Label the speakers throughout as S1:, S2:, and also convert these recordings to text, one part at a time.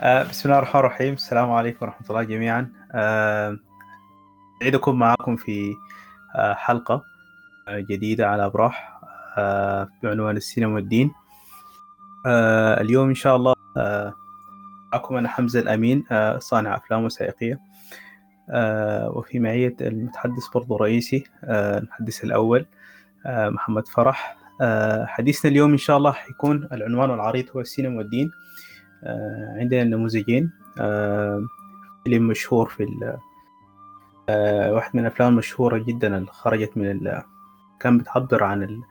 S1: آه، بسم الله الرحمن الرحيم. السلام عليكم ورحمة الله جميعا. آه، سعيد أكون معكم في آه، حلقة جديدة على أبراح بعنوان السينما والدين. اليوم إن شاء الله معكم أنا حمزة الأمين صانع أفلام وثائقية وفي معية المتحدث برضو رئيسي المحدث الأول محمد فرح. حديثنا اليوم إن شاء الله حيكون العنوان العريض هو السينما والدين. آه، عندنا نموذجين آه، فيلم مشهور في آه، واحد من الأفلام المشهورة جدا اللي خرجت من ال... كان بتعبر عن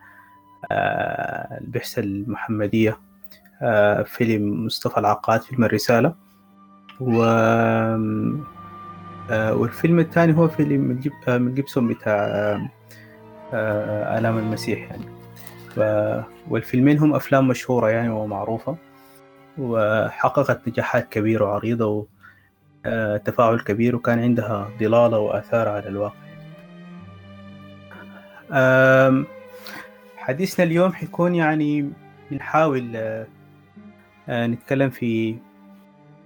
S1: البعثة المحمدية فيلم مصطفى العقاد فيلم الرسالة. و والفيلم الثاني هو فيلم من جيبسون بتاع آلام المسيح يعني. والفيلمين هم أفلام مشهورة يعني ومعروفة. وحققت نجاحات كبيرة وعريضة وتفاعل كبير وكان عندها ضلالة وآثار على الواقع. حديثنا اليوم حيكون يعني بنحاول آه، نتكلم في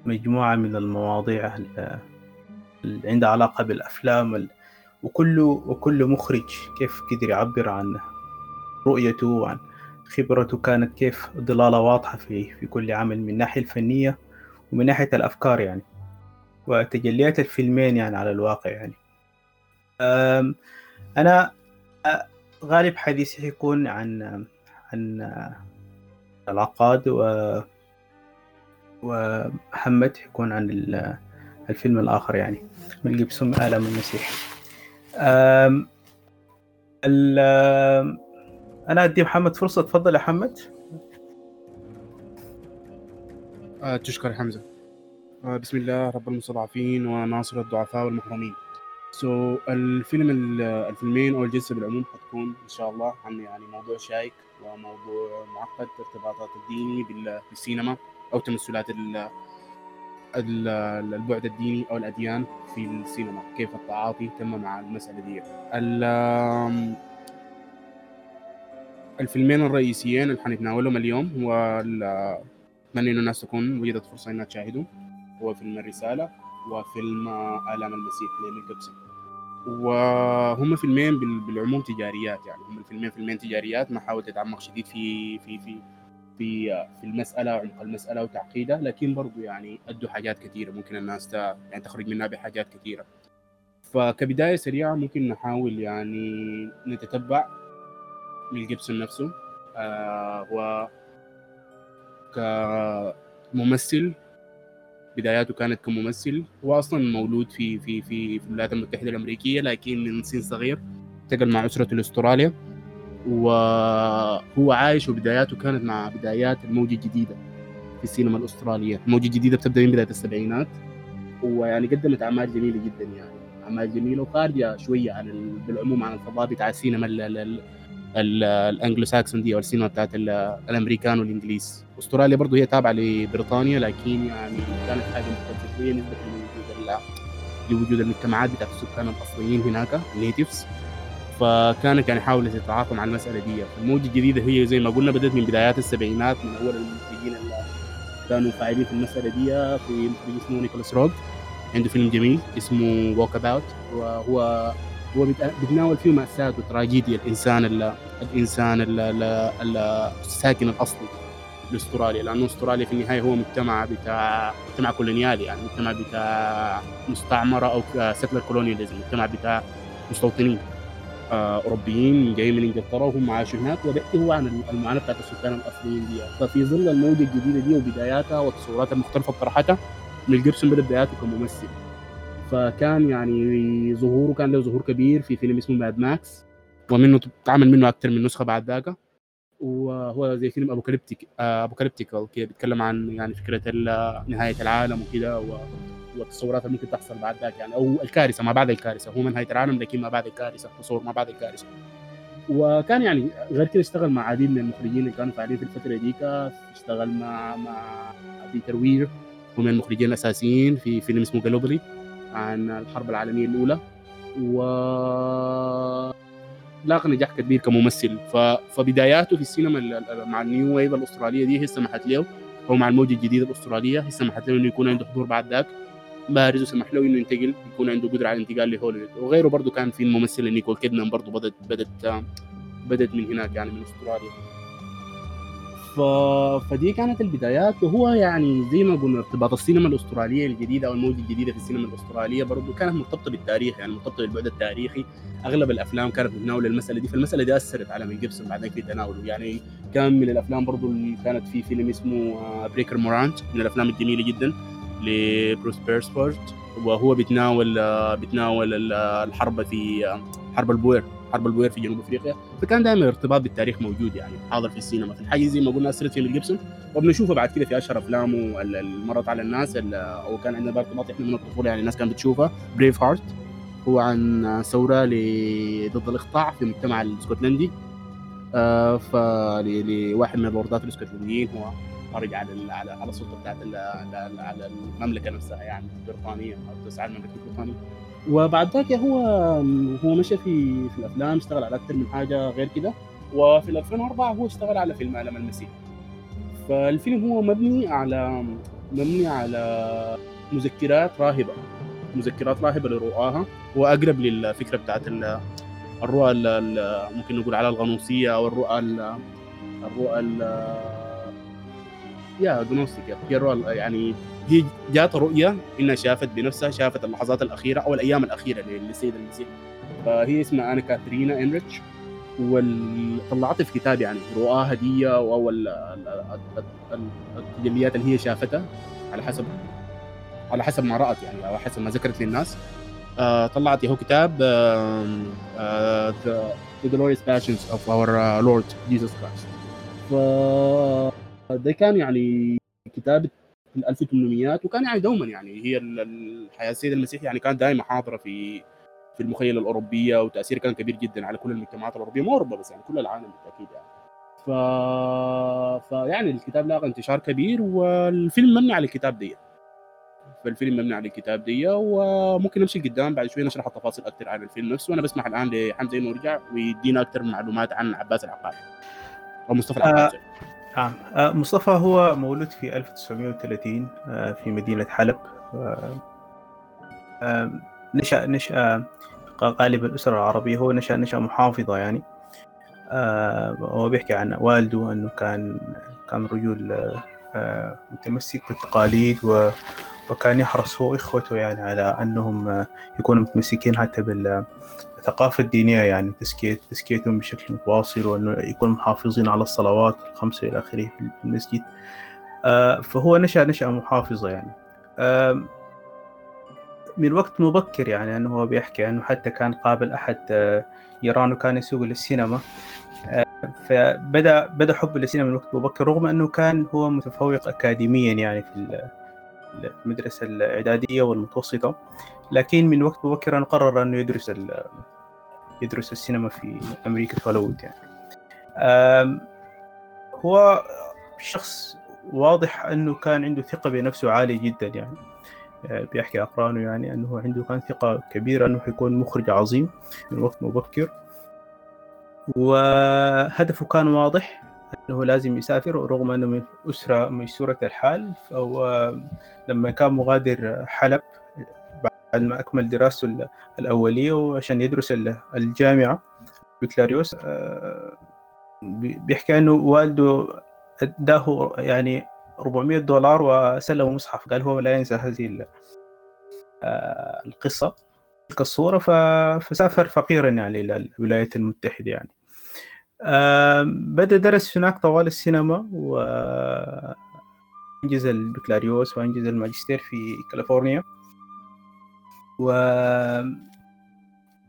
S1: مجموعة من المواضيع اللي عندها علاقة بالأفلام وكل وكل مخرج كيف قدر يعبر عن رؤيته وعن خبرته كانت كيف ضلالة واضحة في في كل عمل من الناحية الفنية ومن ناحية الأفكار يعني. وتجليات الفيلمين يعني على الواقع يعني. أنا غالب حديثي حيكون عن عن العقاد و ومحمد حيكون عن الفيلم الآخر يعني. ميل جيبسون آلام المسيح. أنا أدي محمد فرصة. تفضل يا محمد.
S2: آه تشكر حمزة. آه بسم الله رب المستضعفين وناصر الضعفاء والمحرومين. so, الفيلم الفيلمين أو الجلسة بالعموم حتكون إن شاء الله عن يعني موضوع شائك وموضوع معقد ارتباطات الديني بالسينما أو تمثلات البعد الديني أو الأديان في السينما. كيف التعاطي تم مع المسألة دي؟ الفيلمين الرئيسيين اللي حنتناولهم اليوم هو اتمنى إنه الناس تكون وجدت فرصة إنها تشاهدهم هو فيلم الرسالة وفيلم آلام المسيح لميل جيبسون. وهم فيلمين بالعموم تجاريات يعني. هم الفيلمين فيلمين تجاريات ما حاول تتعمق شديد في في في في في المسألة وعمق المسألة وتعقيدها لكن برضو يعني أدوا حاجات كثيرة. ممكن الناس يعني تخرج منها بحاجات كثيرة. فكبداية سريعة ممكن نحاول يعني نتتبع ميل جيبسون نفسه. آه هو كممثل بداياته كانت كممثل. هو أصلا مولود في في في في الولايات المتحدة الأمريكية لكن من سن صغير انتقل مع أسرته لأستراليا. وهو عايش وبداياته كانت مع بدايات الموجة الجديدة في السينما الأسترالية، الموجة الجديدة بتبدأ من بداية السبعينات. ويعني قدمت أعمال جميلة جدا يعني. أعمال جميلة وخارجة شوية عن بالعموم عن الفضاء بتاع السينما الانجلو ساكسون دي أو السينما بتاعت الأمريكان والإنجليز. أستراليا برضه هي تابعة لبريطانيا لكن يعني كانت حاجة مختلفه شوية نسبة لوجود لوجود المجتمعات بتاعت السكان الأصليين هناك ال natives فكانت يعني حاولت تتعاطى مع المسألة دي. الموجه الجديده هي زي ما قلنا بدأت من بدايات السبعينات من أول المنتجين اللي كانوا فاعلين في المسألة دي في مخرج اسمه نيكولاس روج. عنده فيلم جميل اسمه Walkabout وهو هو بيتناول فيه مأساة وتراجيديا الإنسان ال الإنسان ال ال الساكن الأصلي لأستراليا لأنه أستراليا في النهاية هو مجتمع بتاع مجتمع كولونيالي يعني مجتمع بتاع مستعمرة أو settler colonialism مجتمع بتاع مستوطنين آه، أوروبيين جايين من إنجلترا وهم عاشوا هناك وبيحكي هو عن المعاناة بتاعت السكان الأصليين دي. ففي ظل الموجة الجديدة دي وبداياتها والتصورات المختلفة طرحتها ميل جيبسون بدأ بداياته كممثل. فكان يعني ظهوره كان له ظهور كبير في فيلم اسمه Mad Max واتعمل منه أكثر من نسخة بعد ذاك. وهو زي فيلم apocalyptic apocalyptical كده بيتكلم عن يعني فكرة نهاية العالم وكده والتصورات اللي ممكن تحصل بعد ذاك يعني أو الكارثة ما بعد الكارثة هو نهاية العالم لكن ما بعد الكارثة تصور ما بعد الكارثة. وكان يعني غير كده اشتغل مع عديد من المخرجين اللي كانوا فاعلين في الفترة ديك اشتغل مع مع بيتر وير هو من المخرجين الأساسيين في فيلم اسمه Gallipoli عن الحرب العالمية الأولى. و لاقى نجاح كبير كممثل. ف... فبداياته في السينما مع ال new wave الأسترالية دي هي سمحت له هو مع الموجة الجديدة الأسترالية سمحت له إنه يكون عنده حضور بعد ذاك. بارز وسمح له إنه ينتقل يكون عنده قدرة على الانتقال لهوليوود. وغيره برضه كان في الممثلة نيكول كيدمان برضه بدت بدت بدت من هناك يعني من أستراليا. ف... فدي كانت البدايات. وهو يعني زي ما قلنا ارتباط السينما الأسترالية الجديدة أو الموجة الجديدة في السينما الأسترالية برضه كانت مرتبطة بالتاريخ. يعني مرتبطة بالبعد التاريخي. أغلب الأفلام كانت بتناول المسألة دي. فالمسألة دي أثرت على ميل جيبسون بعدين في تناوله. يعني كان من الأفلام برضه اللي كانت في فيلم اسمه Breaker Morant من الأفلام الجميلة جدا لبروس بيرسفورد. وهو بيتناول بيتناول الحرب في حرب البوير. حرب البوير في جنوب أفريقيا فكان دائما ارتباط بالتاريخ موجود يعني حاضر في السينما. في الحاجة زي ما قلنا اثرت في ميل جيبسون. وبنشوفه بعد كده في أشهر أفلامه اللي مرت على الناس أو كان عندنا ارتباط إحنا من الطفولة يعني الناس كانت بتشوفها Braveheart هو عن ثورة ضد الإقطاع في المجتمع الإسكتلندي. آه فلواحد من اللوردات الإسكتلنديين. هو خرج على على على السلطة بتاعت على المملكة نفسها يعني البريطانيه أو تسعى المملكة البريطانية. وبعد ذاك هو هو مشى في في الأفلام اشتغل على أكثر من حاجة غير كده. وفي 2004 هو اشتغل على فيلم آلام المسيح فالفيلم هو مبني على مبني على مذكرات راهبة. مذكرات راهبة لرؤاها واقرب للفكرة بتاعت الرؤى ممكن نقول على الغنوصية أو الرؤى الرؤى يا جنوستيك هي الرؤى يعني هي جات رؤية إنها شافت بنفسها شافت اللحظات الأخيرة أو الأيام الأخيرة للسيد المسيح. فهي اسمها أنا كاترينا إنريتش وطلعتها في كتاب يعني رؤاها دي أو التجليات اللي هي شافتها على حسب على حسب ما رأت يعني أو حسب ما ذكرت للناس. آه طلعت هو كتاب آه آه The, Glorious Passions of Our uh, Lord Jesus Christ. ف ده كان يعني كتاب في ال 1800 وكان يعني دوما يعني هي الحياة السيد المسيح يعني كانت دائما حاضرة في في المخيلة الأوروبية وتاثيرها كان كبير جدا على كل المجتمعات الأوروبية مو أوروبا بس يعني كل العالم بالتأكيد يعني. ف... فيعني الكتاب لاقى انتشار كبير والفيلم مبني على الكتاب دي. فالفيلم مبني على الكتاب دي وممكن نمشي قدام بعد شوي نشرح التفاصيل أكثر عن الفيلم نفسه. وأنا بسمح الآن لحمزة إنه يرجع ويدينا أكثر معلومات عن عباس العقاد أو مصطفى العقاد
S1: آه نعم. آه مصطفى هو مولود في 1930 آه في مدينة حلب. آه نشأ نشأ غالبا الأسرة العربية. هو نشأ نشأ محافظة يعني. هو بيحكي عن والده أنه كان كان رجل متمسك بالتقاليد و وكان يحرص هو وإخوته يعني على أنهم يكونوا متمسكين حتى بالثقافة الدينية يعني تزكية تزكيتهم بشكل متواصل وأنه يكونوا محافظين على الصلوات الخمسة إلى آخره في المسجد. فهو نشأ نشأة محافظة يعني. من وقت مبكر يعني أنه هو بيحكي أنه حتى كان قابل أحد يرانه كان يسوق للسينما. فبدا بدأ حبه للسينما من وقت مبكر رغم إنه كان هو متفوق اكاديميا يعني في المدرسة الإعدادية والمتوسطة. لكن من وقت مبكر قرر إنه يدرس يدرس السينما في أمريكا في هوليوود يعني. هو شخص واضح أنه كان عنده ثقة بنفسه عالية جدا يعني. بيحكي أقرانه يعني أنه عنده كان ثقة كبيرة أنه حيكون مخرج عظيم من وقت مبكر. وهدفه كان واضح أنه لازم يسافر رغم أنه من أسرة ميسورة الحال. فهو لما كان مغادر حلب بعد ما اكمل دراسته الأولية وعشان يدرس الجامعة. بكالوريوس بيحكي إنه والده أداه يعني 400 دولار وسلمه مصحف. قال هو لا ينسى هذه القصة تلك الصورة. فسافر فقيرا يعني إلى الولايات المتحدة يعني. بدأ درس هناك طوال السينما وأنجز البكالوريوس وأنجز الماجستير في كاليفورنيا. و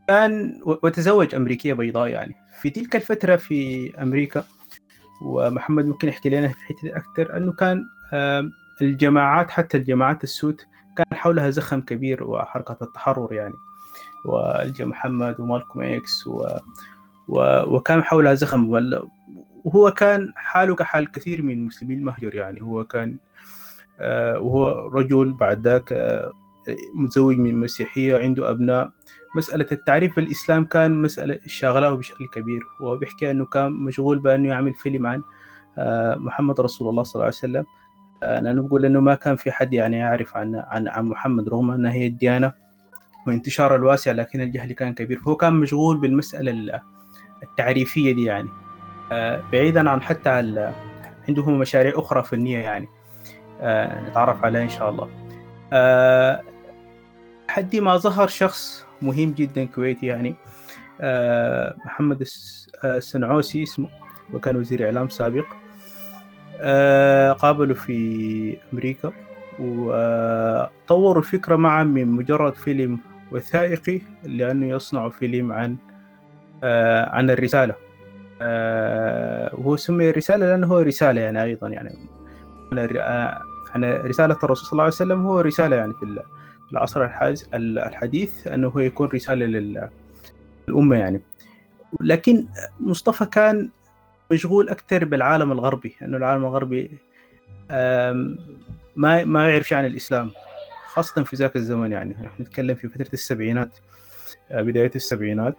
S1: كان وتزوج أمريكية بيضاء يعني. في تلك الفترة في أمريكا ومحمد ممكن يحكي لنا في الحتة أكثر أنه كان الجماعات حتى الجماعات السود كان حولها زخم كبير وحركة التحرر يعني. والجا محمد ومالكوم إكس و وكان حولها زخم. وهو كان حاله كحال كثير من مسلمي المهجر يعني. هو كان وهو رجل بعد ذاك متزوج من مسيحية عنده أبناء. مسألة التعريف بالإسلام كان مسألة شاغله بشكل كبير. وهو بيحكي أنه كان مشغول بأنه يعمل فيلم عن محمد رسول الله صلى الله عليه وسلم. أنا نقول إنه ما كان في حد يعني يعرف عن عن عن محمد رغم أنها هي الديانة وانتشارها الواسع لكن الجهل كان كبير. فهو كان مشغول بالمسألة التعريفية دي يعني. آه، بعيدا عن حتى عنده مشاريع أخرى فنية يعني. آه، نتعرف عليها إن شاء الله. لحد ما ظهر شخص مهم جدا كويتي يعني محمد السنعوسي اسمه وكان وزير إعلام سابق. آه، قابلوا في أمريكا وطوروا الفكرة معا من مجرد فيلم وثائقي لأنه يصنع فيلم عن آه، عن الرسالة. آه، وهو سمي رسالة لأنه هو رسالة يعني أيضا يعني. عن رسالة الرسول صلى الله عليه وسلم هو رسالة يعني في العصر الحديث أنه هو يكون رسالة للأمة يعني. لكن مصطفى كان مشغول أكثر بالعالم الغربي انه العالم الغربي ما ما يعرف عن الإسلام خاصة في ذاك الزمن يعني. نحن نتكلم في فترة السبعينات آه، بداية السبعينات.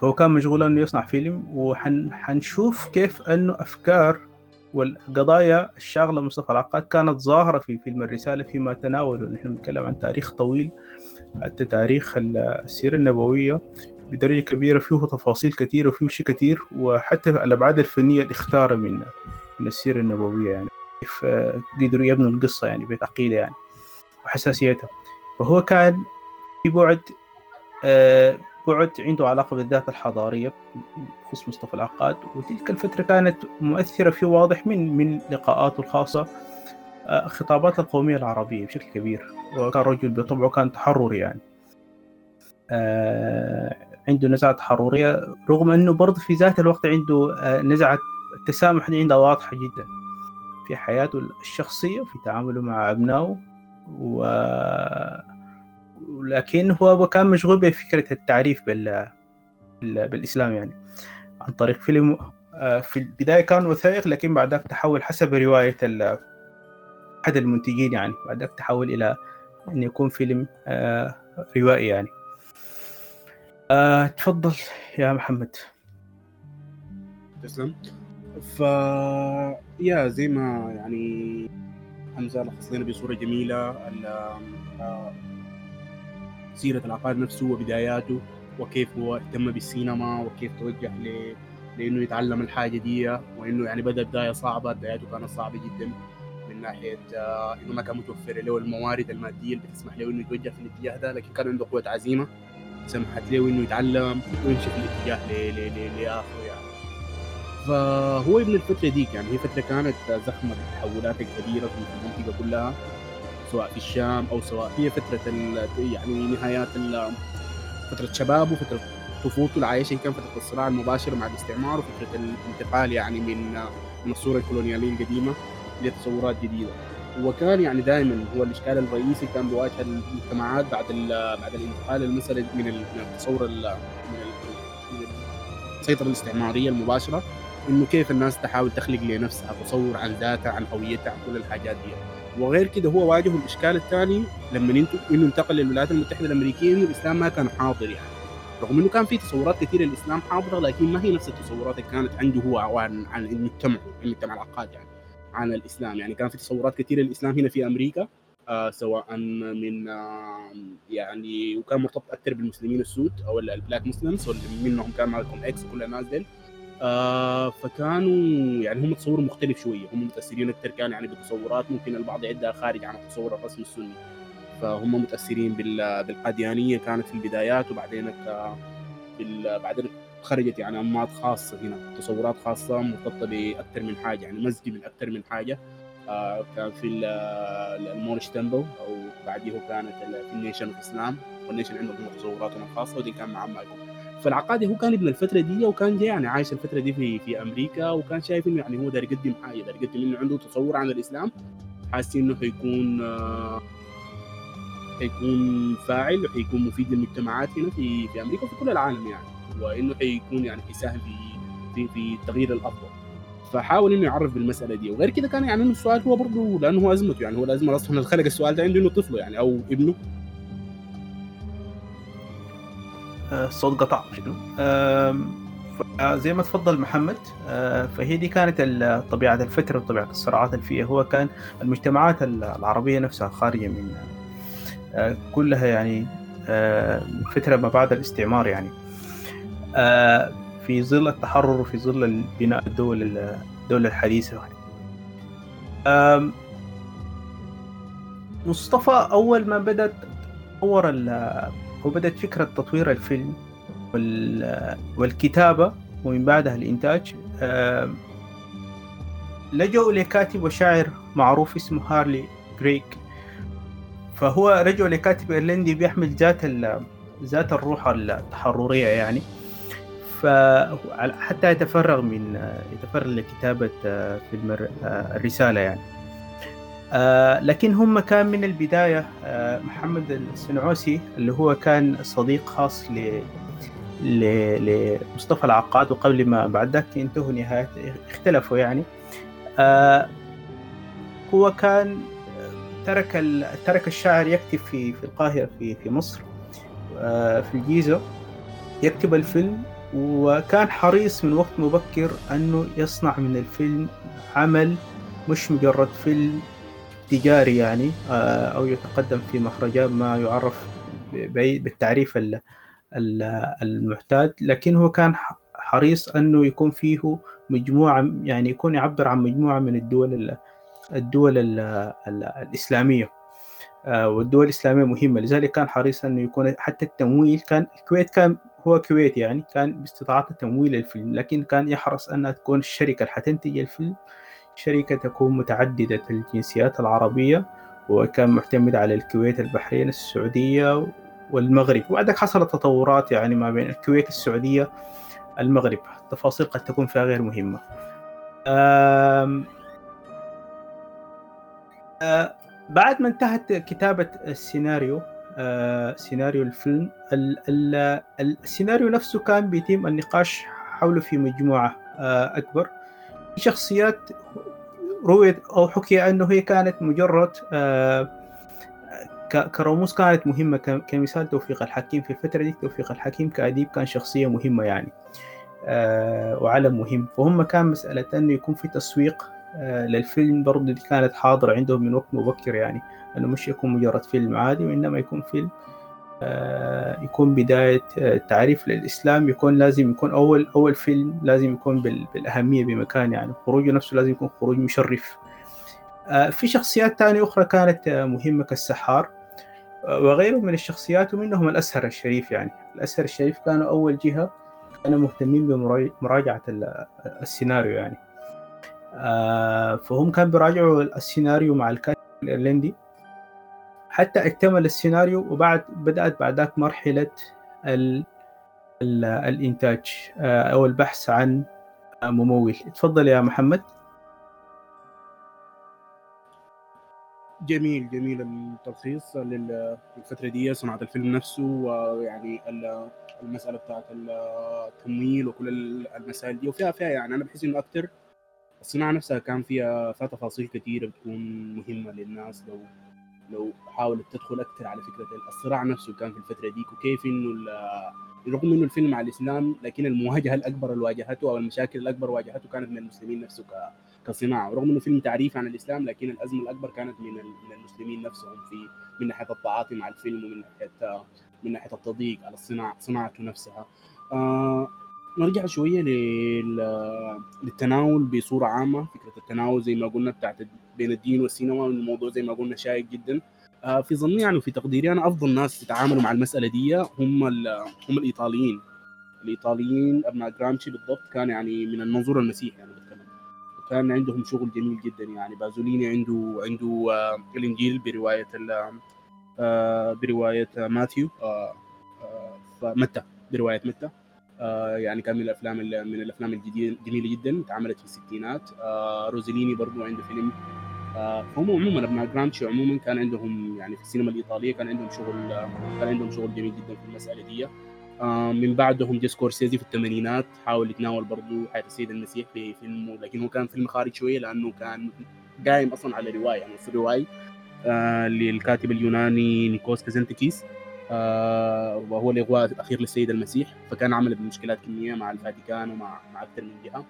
S1: فهو كان مشغول أنه يصنع فيلم وحنشوف كيف أنه أفكار والقضايا الشاغله مصطفى العقاد كانت ظاهرة في فيلم الرسالة فيما تناوله نحن نتكلم عن تاريخ طويل حتى تاريخ السيرة النبوية بدرجة كبيرة فيه تفاصيل كثيرة وفيه شيء كثير وحتى الأبعاد الفنية اللي اختار من من السيرة النبوية يعني. كيف قدروا يبنوا القصة يعني بتعقيدها يعني وحساسيتها. فهو كان في بعد آه، بعد عنده علاقة بالذات الحضارية بخصوص مصطفى العقاد وتلك الفترة كانت مؤثرة فيه واضح من من لقاءاته الخاصة آه، خطابات القومية العربية بشكل كبير وكان رجل بطبعه كان تحرري يعني. آه، عنده نزعة حرورية رغم أنه برضه في ذات الوقت عنده آه، نزعة التسامح دي عنده واضحة جدا في حياته الشخصية في تعامله مع أبنائه و لكن هو كان مشغول بفكرة التعريف بال... بالإسلام يعني عن طريق فيلم آه، في البداية كان وثائق لكن بعدك تحول حسب رواية أحد المنتجين يعني بعدك تحول إلى أن يكون فيلم آه، روائي يعني. آه، تفضل يا محمد.
S2: تسلم. ف يا زي ما يعني حمزة لخص لنا بصورة جميلة سيرة العقاد نفسه وبداياته وكيف هو اهتم بالسينما وكيف توجه ل... لإنه يتعلم الحاجة دي وإنه يعني بدأ بداية صعبة بداياته كانت صعبة جدا من ناحية آه، إنه ما كان متوفر له الموارد المادية اللي بتسمح له إنه يتوجه في الاتجاه ده لكن كان عنده قوة عزيمة سمحت له إنه يتعلم ويمشي في الاتجاه لآخره يعني. فهو ابن الفترة ديك يعني هي فترة كانت زخمة بالتحولات الكبيره في المنطقة كلها. سواء في الشام أو سواء هي فترة يعني نهايات فترة شبابه فترة طفولته اللي عايشها كان فترة الصراع المباشر مع الاستعمار وفترة الانتقال يعني من من الصورة الكولونيالية القديمة لتصورات جديدة. وكان يعني دائما هو الإشكال الرئيسي كان بيواجه المجتمعات بعد بعد الانتقال مثلا من التصور من السيطرة الاستعمارية المباشرة إنه كيف الناس تحاول تخلق لنفسها تصور عن ذاتها عن هويتها عن كل الحاجات دي. وغير كده هو واجهه الإشكال الثاني لما إنه انتقل للولايات المتحدة الأمريكية إنه الإسلام ما كان حاضر يعني. رغم إنه كان في تصورات كثيرة للإسلام حاضرة لكن ما هي نفس التصورات اللي كانت عنده هو عن عن المجتمع المجتمع العقاد يعني عن الإسلام يعني. كان في تصورات كثيرة للإسلام هنا في أمريكا آه سواء من آه يعني وكان مرتبط أكثر بالمسلمين السود أو ال Black Muslims منهم كان مالكم إكس كل الناس ديل آه فكانوا يعني هم تصور مختلف شوية. هم متأثرين أكثر كان يعني بتصورات. ممكن البعض يعدها خارج عن التصور الرسمي السني. فهم متأثرين بالقاديانية كانت في البدايات وبعدين بعدين خرجت يعني أنماط خاصة هنا. تصورات خاصة مرتبطة بأكثر من حاجة يعني مزج من أكثر من حاجة. آه كان في ال Moorish Temple أو بعديه كانت في ال Nation of Islam. وال Nation عندهم تصوراتهم الخاصة ودي كان مع مالكم فالعقاد هو كان ابن الفترة دي وكان جاي يعني عايش الفترة دي في في أمريكا وكان شايف إنه يعني هو داير يقدم حاجة داير يقدم إنه عنده تصور عن الإسلام. حاسس إنه حيكون آه حيكون فاعل وحيكون مفيد للمجتمعات هنا في في أمريكا وفي كل العالم يعني. وإنه حيكون يعني حيساهم في في في التغيير الأفضل. فحاول إنه يعرف بالمسألة دي. وغير كده كان يعني إنه السؤال هو برضه لأنه هو أزمته يعني هو لازم أصلا خلق السؤال ده عنده إنه طفله يعني أو ابنه.
S1: الصوت قطع زي ما تفضل محمد. آه، فهي دي كانت طبيعة الفترة وطبيعة الصراعات اللي فيها. هو كان المجتمعات العربية نفسها خارجة من آه، كلها يعني آه، فترة ما بعد الاستعمار يعني. في ظل التحرر وفي ظل بناء الدول الدولة الحديثة. مصطفى أول ما بدأت تطور وبدأت فكرة تطوير الفيلم والكتابة ومن بعدها الإنتاج. لجأوا لكاتب وشاعر معروف اسمه هارلي جريك فهو رجعوا لكاتب إيرلندي بيحمل ذات ذات الروح التحررية يعني. فحتى يتفرغ من يتفرغ لكتابة فيلم الرسالة يعني. لكن هم كان من البداية محمد السنعوسي اللي هو كان صديق خاص ل لمصطفى العقاد وقبل ما بعد ذاك ينتهوا نهاية اختلفوا يعني. آه هو كان ترك ترك الشاعر يكتب في في القاهرة في في مصر آه في الجيزة يكتب الفيلم وكان حريص من وقت مبكر أنه يصنع من الفيلم عمل مش مجرد فيلم تجاري يعني آه أو يتقدم في مهرجان ما يعرف بالتعريف المعتاد. لكن هو كان حريص أنه يكون فيه مجموعة يعني يكون يعبر عن مجموعة من الدول الدول الإسلامية. آه، والدول الإسلامية مهمة. لذلك كان حريص أنه يكون حتى التمويل كان الكويت كان هو كويت يعني كان باستطاعته تمويل الفيلم. لكن كان يحرص أنها تكون الشركة اللي حتنتج الفيلم. شركة تكون متعددة الجنسيات العربية وكان معتمد على الكويت البحرين السعودية والمغرب. وبعدك حصلت تطورات يعني ما بين الكويت السعودية المغرب. تفاصيل قد تكون فيها غير مهمة. آم آم بعد ما انتهت كتابة السيناريو آه سيناريو الفيلم ال ال السيناريو نفسه كان بيتم النقاش حوله في مجموعة آه أكبر. شخصيات رويت أو حكي أنه هي كانت مجرد آه كرموز كانت مهمة كمثال توفيق الحكيم. في الفترة دي توفيق الحكيم كأديب كان شخصية مهمة يعني آه وعلم مهم. فهم كان مسألة أنه يكون في تسويق آه للفيلم برضه دي كانت حاضرة عندهم من وقت مبكر يعني أنه مش يكون مجرد فيلم عادي وإنما يكون فيلم يكون بداية آه تعريف للإسلام يكون لازم يكون أول أول فيلم لازم يكون بالأهمية بمكان يعني. خروجه نفسه لازم يكون خروج مشرف. آه، في شخصيات تانية أخرى كانت آه، مهمة كالسحار. آه، وغيره من الشخصيات ومنهم الأسهر الشريف يعني. الأسهر الشريف كانوا أول جهة كانوا مهتمين بمراجعة السيناريو يعني. فهم كانوا بيراجعوا السيناريو مع الكاتب الإيرلندي. حتى اكتمل السيناريو وبعد بدأت بعد ذاك مرحلة ال ال الإنتاج أو البحث عن ممول. تفضل يا محمد.
S2: جميل جميل التلخيص للفترة دي صناعة الفيلم نفسه ويعني المسألة بتاعت التمويل وكل المسائل دي. وفيها فيها يعني أنا بحس إنه أكثر الصناعة نفسها كان فيها فيها تفاصيل كثيره بتكون مهمة للناس لو لو حاولت تدخل أكثر على فكرة الصراع نفسه كان في الفترة ديك وكيف إنه رغم إنه الفيلم على الإسلام لكن المواجهة الأكبر اللي واجهته أو المشاكل الأكبر واجهته كانت من المسلمين نفسه كصناعة. ورغم إنه فيلم تعريف عن الإسلام لكن الأزمة الأكبر كانت من من المسلمين نفسهم في من ناحية التعاطي مع الفيلم ومن ناحيه من ناحية التضييق على الصناعه صناعته نفسها. آه نرجع شوية للتناول بصورة عامة فكرة التناول زي ما قلنا بتاعت بين الدين والسينما الموضوع زي ما قلنا شائك جدا. آه في ظني يعني وفي تقديري أنا أفضل ناس يتعاملوا مع المسألة دي هم هم الإيطاليين. الإيطاليين أبناء جرامشي بالضبط كان يعني من المنظور المسيحي يعني كان عندهم شغل جميل جدا يعني. بازوليني عنده عنده آه، الإنجيل برواية آه، برواية ماثيو آه، متى برواية متى؟ يعني كان من الأفلام من الأفلام الجميله جدا اتعملت في الستينات. روسيليني برضو عنده فيلم. فهم عموما أبناء جرامشي عموما كان عندهم يعني في السينما الإيطالية كان عندهم شغل كان عندهم شغل جميل جدا في المسألة دي. آه، من بعدهم جي سكورسيزي في الثمانينات حاول يتناول برضه حياة السيد المسيح في فيلم لكن هو كان فيلم خارج شوية لأنه كان قايم أصلا على رواية يعني نص رواية. آه للكاتب اليوناني نيكوس كازانتزاكيس آه وهو الاغواء الاخير للسيد المسيح فكان عمل بمشكلات كمية مع الفاتيكان ومع مع أكثر من جهة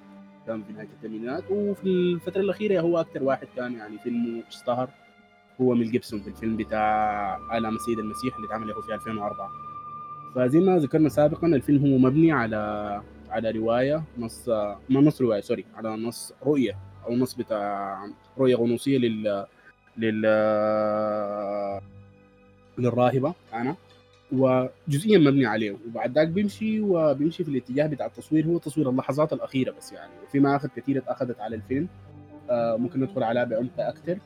S2: كان في نهاية الثمانينات. وفي الفترة الأخيرة هو أكثر واحد كان يعني فيلمه اشتهر هو ميل جيبسون في الفيلم بتاع آلام السيد المسيح اللي اتعمل له في 2004 فزي ما ذكرنا سابقا الفيلم هو مبني على على رواية نص ما نص رواية sorry على نص رؤية أو نص بتاع رؤية غنوصية لل لل للراهبة أنا. وجزئيا مبني عليه. وبعد ذاك بيمشي وبيمشي في الاتجاه بتاع التصوير هو تصوير اللحظات الأخيرة بس يعني. وفي مآخذ كثيره اخذت على الفيلم. آه ممكن ندخل عليها بعمق أكثر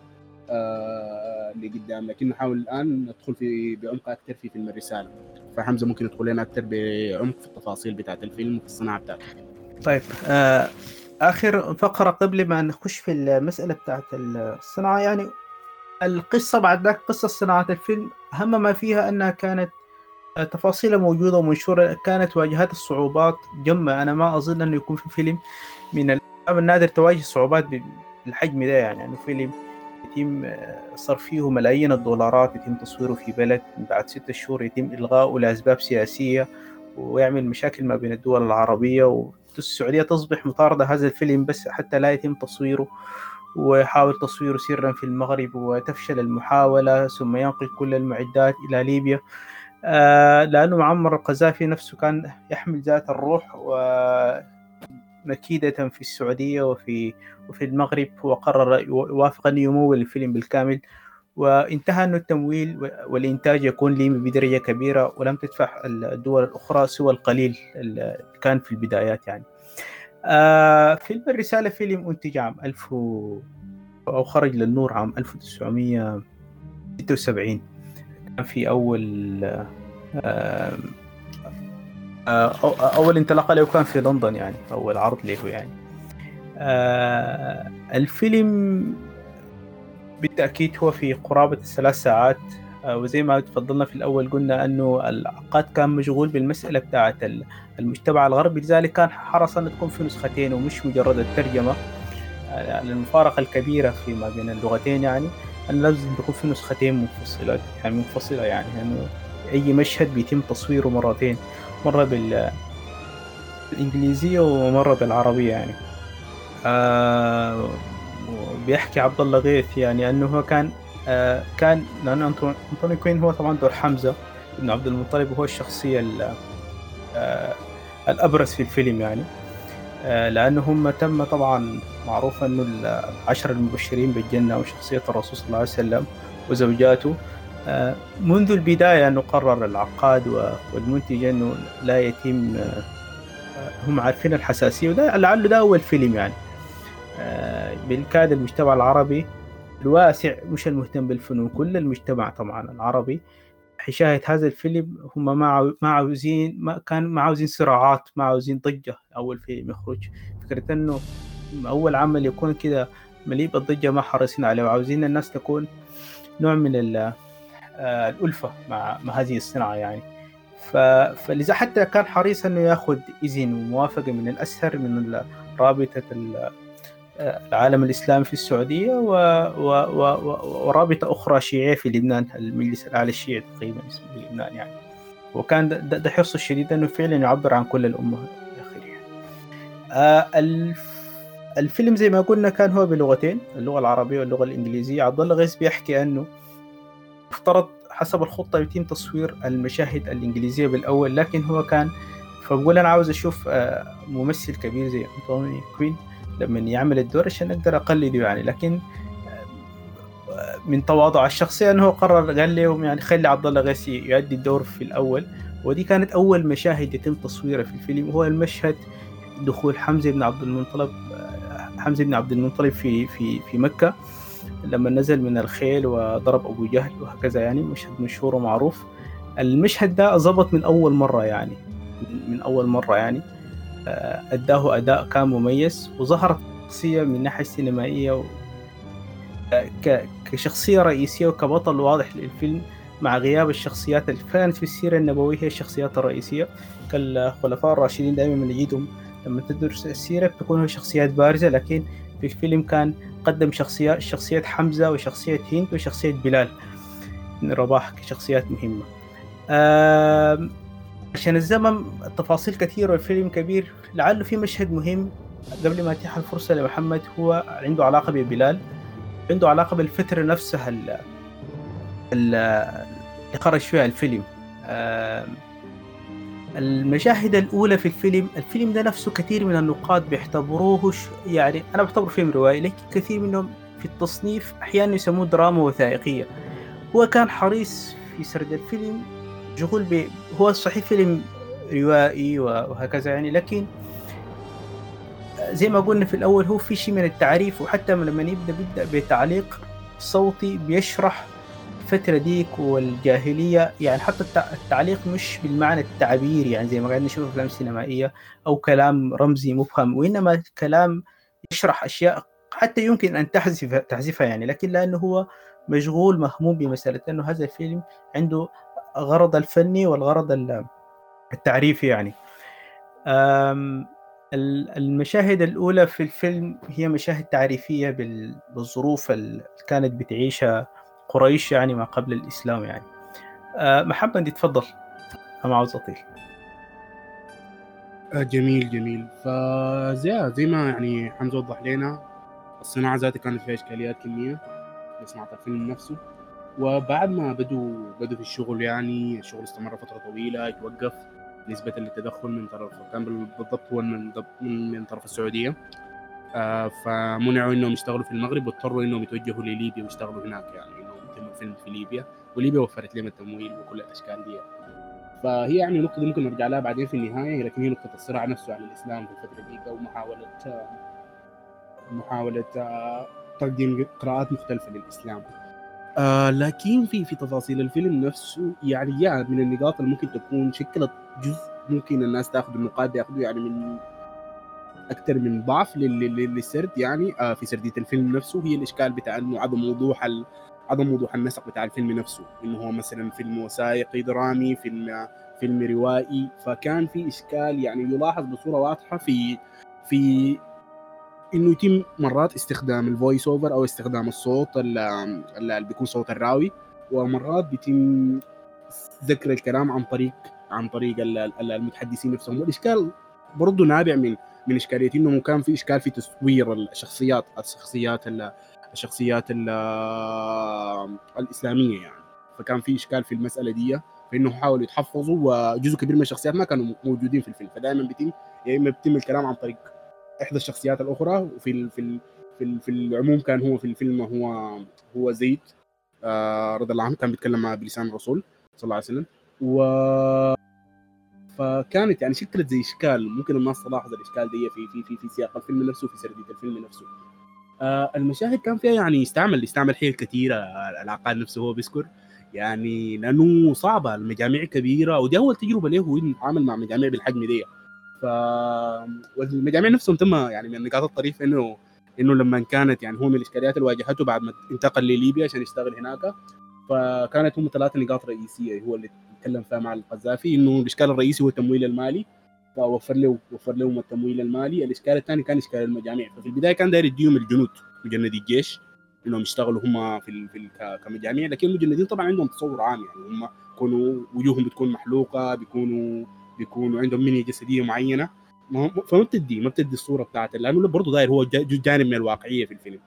S2: آه لقدام لكن نحاول الآن ندخل في بعمق أكثر في فيلم الرسالة. فحمزة ممكن يدخل لنا أكثر بعمق في التفاصيل بتاعت الفيلم وفي الصناعة بتاعته.
S1: طيب آه آخر فقرة قبل ما نخش في المسألة بتاعت الصناعة يعني القصة بعد ذاك قصة صناعة الفيلم أهم ما فيها أنها كانت تفاصيلها موجودة ومنشورة. كانت واجهت الصعوبات جمة أنا ما أظن أنه يكون في فيلم من الافلام النادر تواجه صعوبات بالحجم ده يعني إنه فيلم يتم صرف فيه ملايين الدولارات يتم تصويره في بلد بعد ستة شهور يتم إلغاؤه لأسباب سياسية ويعمل مشاكل ما بين الدول العربية والسعودية تصبح مطاردة هذا الفيلم بس حتى لا يتم تصويره. ويحاول تصويره سرا في المغرب وتفشل المحاولة ثم ينقل كل المعدات إلى ليبيا. آه لأنه معمر القذافي نفسه كان يحمل ذات الروح ومكيدة في السعودية وفي وفي المغرب وقرر يوافق أن يمول الفيلم بالكامل. وانتهى أن التمويل والإنتاج يكون لي بدرجة كبيرة ولم تدفع الدول الأخرى سوى القليل اللي كان في البدايات يعني. آه فيلم الرسالة فيلم أنتج عام 1000 و... أو خرج للنور عام 1976 كان في أول آه آه أول انطلاقة له كان في لندن يعني أول عرض له يعني. آه الفيلم بالتأكيد هو في قرابة الثلاث ساعات. وزي ما تفضلنا في الأول قلنا أنه العقاد كان مشغول بالمسألة بتاعة المجتمع الغربي. لذلك كان حرص أن تكون في نسختين ومش مجرد الترجمة آه المفارقة الكبيرة فيما بين اللغتين يعني. أن لازم تكون في نسختين منفصلة يعني منفصلة يعني أنه يعني أي مشهد بيتم تصويره مرتين مرة بالإنجليزية ومرة بالعربية يعني. آه بيحكي عبد الله غيث يعني أنه هو كان آه كان لأنه أنطوني كوين هو طبعا دور حمزة ابن عبد المطلب وهو الشخصية آه الأبرز في الفيلم يعني. لأنه هم تم طبعا معروف إنه العشر المبشرين بالجنة وشخصية الرسول صلى الله عليه وسلم وزوجاته. آه منذ البداية أنه قرر العقاد والمنتج أنه لا يتم آه هم عارفين الحساسية وده لعله ده أول فيلم يعني. بالكاد المجتمع العربي الواسع مش المهتم بالفنون كل المجتمع طبعا العربي يشاهد هذا الفيلم هم ما عاوزين ما كان ما عاوزين صراعات ما عاوزين ضجة أول فيلم يخرج. فكرة إنه أول عمل يكون كده مليء بالضجة ما حريصين عليه وعاوزين الناس تكون نوع من الألفة مع مع هذه الصناعة يعني. فلذا حتى كان حريص إنه ياخذ اذن وموافقة من الازهر من رابطة العالم الإسلامي في السعودية و... و... و... ورابطة أخرى شيعية في لبنان المجلس الأعلى الشيعي تقريبا اسمه في لبنان يعني وكان ده, ده حرصه الشديد أنه فعلا يعبر عن كل الأمة يعني. آه الف... الفيلم زي ما قلنا كان هو بلغتين اللغة العربية واللغة الإنجليزية عبد الله غيث بيحكي أنه افترض حسب الخطة يتم تصوير المشاهد الإنجليزية بالأول لكن هو كان فبقول أنا عاوز أشوف ممثل كبير زي أنتوني كوين لما يعمل الدور عشان أقدر أقلده يعني. لكن من تواضع الشخصي أنه قرر قال لهم يعني خلي عبد الله غيث يؤدي الدور في الأول. ودي كانت أول مشاهد يتم تصويرها في الفيلم. وهو المشهد دخول حمزة بن عبد المطلب حمزة بن عبد المطلب في في في مكة لما نزل من الخيل وضرب أبو جهل وهكذا يعني. مشهد مشهور ومعروف. المشهد ده ظبط من أول مرة يعني من أول مرة يعني. أداه أداء كان مميز وظهرت شخصية من الناحية السينمائية و... كشخصية رئيسية وكبطل واضح للفيلم مع غياب الشخصيات اللي كانت في السيرة النبوية هي الشخصيات الرئيسية. كالخلفاء الراشدين دائما نجدهم لما تدرس السيرة بتكون شخصيات بارزة لكن في الفيلم كان قدم شخصيات شخصية حمزة وشخصية هند وشخصية بلال. رباح كشخصيات مهمة. آم، عشان الزمن التفاصيل كثيرة والفيلم كبير لعله في مشهد مهم قبل ما اتيح الفرصة لمحمد هو عنده علاقة ببلال عنده علاقة بالفترة نفسها ال- ال- اللي خرج فيها الفيلم. آم، المشاهد الأولى في الفيلم الفيلم ده نفسه كثير من النقاد بيعتبروه يعني أنا بعتبره فيلم روائي لكن كثير منهم في التصنيف أحيانا يسموه دراما وثائقية. هو كان حريص في سرد الفيلم مشغول هو صحيح فيلم روائي وهكذا يعني لكن زي ما قلنا في الأول هو في شيء من التعريف وحتى لما يبدأ بيبدأ بتعليق صوتي بيشرح الفترة ديك والجاهلية. يعني حتى التع- التعليق مش بالمعنى التعبيري يعني زي ما قاعد نشوف أفلام سينمائية أو كلام رمزي مبهم وإنما كلام يشرح أشياء حتى يمكن أن تحذف تحذفها يعني لكن لأنه هو مشغول مهموم بمسألة أنه هذا الفيلم عنده غرض الفني والغرض ال- التعريفي يعني. المشاهد الأولى في الفيلم هي مشاهد تعريفية بال- بالظروف اللي كانت بتعيشها قريش يعني ما قبل الإسلام يعني. أه، محمد يتفضل أنا عاوز أطيل
S2: آه، جميل جميل. فزي زي ما يعني حمزة وضح لنا الصناعة ذاتها كانت فيها إشكاليات كمية في صناعه الفيلم نفسه. وبعد ما بدوا بدوا في الشغل يعني الشغل استمر فترة طويلة يتوقف نسبة للتدخل من طرف كان بالضبط هو من من, طرف السعودية. آه فمنعوا إنهم يشتغلوا في المغرب واضطروا إنهم يتوجهوا لليبيا ويشتغلوا هناك يعني إنهم يتموا الفيلم في ليبيا. وليبيا وفرت لهم التمويل وكل الأشكال دي. فهي يعني النقطة دي ممكن نرجع لها بعدين في النهاية لكن هي نقطة الصراع نفسه على الإسلام في الفترة دي ومحاولة محاولة تقديم قراءات مختلفة للإسلام. آه لكن في في تفاصيل الفيلم نفسه يعني يا من النقاط اللي ممكن تكون شكلت جزء ممكن الناس تاخذ النقاد ياخذوا يعني من أكثر من ضعف للسرد يعني آه في سردية الفيلم نفسه هي الإشكال بتاع إنه عدم وضوح. عدم وضوح النسق بتاع الفيلم نفسه إنه هو مثلا فيلم وثائقي درامي فيلم فيلم روائي فكان في إشكال يعني يلاحظ بصورة واضحة في في إنه يتم مرات استخدام ال voice over أو استخدام الصوت اللي بيكون صوت الراوي ومرات بيتم ذكر الكلام عن طريق عن طريق المتحدثين نفسهم. والإشكال برضه نابع من من إشكالية إنه كان في إشكال في تصوير الشخصيات الشخصيات الشخصيات الإسلامية يعني. فكان في إشكال في المسألة دي فإنه حاولوا يتحفظوا وجزء كبير من الشخصيات ما كانوا موجودين في الفيلم. فدائما بيتم يا اما بيتم الكلام عن طريق إحدى الشخصيات الأخرى وفي ال في ال في, ال في العموم كان هو في الفيلم هو هو زيد آه رضي الله عنه كان بيتكلم بلسان الرسول صلى الله عليه وسلم. و فكانت يعني شكلت زي إشكال ممكن الناس تلاحظ الإشكال دي في في في في سياق الفيلم نفسه وفي سرديه الفيلم نفسه. آه المشاهد كان فيها يعني استعمل استعمل حيل كثيرة العقاد نفسه هو بيذكر. يعني لأنه صعبة المجاميع كبيرة ودي أول تجربة له هو يتعامل مع مجاميع بالحجم دي ف والمجاميع نفسهم تم يعني من النقاط الطريفه انه إنه لما كانت يعني هو من الإشكاليات اللي واجهته بعد ما انتقل لليبيا عشان يشتغل هناك. فكانت هم ثلاث نقاط رئيسية هو اللي تكلم فيها مع القذافي إنه الإشكال الرئيسي هو التمويل المالي. فوفر له وفر لهم التمويل المالي. الإشكال الثاني كان إشكال المجاميع. ففي البداية كان داير يديهم الجنود مجندي الجيش إنهم يشتغلوا هم في في كمجاميع. لكن المجندين طبعا عندهم تصور عام يعني. هم يكونوا وجوههم بتكون محلوقة بيكونوا بيكونوا عندهم بنيه جسدية معينة. فما بتدي ما بتدي الصورة بتاعت لأنه برضه داير هو جانب من الواقعية في الفيلم.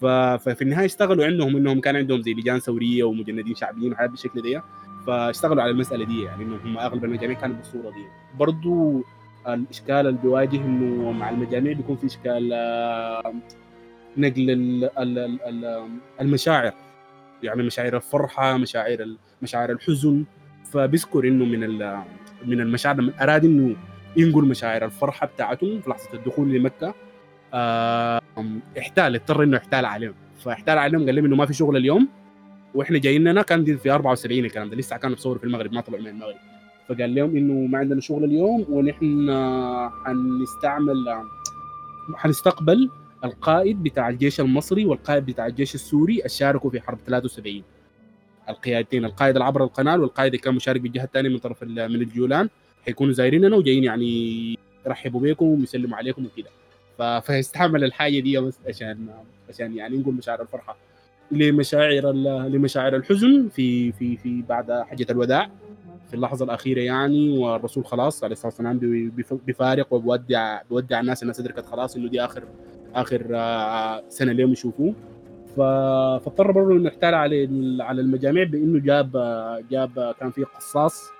S2: ففي النهاية اشتغلوا عندهم إنهم كان عندهم زي لجان ثورية ومجندين شعبيين وحاجات بالشكل دي فاشتغلوا على المسألة دي يعني انه هم أغلب المجاميع كانت بالصورة دي. برضه الإشكال اللي بيواجه إنه مع المجاميع بيكون في إشكال نقل المشاعر. يعني مشاعر الفرحة مشاعر مشاعر الحزن. فبيذكر إنه من من المشاعر لما أراد إنه ينقل مشاعر. الفرحة بتاعته في لحظة الدخول لمكة احتال اضطر إنه يحتال عليهم. فاحتال عليهم قال لهم إنه ما في شغل اليوم وإحنا جايين لنا كان في 74 الكلام ده. لسه كانوا بيصوروا في المغرب ما طلعوا من المغرب. فقال لهم إنه ما عندنا شغل اليوم ونحن حنستعمل حنستقبل القائد بتاع الجيش المصري والقائد بتاع الجيش السوري شاركوا في حرب 73 القيادتين القائد اللي عبر القناة والقائد كان مشارك بالجهه الثانية من طرف من الجولان حيكونوا زايريننا وجايين يعني يرحبوا بكم ويسلموا عليكم وكده. فيستعمل الحاجة دي عشان عشان يعني نقول مشاعر الفرحة. لمشاعر لمشاعر الحزن في في في بعد حجة الوداع. في اللحظة الأخيرة يعني والرسول خلاص عليه الصلاة والسلام بي- بيف- بيفارق وبودع بودع الناس الناس ادركت خلاص إنه دي اخر آخر آه، سنة ليهم يشوفوه. فاضطر برضه إنه يحتال على على المجامع بإنه جاب آه، جاب آه، كان في قصاص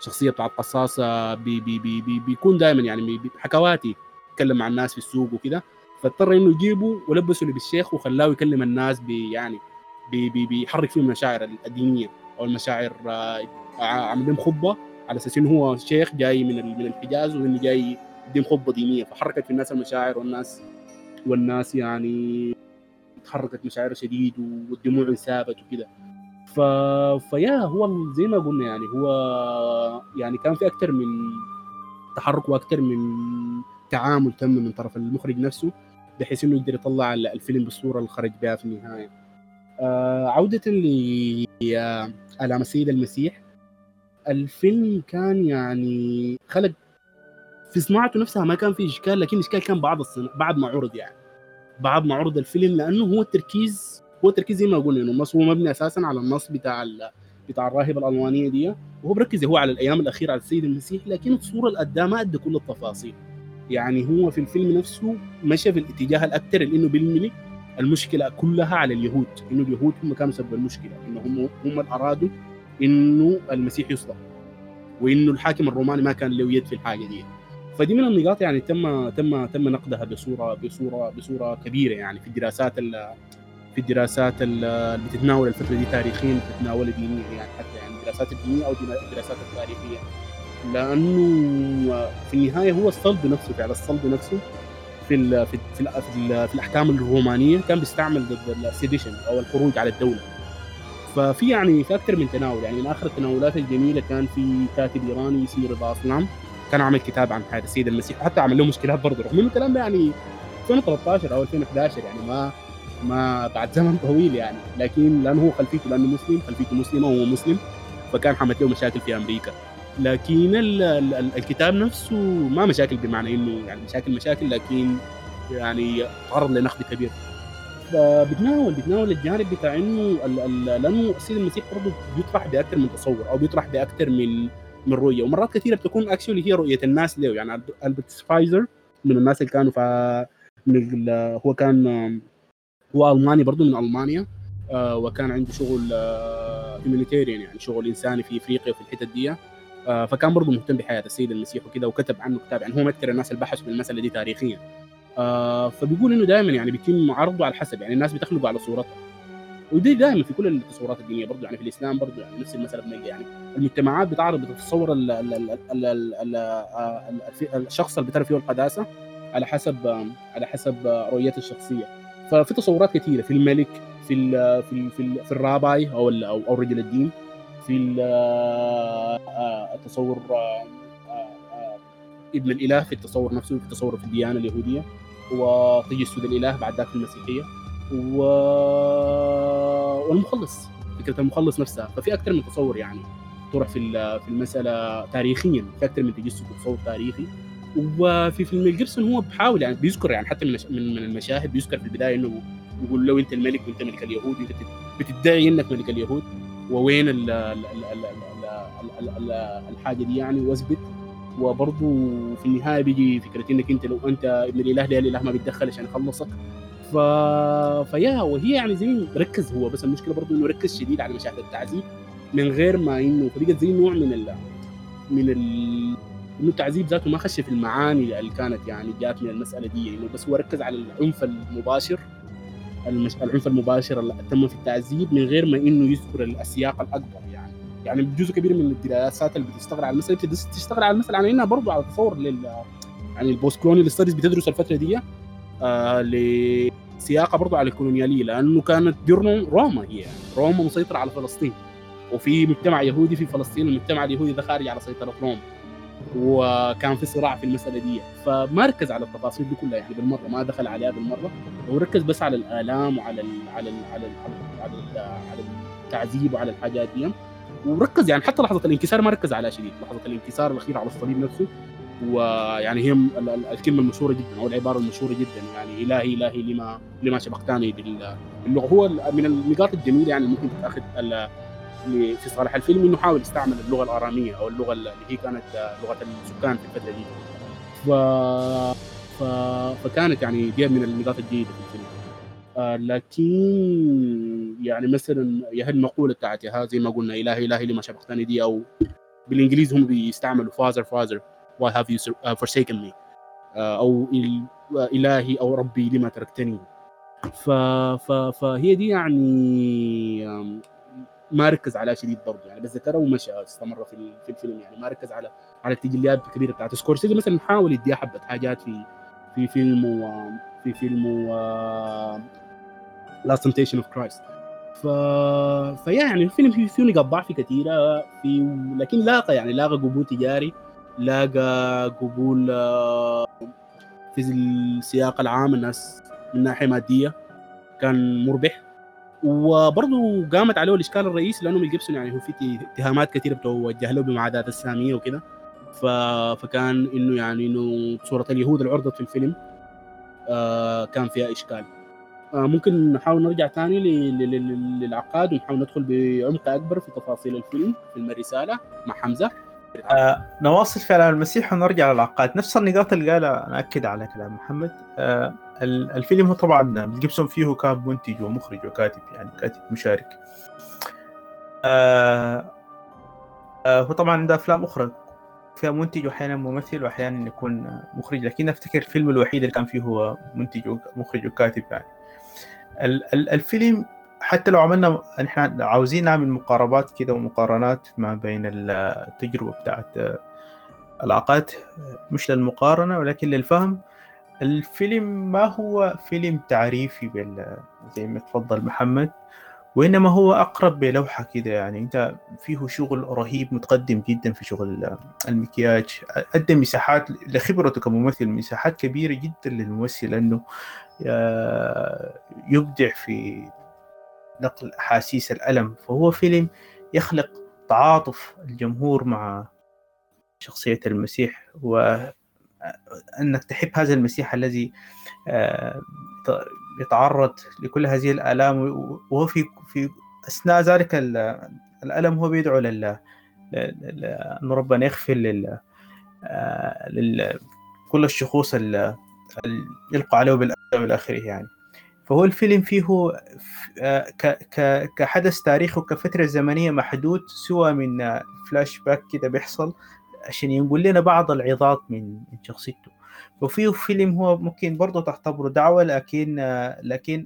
S2: شخصية بتاعت قصاص آه، بي بي بي بي بيكون دائما يعني حكواتي يتكلم مع الناس في السوق وكده. فاضطر إنه يجيبه ولبسه بالشيخ وخلاه يكلم الناس بي يعني بي بي بيحرك فيهم المشاعر الدينية أو المشاعر آه، عامل لهم خطبة على أساس إنه هو شيخ جاي من من الحجاز وإنه جاي يقدم خطبة دينية. فحركت في الناس المشاعر والناس والناس يعني تحركت مشاعر شديد والدموع انسابت وكده. ف... فيا هو زي ما قلنا يعني هو يعني كان في أكثر من تحرك وأكثر من تعامل تم من طرف المخرج نفسه بحيث إنه يقدر يطلع ال- الفيلم بالصورة اللي خرج بها في النهاية. آه عودة لآلام السيد المسيح. الفيلم كان يعني خلق في صناعته نفسها ما كان في إشكال لكن الاشكال كان بعد الصنا... بعد ما عرض يعني. بعد عرض الفيلم لأنه هو التركيز هو التركيز زي ما قلنا إنه النص هو مبني أساسا على النص بتاع. بتاع الراهبة الألمانية دي وهو بركز هو على الأيام الأخيرة على السيد المسيح لكن الصورة اللي قدامها ما ادى كل التفاصيل يعني هو في الفيلم نفسه مشى في الاتجاه الأكثر انه بيلمي المشكلة كلها على اليهود إنه اليهود هم كانوا سبب المشكلة إنه هم هم اللي أرادوا إنه المسيح يصلب وإنه الحاكم الروماني ما كان له يد في الحاجة دي فدي من النقاط يعني تم تم تم نقدها بصوره بصوره بصورة كبيرة يعني في الدراسات ال- في الدراسات ال- اللي بتتناول الفترة دي تاريخيا بتتناول دينيا يعني حتى يعني الدراسات الدينية أو الدراسات التاريخية. لأنه في النهاية هو الصلب نفسه فعل الصلب نفسه في ال في ال في, ال في, ال في الأحكام الرومانية كان بيستعمل ضد السيديشن أو الخروج على الدولة. ففي يعني في أكثر من تناول يعني من آخر التناولات الجميلة كان في كاتب إيراني اسمه رضا اسلام كان عامل كتاب عن حياة السيد المسيح وحتى عمل له مشكلات برضه رغم إنه الكلام يعني 2013 أو 2011 يعني ما ما بعد زمن طويل يعني. لكن لأنه هو خلفيته لأنه مسلم خلفيته مسلمة وهو مسلم فكان حمت له مشاكل في أمريكا. لكن ال ال ال الكتاب نفسه ما مشاكل بمعنى إنه يعني مشاكل مشاكل لكن يعني تعرض لنقد كبير. فبتناول بتناول الجانب بتاع إنه لأنه السيد المسيح برضه بيطرح بأكثر من تصور أو بيطرح بأكثر من من رؤية. ومرات كثيرة بتكون actually هي رؤية الناس له يعني البرت شفايتزر من الناس اللي كانوا في من هو كان هو ألماني برضه من ألمانيا آه، وكان عنده شغل هيومانيتيريان يعني شغل إنساني في إفريقيا وفي الحتت دي. آه، فكان برضه مهتم بحياة السيد المسيح وكذا وكتب عنه كتاب. يعني هو من أكثر الناس اللي بحثوا في المسألة دي تاريخيا. آه، فبيقول إنه دائما يعني بيتم عرضه على حسب يعني الناس بتخلقه على صورتها. ودي دائما في كل التصورات الدينية برضه يعني في الإسلام برضه يعني نفس المساله بنلقى يعني المجتمعات بتعرض بتتصور آه، ال- الشخص اللي بتعرف فيه القداسه على حسب على حسب رؤيته الشخصية. ففي تصورات كثيره في الملك في ال في ال في, ال في الراباي أو أو أو رجل الدين في ال- التصور آه، آه، ابن الإله في التصور نفسه في التصور في الديانة اليهودية وتجسد الإله بعد ذاك المسيحية و... والمخلص فكرة المخلص نفسها. ففي أكثر من تصور يعني. طرح في في المسألة تاريخيا. في أكثر من تجسد وتصور تاريخي. وفي فيلم الجبسون هو بحاول يعني بيذكر يعني حتى من من المشاهد بيذكر في البداية إنه يقول لو أنت الملك وأنت ملك اليهود أنت بتدعي إنك ملك اليهود. ووين ال ال ال ال الحاجة دي يعني واثبت. وبرضه في النهاية بيجي فكرة إنك أنت لو أنت ابن الإله لا الإله ما بيتدخل عشان يخلصك. ف... فيا وهي يعني زي ركز هو. بس المشكلة برضه إنه ركز شديد على مشاهد التعذيب من غير ما إنه فبقت زي نوع من ال من ال إنه التعذيب ذاته ما خش في المعاني اللي كانت يعني جات من المسألة دي. انه بس هو ركز على العنف المباشر المش... العنف المباشر اللي تم في التعذيب من غير ما إنه يذكر السياق الأكبر يعني. يعني جزء كبير من الدراسات اللي بتشتغل على المسألة بتدرس- تشتغل على المسألة على إنها برضه على تصور لل يعني ال postcolonial studies بتدرس الفترة دي. آه لسياقة برضه على الكولونيالية لأنه كانت دي روم- روما هي. يعني روما مسيطرة على فلسطين. وفي مجتمع يهودي في فلسطين والمجتمع اليهودي ده خارج على سيطرة روما. وكان في صراع في المسألة دي. فما ركز على التفاصيل دي كلها يعني بالمرة ما دخل عليها بالمرة. وركز بس على الآلام وعلى ال على ال على ال على ال على التعذيب وعلى الحاجات دي. وركز يعني حتى لحظة الانكسار ما ركز عليها شديد لحظة الانكسار الاخيره على الصليب نفسه. ويعني هي ال- ال- الكلمة المشهورة جدا أو العبارة المشهورة جدا يعني الهي الهي لما لما شبقتني بال- باللغة. هو من النقاط الجميلة يعني ممكن تتأخذ في صالح الفيلم إنه حاول يستعمل اللغة الآرامية أو اللغة اللي هي كانت لغة السكان في الفترة دي. ف... ف... فكانت يعني دي من النقاط الجيدة في الفيلم. آه لكن يعني مثلا يا المقوله بتاعت يا زي ما قلنا الهي الهي لما شبقتني دي أو بالإنجليزي هم بيستعملوا father father. Why have you forsaken me. آه أو إلهي أو ربي لما تركتني. ف... ف... فهي دي يعني ما ركز عليها شديد برضه. يعني بس ذكرها ومشى استمر في في الفيلم. يعني ما ركز على على التجليات الكبيرة بتاعت سكورسيزي. مثلا حاول يديها حبة حاجات في في فيلم و في فيلم The Last Temptation of Christ ف فيعني الفيلم فيه فيه نقاط ضعف كثيرة في لكن لاقى يعني لاقى قبول تجاري. لاقى قبول في السياق العام الناس من ناحية مادية كان مربح. وبرضه قامت عليه الإشكال الرئيسي لأنه ميل جيبسون يعني هو في اتهامات كثيره بتوجه له بمعاداه السامية وكده. فكان إنه يعني إنه صوره اليهود اللي عرضت في الفيلم آه كان فيها إشكال. آه ممكن نحاول نرجع ثاني للعقاد ونحاول ندخل بعمق أكبر في تفاصيل الفيلم فيلم الرسالة مع حمزة.
S1: آه نواصل في المسيح ونرجع للعقاد نفس النقاط اللي قالها ناكد على كلام محمد. آه الفيلم هو طبعا جيبسون فيه كان منتج ومخرج وكاتب يعني كاتب مشارك. آه آه هو طبعا عنده أفلام أخرى. فيها منتج واحيانا ممثل واحيانا يكون مخرج. لكن أفتكر الفيلم الوحيد اللي كان فيه هو منتج ومخرج وكاتب يعني. الفيلم حتى لو عملنا إحنا عاوزين نعمل مقاربات كده ومقارنات ما بين التجربة بتاعت العقاد مش للمقارنة ولكن للفهم الفيلم ما هو فيلم تعريفي بال زي ما تفضل محمد وإنما هو أقرب بلوحة كده يعني. أنت فيه شغل رهيب متقدم جدا في شغل المكياج أدى مساحات لخبرته كممثل مساحات كبيرة جدا للممثل أنه يبدع في نقل أحاسيس الألم فهو فيلم يخلق تعاطف الجمهور مع شخصية المسيح و انك تحب هذا المسيح الذي يتعرض لكل هذه الآلام وهو في في أثناء ذلك الألم هو بيدعو لل ان ربنا يغفر لل لل كل الشخوص اللي يلقى عليه آخره يعني. فهو الفيلم فيه كحدث تاريخي وكفترة زمنية محدود سوى من فلاش باك كده بيحصل عشان ينقل لنا بعض العظات من شخصيته. وفيه فيلم هو ممكن برضه تعتبره دعوة لكن لكن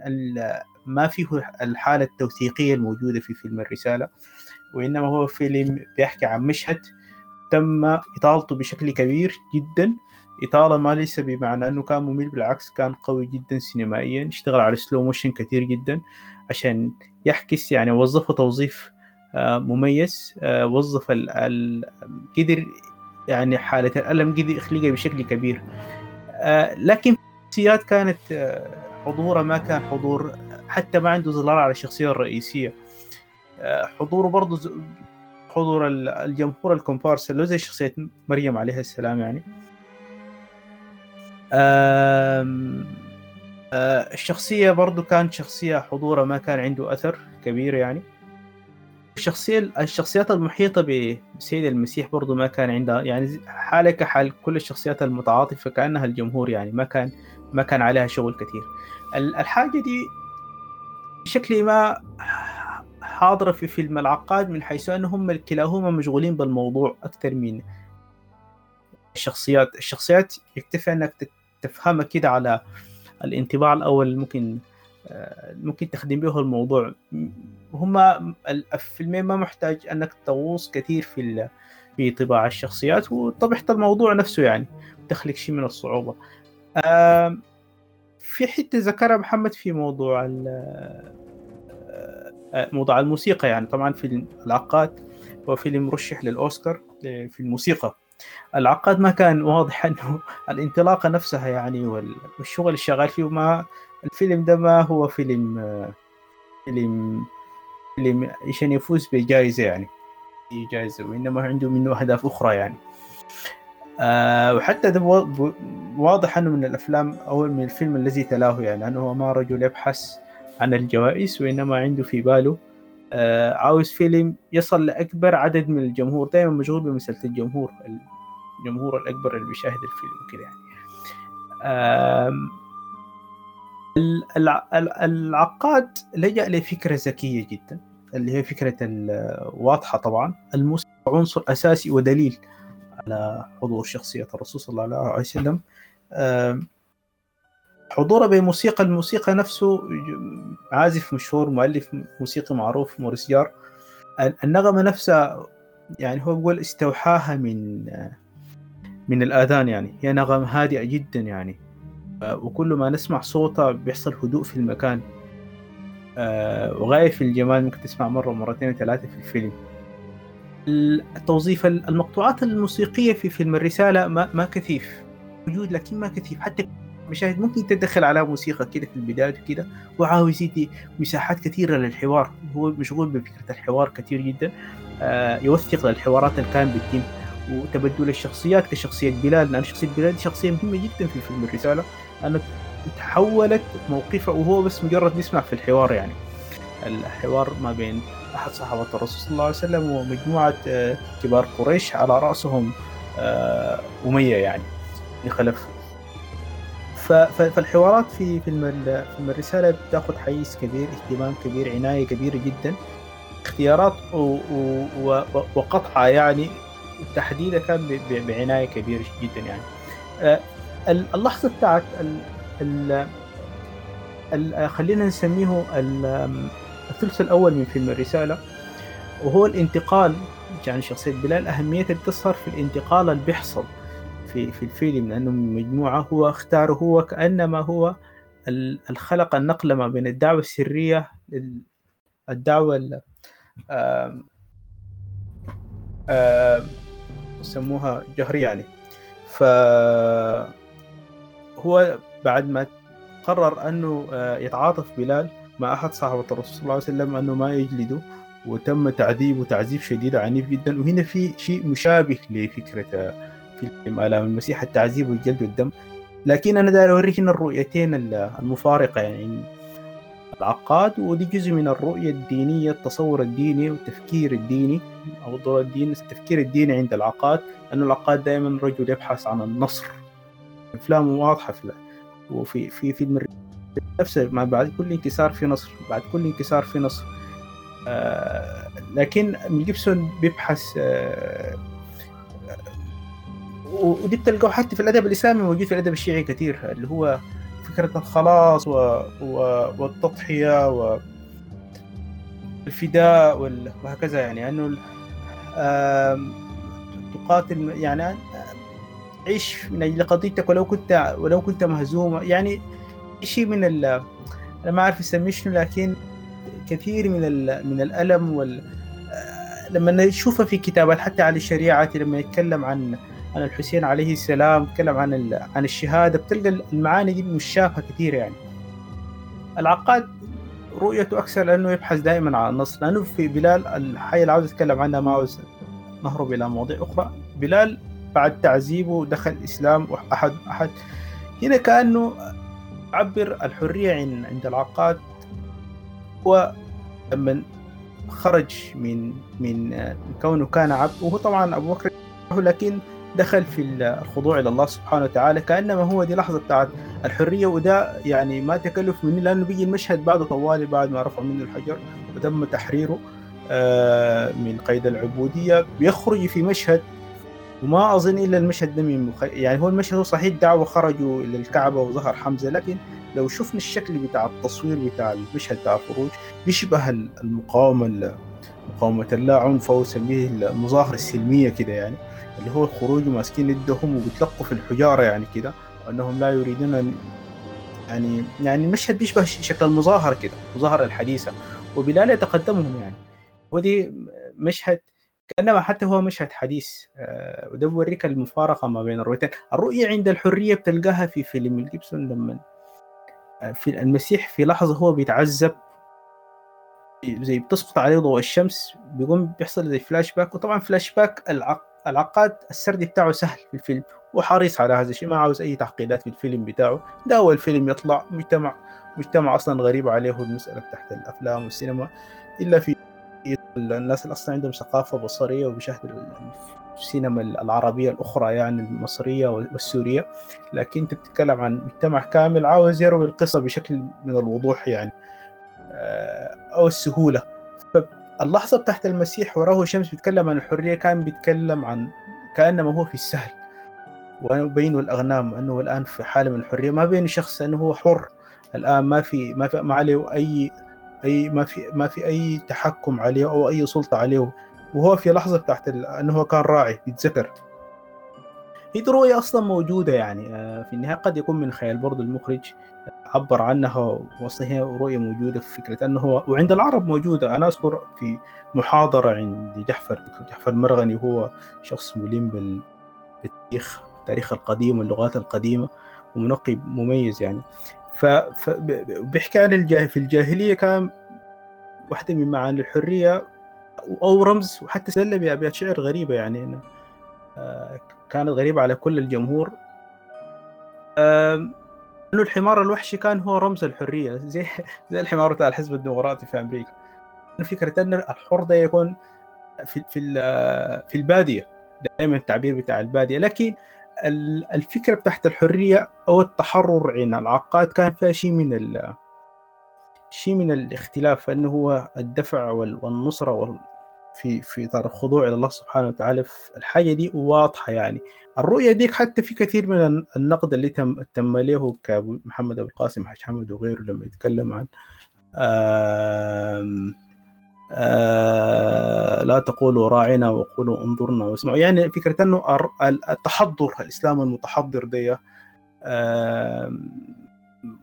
S1: ما فيه الحالة التوثيقية الموجودة في فيلم الرسالة وإنما هو فيلم بيحكي عن مشهد تم إطالته بشكل كبير جدا. إطالة ما ليس بمعنى أنه كان ممل بالعكس كان قوي جدا سينمائيا اشتغل على سلو موشن كثير جدا عشان يحكس يعني وظفه توظيف مميز وظف ال ال قدر يعني حالة الألم قدر يخلقها بشكل كبير. لكن الشخصيات كانت حضوره ما كان حضور حتى ما عنده ظلال على الشخصية الرئيسية. حضوره برضه حضور الجمهور الكومبارس اللي زي شخصية مريم عليها السلام يعني. الشخصية برضو كانت شخصية حضورها ما كان عنده أثر كبير يعني. الشخصية الشخصيات المحيطة بسيد المسيح برضو ما كان عندها. يعني حالة كحال كل الشخصيات المتعاطفة كأنها الجمهور يعني ما كان ما كان عليها شغل كثير. الحاجة دي بشكل ما حاضرة في فيلم العقاد من حيث أنهم كلاهما مشغولين بالموضوع أكثر من الشخصيات الشخصيات يكتفي أنك تفهمها كده على الانطباع الأول ممكن ممكن تخدم به الموضوع. هما الفيلمين ما محتاج أنك تغوص كثير في في طباع الشخصيات وطبيعة الموضوع نفسه يعني تخلق شيء من الصعوبة. في حتة ذكرها محمد في موضوع موضوع الموسيقى يعني طبعا في العقاد هو فيلم مرشح للأوسكار في الموسيقى. العقاد ما كان واضح أنه الانطلاقة نفسها يعني والشغل اللي شغال فيه ما الفيلم ده ما هو فيلم فيلم فيلم عشان يفوز بجائزة يعني. جائزة وإنما عنده منه أهداف أخرى يعني. آه وحتى ده واضح أنه من الأفلام أو من الفيلم الذي تلاه يعني أنه هو ما رجل يبحث عن الجوائز وإنما عنده في باله عاوز فيلم يصل لأكبر عدد من الجمهور دائما مشغول بمسألة الجمهور الجمهور الأكبر اللي بيشاهد الفيلم وكده يعني. العقاد لجأ لفكرة ذكية جدا اللي هي فكرة واضحة طبعا الموسيقى عنصر أساسي ودليل على حضور شخصية الرسول صلى الله عليه وسلم. حضوره بموسيقى الموسيقى نفسه عازف مشهور مؤلف موسيقي معروف موريس جار. النغمة نفسها يعني هو بيقول استوحاها من من الآذان يعني. هي نغمة هادئة جدا يعني. وكل ما نسمع صوتها بيحصل هدوء في المكان. وغاية في الجمال ممكن تسمع مرة مرتين وثلاثة في الفيلم. التوظيف المقطوعات الموسيقية في فيلم الرسالة ما, ما كثيف. موجود لكن ما كثيف. حتى مشاهد ممكن تدخل على موسيقى كده في البداية كده وعاوز يدي مساحات كثيرة للحوار. هو مشغول بفكرة الحوار كثير جدا. يوثق للحوارات اللي كان بتتم. وتبدل الشخصيات كشخصية بلال. لأن شخصية بلال شخصية مهمة جدا في فيلم الرسالة. أنه تحولت موقفه وهو بس مجرد بيسمع في الحوار يعني. الحوار ما بين أحد صحابة الرسول صلى الله عليه وسلم ومجموعة كبار قريش على رأسهم أمية يعني. خلف فالحوارات في فيلم الرسالة بتاخذ حيز كبير اهتمام كبير عناية كبيرة جدا. اختيارات وقطعة يعني تحديدها كان بعناية كبيرة جدا يعني. اللحظة بتاعت ال ال خلينا نسميه الثلث الأول من فيلم الرسالة وهو الانتقال. يعني شخصية بلال أهميتها بتظهر في الانتقال اللي بيحصل. في في الفيلم لأنه مجموعة هو أختاره هو كأنما هو الخلق النقلة ما بين الدعوة السرية الدعوة يسموها جهرية يعني. ف هو بعد ما قرر أنه يتعاطف بلال مع أحد صحابه الرسول صلى الله عليه وسلم أنه ما يجلده وتم تعذيبه تعذيب شديد عنيف جدا. وهنا في شيء مشابه لفكرة فيلم آلام المسيح التعذيب والجلد والدم. لكن أنا داير أوريك هنا الرؤيتين المفارقة يعني العقاد ودي جزء من الرؤية الدينية التصور الديني والتفكير الديني أو دور الدين التفكير الديني عند العقاد. أنه العقاد دائما رجل يبحث عن النصر. أفلامه واضحة في وفي في فيلم نفسه ما بعد كل انكسار في نصر بعد كل انكسار في نصر. آه لكن جيبسون بيبحث آه ودي بتلقاه حتى في الأدب الإسلامي موجود في الأدب الشيعي كثير اللي هو فكرة الخلاص و... و... والتضحية والفداء وال... وهكذا يعني أنه تقاتل يعني عيش من أجل قضيتك ولو كنت ولو كنت مهزوم يعني شيء من ال أنا ما أعرف أسميه شنو لكن كثير من ال... من الألم وال لما نشوفه في كتابات حتى عن الشريعة لما يتكلم عن عن الحسين عليه السلام تكلم عن عن الشهادة بتلقى المعاني دي مشافة كثير يعني. العقاد رؤيته أكثر لأنه يبحث دائما عن النصر لأنه في بلال الحاجة اللي عاوز اتكلم عنها ما عاوز نهرب إلى مواضيع أخرى. بلال بعد تعذيبه دخل الإسلام واحد أحد. هنا كأنه عبر الحرية عند العقاد. هو لما خرج من من كونه كان عبد وهو طبعا أبو بكر لكن دخل في الخضوع إلى الله سبحانه وتعالى كأنما هو دي لحظة بتاعت الحرية وده يعني ما تكلف مني لأنه بيجي المشهد بعد طوالي بعد ما رفعوا منه الحجر وتم تحريره من قيد العبودية. بيخرج في مشهد وما أظن إلا المشهد ده من مخ... يعني هو المشهد صحيح دعوة خرجوا إلى الكعبة وظهر حمزة لكن لو شفنا الشكل بتاع التصوير بتاع المشهد بتاع الخروج بيشبه المقاومة مقاومة اللا عنف أو سميه المظاهره السلمية كده يعني. اللي هو الخروج ماسكين يدهم وبيتلقوا في الحجارة يعني كده وأنهم لا يريدون أن يعني يعني المشهد بيشبه شكل المظاهره كده المظاهره الحديثة وبلال يتقدمهم يعني. ودي مشهد كأنما حتى هو مشهد حديث آه وده بوريك المفارقة ما بين الرؤيتين الرؤية عند الحرية بتلقاها في فيلم الجيبسون لما في المسيح في لحظة هو بيتعذب زي بتسقط عليه ضوء الشمس بيقوم بيحصل زي فلاش باك وطبعا فلاش باك العق العقاد السرد بتاعه سهل في الفيلم وحريص على هذا الشيء ما عاوز أي تعقيدات في الفيلم بتاعه. ده اول فيلم يطلع مجتمع مجتمع أصلا غريب عليه المسألة تحت الأفلام والسينما. إلا في الناس اللي أصلا عندهم ثقافة بصرية وبيشاهدوا السينما العربية الأخرى يعني المصرية والسورية. لكن أنت بتتكلم عن مجتمع كامل عاوز يروي القصة بشكل من الوضوح يعني آه، أو السهولة. اللحظة بتاعت المسيح وراه شمس بيتكلم عن الحرية كان بيتكلم عن كأنما هو في السهل. وبين الأغنام أنه الآن في حالة من الحرية. ما بين شخص أنه هو حر الآن ما في ما في ما عليه أي أي ما في ما في أي تحكم عليه أو أي سلطة عليه. وهو في لحظة تحت أنه هو كان راعي بيتذكر هي رؤية أصلا موجودة يعني آه، في النهاية قد يكون من خيال برضو المخرج. عبر عنها واصلا هي رؤية موجودة في فكرة أنه هو وعند العرب موجودة. أنا أذكر في محاضرة عند جحفر جحفر مرغني هو شخص ملم بالتاريخ التاريخ القديم واللغات القديمة ومنقب مميز يعني. فبيحكي عن الجاه في الجاهلية كان واحدة من معاني الحرية أو رمز وحتى سلم بأبيات شعر غريبة يعني آه، كانت غريبة على كل الجمهور. انه الحمار الوحشي كان هو رمز الحرية. زي زي الحمار بتاع الحزب الديمقراطي في أمريكا. فكرة إن الحر ده يكون في في في البادية. دائما التعبير بتاع البادية. لكن الفكرة بتاعت الحرية أو التحرر عند العقاد كان فيها شيء من شيء من الاختلاف. انه هو الدفع والنصرة في في إطار الخضوع إلى الله سبحانه وتعالى الحاجة دي واضحة يعني. الرؤية ديك حتى في كثير من النقد اللي تم تم له كابو محمد أبو القاسم حاج حمد وغيره لما يتكلم عن آه لا تقولوا راعنا وقولوا انظرنا واسمعوا. يعني فكرة إنه التحضر الإسلام المتحضر دي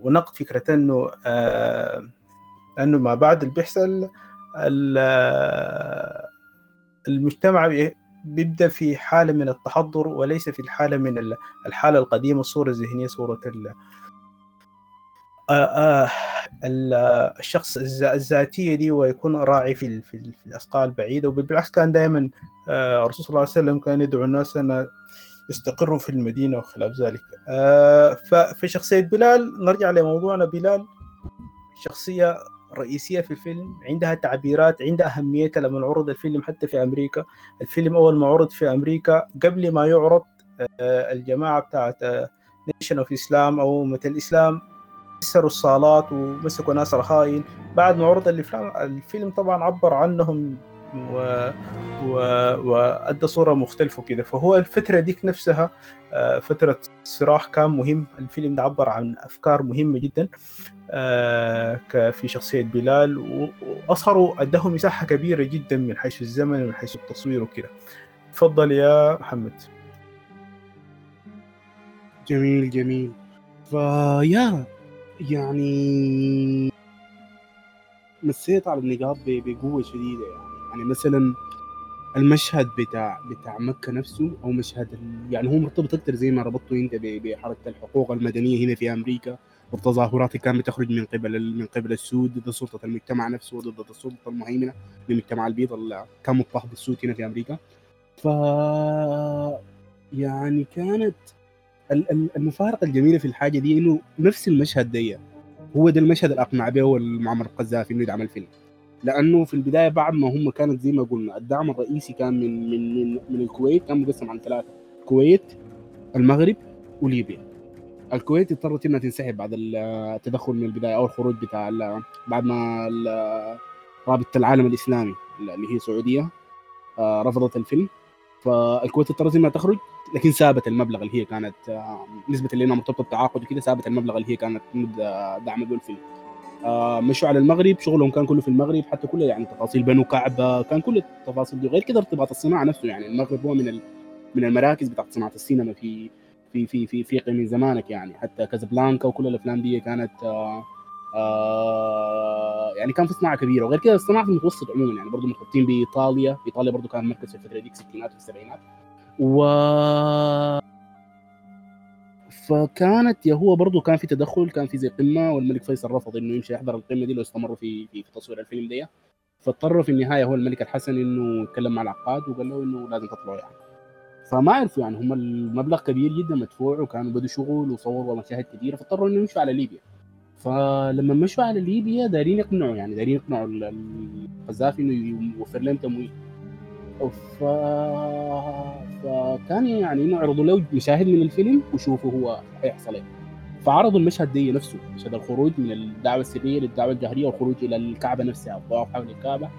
S1: ونقد فكرة إنه إنه ما بعد بيحصل المجتمع بيبدأ في حالة من التحضر وليس في الحالة من الحالة القديمة الصورة الذهنية صورة الشخص الذاتية دي ويكون راعي في في الاسقال البعيده وبالعكس كان دائما الرسول صلى الله عليه وسلم كان يدعو الناس أن يستقروا في المدينة وخلاف ذلك. ففي شخصية بلال نرجع لموضوعنا. بلال شخصية رئيسية في الفيلم عندها تعبيرات عندها أهميتها لما عرض الفيلم حتى في أمريكا. الفيلم أول ما عرض في أمريكا قبل ما يعرض آه، الجماعة بتاعت Nation of Islam أو مثل الإسلام كسروا الصالات ومسكوا ناس رهاين بعد ما عرض الفيلم الفيلم طبعا عبر عنهم و... و... وأدى صورة مختلفة كده فهو الفترة ديك نفسها آه، فترة صراع كان مهم. الفيلم ده عبر عن أفكار مهمة جدا. في شخصية بلال واظهروا اداه مساحة كبيرة جدا من حيث الزمن ومن حيث التصوير وكده تفضل يا محمد.
S2: جميل جميل. فيا يعني مسيت على النقاط بقوة شديدة يعني. يعني مثلا المشهد بتاع بتاع مكة نفسه أو مشهد يعني هو مرتبط أكثر زي ما ربطته أنت بحركة الحقوق المدنية هنا في أمريكا. والتظاهرات كانت بتخرج من قبل من قبل السود ضد سلطة المجتمع نفسه وضد السلطه المهيمنة للمجتمع البيض اللي كان مضطهد بالسود هنا في أمريكا. ف يعني كانت المفارقة الجميلة في الحاجة دي إنه نفس المشهد دي هو ده المشهد اللي أقنع به معمر القذافي إنه يدعم الفيلم لأنه في البداية بعد ما هم كانت زي ما قلنا الدعم الرئيسي كان من من من, من الكويت كان مقسم عن ثلاثة الكويت المغرب وليبيا. الكويت اضطرت إنها تنسحب بعد التدخل من البداية أو الخروج بتاع بعد ما رابطه العالم الإسلامي اللي هي السعوديه آه، رفضت الفيلم. فالكويت اضطرت إنها تخرج لكن سابت المبلغ اللي هي كانت آه، نسبة اللي إنها مرتبطة بتعاقد وكذا سابت المبلغ اللي هي كانت دعم به الفيلم. آه، مشوا على المغرب شغلهم كان كله في المغرب حتى كل يعني تفاصيل بنو كعبه كان كل التفاصيل دي. غير كده ارتباط الصناعة نفسه يعني المغرب هو من من المراكز بتاعت صناعة السينما في في في في افريقيا من زمانك يعني. حتى كازابلانكا وكل الأفلام دي كانت آآ آآ يعني كان في صناعة كبيرة. وغير كده الصناعة في المتوسط عموما يعني برضه مرتبطين بإيطاليا. إيطاليا برضه كان مركز في الفترة دي الستينات والسبعينات و فكانت يا هو برضه كان في تدخل كان في زي قمة والملك فيصل رفض إنه يمشي يحضر القمة دي لو استمروا في في, في تصوير الفيلم دي. فاضطر في النهاية هو الملك الحسن إنه يتكلم مع العقاد وقال له إنه لازم تطلعوا يعني. فما عرفوا يعني هم المبلغ كبير جدا مدفوع وكانوا بدوا شغل وصوروا مشاهد كثيره فاضطروا انه يمشوا على ليبيا. فلما مشوا على ليبيا دايرين يقنعوا يعني دايرين يقنعوا ال- ال- القذافي إنه يوفر لهم تمويل. ف... فكان يعني إنه عرضوا له مشاهد من الفيلم وشوفوا هو هيحصل إيه. فعرضوا المشهد دي نفسه مشهد الخروج من الدعوة السرية للدعوة الجهرية والخروج إلى الكعبة نفسها الطواف حول الكعبه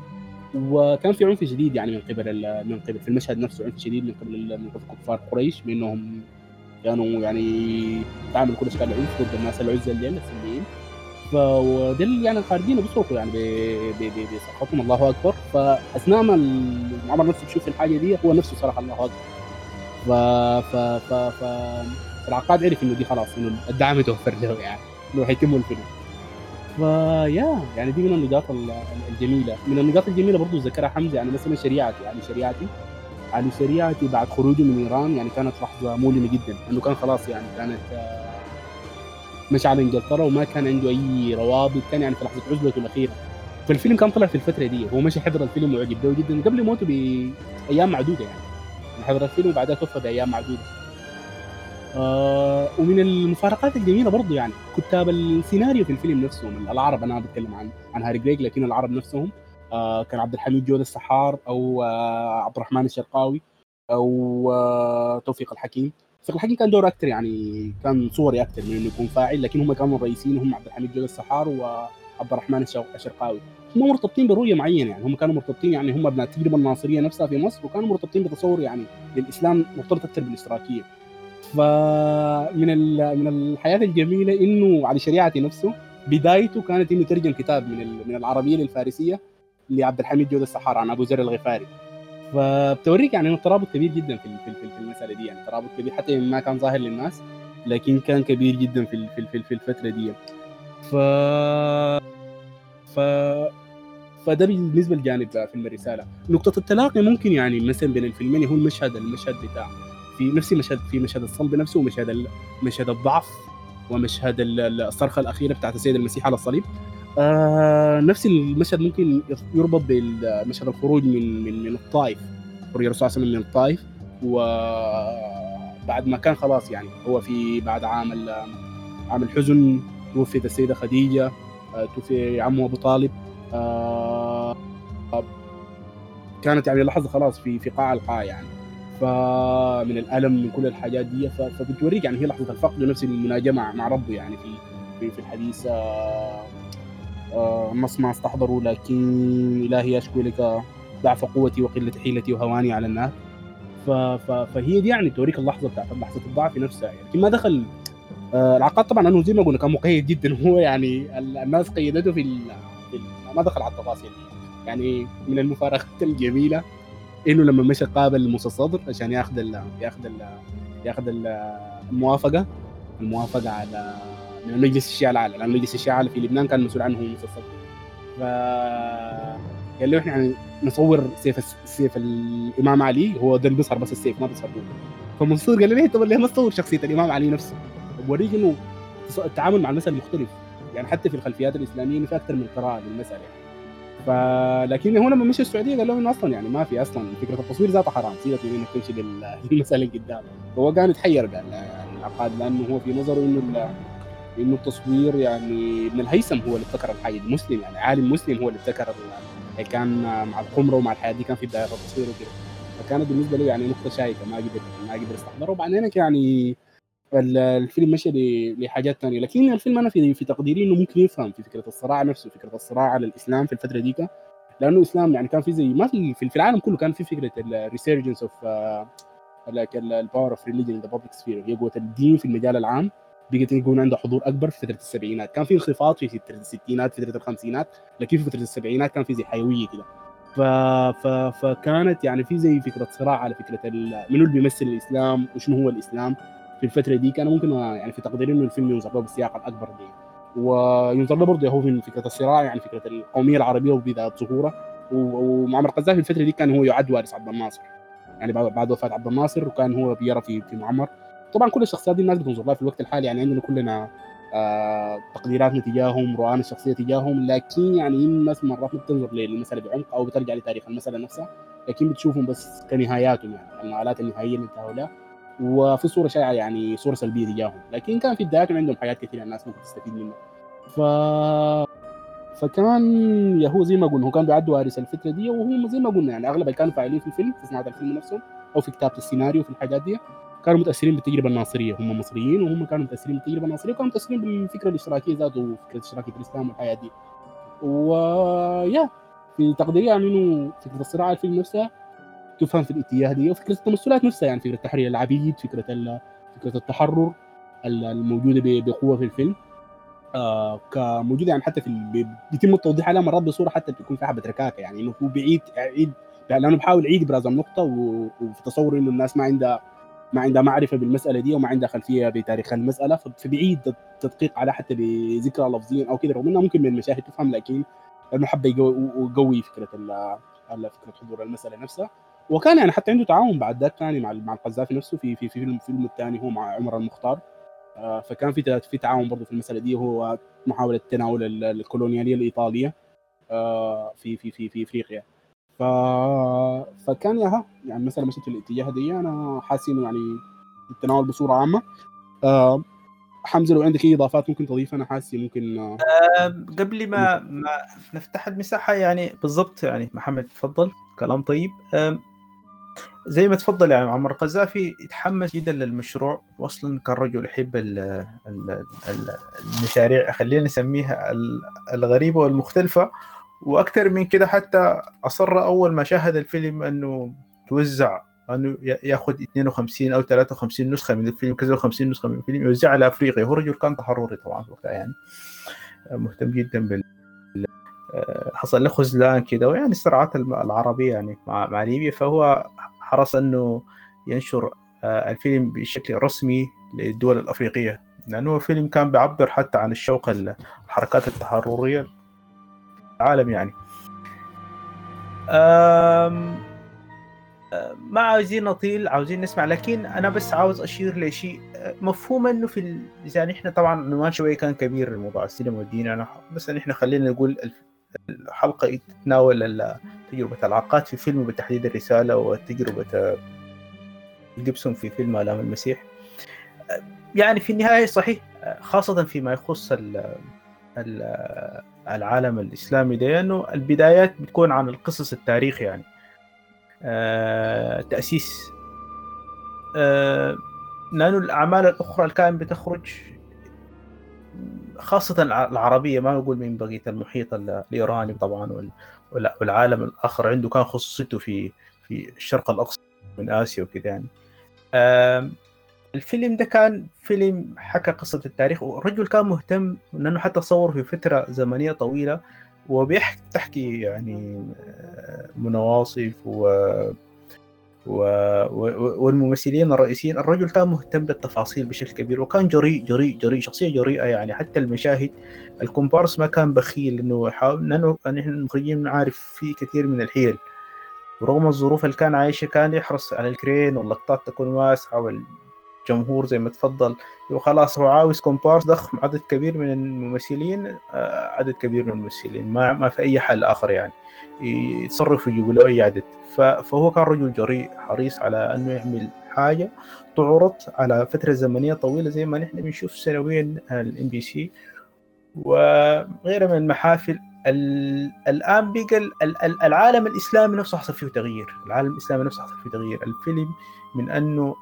S2: وكان في عنف شديد يعني من قبل من قبل في المشهد نفسه عنف شديد من قبل من قبل كفار قريش بأنهم كانوا يعني تعاملوا كل أشكال العنف ضد الناس العزل ديل السلميين فدل يعني الخارجين بيصرخوا يعني ب- ب- ب- بصرختهم الله أكبر. فأثناء ما عمر نفسه بيشوف الحاجة دي هو نفسه صرخ الله أكبر. ف ف ف ف العقاد عرف إنه دي خلاص إنه الدعم متوفر له يعني إنه حيتموا الفيلم فيا يعني دي من النقاط ال- ال- الجميلة. من النقاط الجميلة برضو ذكرها حمزة يعني مثلا شريعتي يعني شريعتي علي شريعتي بعد خروجه من إيران يعني كانت لحظة مؤلمة جدا إنه كان خلاص يعني كانت آه، مشى على إنجلترا وما كان عنده أي روابط كان يعني في لحظة عزلته الأخيرة. فالفيلم كان طلع في الفترة دي هو مشى حضر الفيلم وعجب جدا قبل موته بأيام معدودة يعني يعني. حضر الفيلم وبعدها توفى بأيام معدودة. آه ومن المفارقات الجميلة برضو يعني كتاب السيناريو في الفيلم نفسهم العرب أنا بتكلم عن عن هاري جريج لكن العرب نفسهم آه كان عبد الحميد جود السحار أو آه عبد الرحمن الشرقاوي أو آه توفيق الحكيم. توفيق الحكيم كان دور أكثر يعني كان صوري أكثر من إنه يكون فاعل لكن هم كانوا الرئيسيين هم عبد الحميد جود السحار وعبد الرحمن الشرقاوي. هم مرتبطين برؤيه معينه يعني هم كانوا مرتبطين يعني هم ابناء التجربه الناصرية نفسها في مصر وكانوا مرتبطين بتصور يعني للإسلام مرتبط أكثر بالإشتراكية. فمن من الحياة الجميلة إنه على شريعتي نفسه بدايته كانت إنه ترجم كتاب من من العربية للفارسية لعبد الحميد جود السحار عن أبو ذر الغفاري. فبتوريك يعني إنه الترابط كبير جدا في في ال- في المسألة دي. يعني ترابط كبير حتى ما كان ظاهر للناس لكن كان كبير جدا في في في ال- في الفترة دي. ف ف فده بالنسبة لجانب فيلم الرسالة. نقطة التلاقي ممكن يعني مثلا بين الفيلمين هو المشهد المشهد بتاع في نفس المشهد في مشهد الصلب نفسه ومشهد مشهد الضعف ومشهد ال- ال- الصرخة الأخيرة بتاعت السيد المسيح على الصليب. آه نفس المشهد ممكن يربط بمشهد الخروج من من من الطائف خروج الرسول صلى الله عليه وسلم من الطائف. وبعد ما كان خلاص يعني هو في بعد عام عام الحزن توفيت السيدة خديجة آه، توفي عمه أبو طالب. آه، كانت يعني لحظة خلاص في في قاع القاع يعني. فمن الألم من كل الحاجات دي فبتوريك يعني هي لحظة الفقد ونفس المناجاة مع مع ربه يعني في في, في الحديث آه، آه، النص ما استحضروا لكن إلهي أشكو لك ضعف قوتي وقلة حيلتي وهواني على الناس. فهي دي يعني توريك اللحظة بتاعت لحظة الضعف نفسها يعني. لكن ما دخل آه، العقاد طبعا أنه زي ما قلنا كان مقيد جدا. هو يعني ال- الناس قيدته في, ما دخل على التفاصيل. يعني من المفارقات الجميلة. إنه لما مشى قابل موسى الصدر عشان ياخذ ال ياخذ ال ياخذ ال- الموافقة الموافقة على من المجلس الشيعي الاعلى لأن مجلس الشيعي الاعلى في لبنان كان مسؤول عنه موسى الصدر. ف قال له إحنا يعني نصور سيف سيف الإمام علي هو ده اللي بيظهر بس السيف ما بيظهر. فمنصور قال له طب ليه ما تصور شخصية الإمام علي نفسه؟ بوريك إنه التعامل مع المسألة مختلف. يعني حتى في الخلفيات الإسلامية في أكثر من قراءة للمسألة. ف لكن هو لما مشى السعودية قال له إنه أصلا يعني ما في أصلا فكرة التصوير ذاتها حرام سيبك من إنك تمشي لل- للمسألة اللي قدام فهو كان يتحير قال يعني العقاد لأنه هو في نظره إنه إنه التصوير يعني ابن الهيثم هو اللي ابتكر الحاجة دي مسلم يعني عالم مسلم هو اللي ابتكر ال- كان مع القمرة ومع الحياة دي كان في بداية التصوير وكده. فكانت بالنسبة له يعني نقطة شائكة ما قدر ما قدر يستحضرها. وبعدين يعني الفيلم مشى لحاجات ثانية لكن الفيلم أنا في في تقديري إنه ممكن يفهم في فكرة الصراع نفسه فكرة الصراع على الإسلام في الفترة ديك. لأنه الاسلام يعني كان في زي ما في في في العالم كله كان في فكرة ال resurgence of ال power of religion the public sphere هي قوة الدين في المجال العام. بقت يكون عنده حضور أكبر في فترة السبعينات. كان في انخفاض في فترة الستينات فترة الخمسينات. لكن في فترة السبعينات كان في زي حيوية كده. ف... ف... فكانت يعني في زي فكرة صراع على فكرة ال... منو اللي بيمثل الإسلام وشنو هو الإسلام. في الفترة دي كان ممكن يعني في تقديري إنه الفيلم ينظر له بالسياق الأكبر دي. وينظر له برضه هو من فكرة الصراع يعني فكرة القومية العربية وبدايه ظهورها و- ومعمر القذافي في الفترة دي كان هو يعد وارث عبد الناصر. يعني بعد وفاة عبد الناصر وكان هو بيرى في في معمر. طبعا كل الشخصيات دي الناس بتنظر لها في الوقت الحالي يعني عندنا كلنا آه تقديراتنا تجاههم رؤانا الشخصية تجاههم. لكن يعني الناس مرات ما بتنظر للمسألة بعمق أو بترجع لتاريخ المسألة نفسها لكن بتشوفهم بس كنهاياتهم يعني النهايات النهائية اللي انتهوا لها. وفي صورة شائعة يعني صورة سلبية تجاههم لكن كان في بداياتهم عندهم حاجات كثيرة الناس ممكن تستفيد منها. ف فكان يا هو زي ما قلنا هو كان بيعد وارث الفترة دي وهم زي ما قلنا يعني أغلب اللي كانوا فاعلين في الفيلم في صناعة الفيلم نفسهم أو في كتابة السيناريو في الحاجات دي كانوا متأثرين بالتجربة الناصرية. هم مصريين وهم كانوا متأثرين بالتجربة الناصرية وكانوا متأثرين بالفكرة الاشتراكية ذاته وفكرة اشتراكيه الإسلام والحياة دي. ويا في تقديري يعني إنه فكرة الصراع الفيلم نفسها تفهم في الاتجاه دي وفكرة التمثلات نفسها يعني فكرة تحرير العبيد فكرة فكرة التحرر الموجودة بقوة في الفيلم. آه كموجودة يعني حتى في بيتم التوضيح عليها مرات بصورة حتى بتكون فيها حبة ركاكة يعني إنه هو بعيد عيد لأنه بحاول يعيد ابراز النقطة وفي تصور إنه الناس ما عندها ما عندها معرفة بالمسألة دي وما عندها خلفية بتاريخ المسألة فبيعيد التدقيق على حتى بذكرى لفظيا أو كده رغم إنها ممكن من المشاهد تفهم لكن حب يقوي فكرة فكرة حضور المسألة نفسها. وكان يعني حتى عنده تعاون بعد ذاك ثاني مع مع القذافي نفسه في في في الفيلم الثاني هو مع عمر المختار. آه، فكان في في تعاون برضه في المسألة دي وهو محاولة تناول الكولونيالية الإيطالية آه، في في في في إفريقيا. ف... فكان ياها يعني مثلا مشيت في الاتجاه دي أنا حاسس إنه يعني التناول بصورة عامة. أه حمزة لو عندك أي إضافات ممكن تضيفها أنا حاسس ممكن
S1: أه قبل ما ما نفتح المساحة يعني بالضبط يعني محمد تفضل كلام طيب. أه زي ما تفضل يعني عمر. القذافي يتحمس جدا للمشروع. واصلا كان رجل يحب المشاريع خلينا نسميها الغريبة والمختلفة. وأكثر من كده حتى أصر أول ما شاهد الفيلم أنه توزع أنه ياخذ 52 أو 53 نسخة من الفيلم كذا 50 نسخة من الفيلم يوزعها على افريقيا هو رجل كان تحرري طبعا وقتها يعني. مهتم جدا بال حصل له خذلان كده ويعني الصراعات العربية يعني مع ليبيا. فهو حرص أنه ينشر الفيلم بشكل رسمي للدول الأفريقية لأنه فيلم كان بيعبر حتى عن الشوق الحركات التحررية العالم يعني. أم ما عاوزين نطيل عاوزين نسمع لكن أنا بس عاوز أشير لشيء مفهوم أنه في ال... يعني إحنا طبعا عنوان شوية كان كبير موضوع السينما والدين أنا بس إحنا خلينا نقول الحلقة تتناول تجربة العقاد في فيلم بالتحديد الرسالة وتجربة جيبسون في فيلم آلام المسيح. يعني في النهاية صحيح خاصة فيما يخص ال العالم الإسلامي ده انه البدايات بتكون عن القصص التاريخ يعني. آه تأسيس. آه لأنه الأعمال الأخرى اللي كانت بتخرج خاصة العربية ما أقول من بقية المحيط الإيراني طبعا والعالم الآخر عنده كان خصوصيته في في الشرق الأقصى من آسيا وكذا يعني. آه الفيلم ده كان فيلم حكى قصة التاريخ والرجل كان مهتم لأنه حتى صور في فترة زمنية طويلة وبيحكي يعني منواصف و... والممثلين الرئيسيين الرجل كان مهتم بالتفاصيل بشكل كبير وكان جريء جريء جريء شخصية جريئة يعني حتى المشاهد الكومبارس ما كان بخيل إنه يحاول لأنه نحن المخرجين نعرف في كثير من الحيل ورغم الظروف اللي كان عايشها كان يحرص على الكرين واللقطات تكون واسعة وال... جمهور زي ما تفضل وخلاص هو عاوز كومبارس ضخم عدد كبير من الممثلين عدد كبير من الممثلين ما ما في أي حل آخر يعني. يتصرفوا يجيبوا له أي عدد. فهو كان رجل جريء حريص على إنه يعمل حاجة. تعرض على فترة زمنية طويلة زي ما نحن بنشوف سنويا الام بي سي وغيرها من المحافل الآن بقى العالم الإسلامي نفسه حصل فيه تغيير. العالم الإسلامي نفسه حصل فيه تغيير. الفيلم من أنه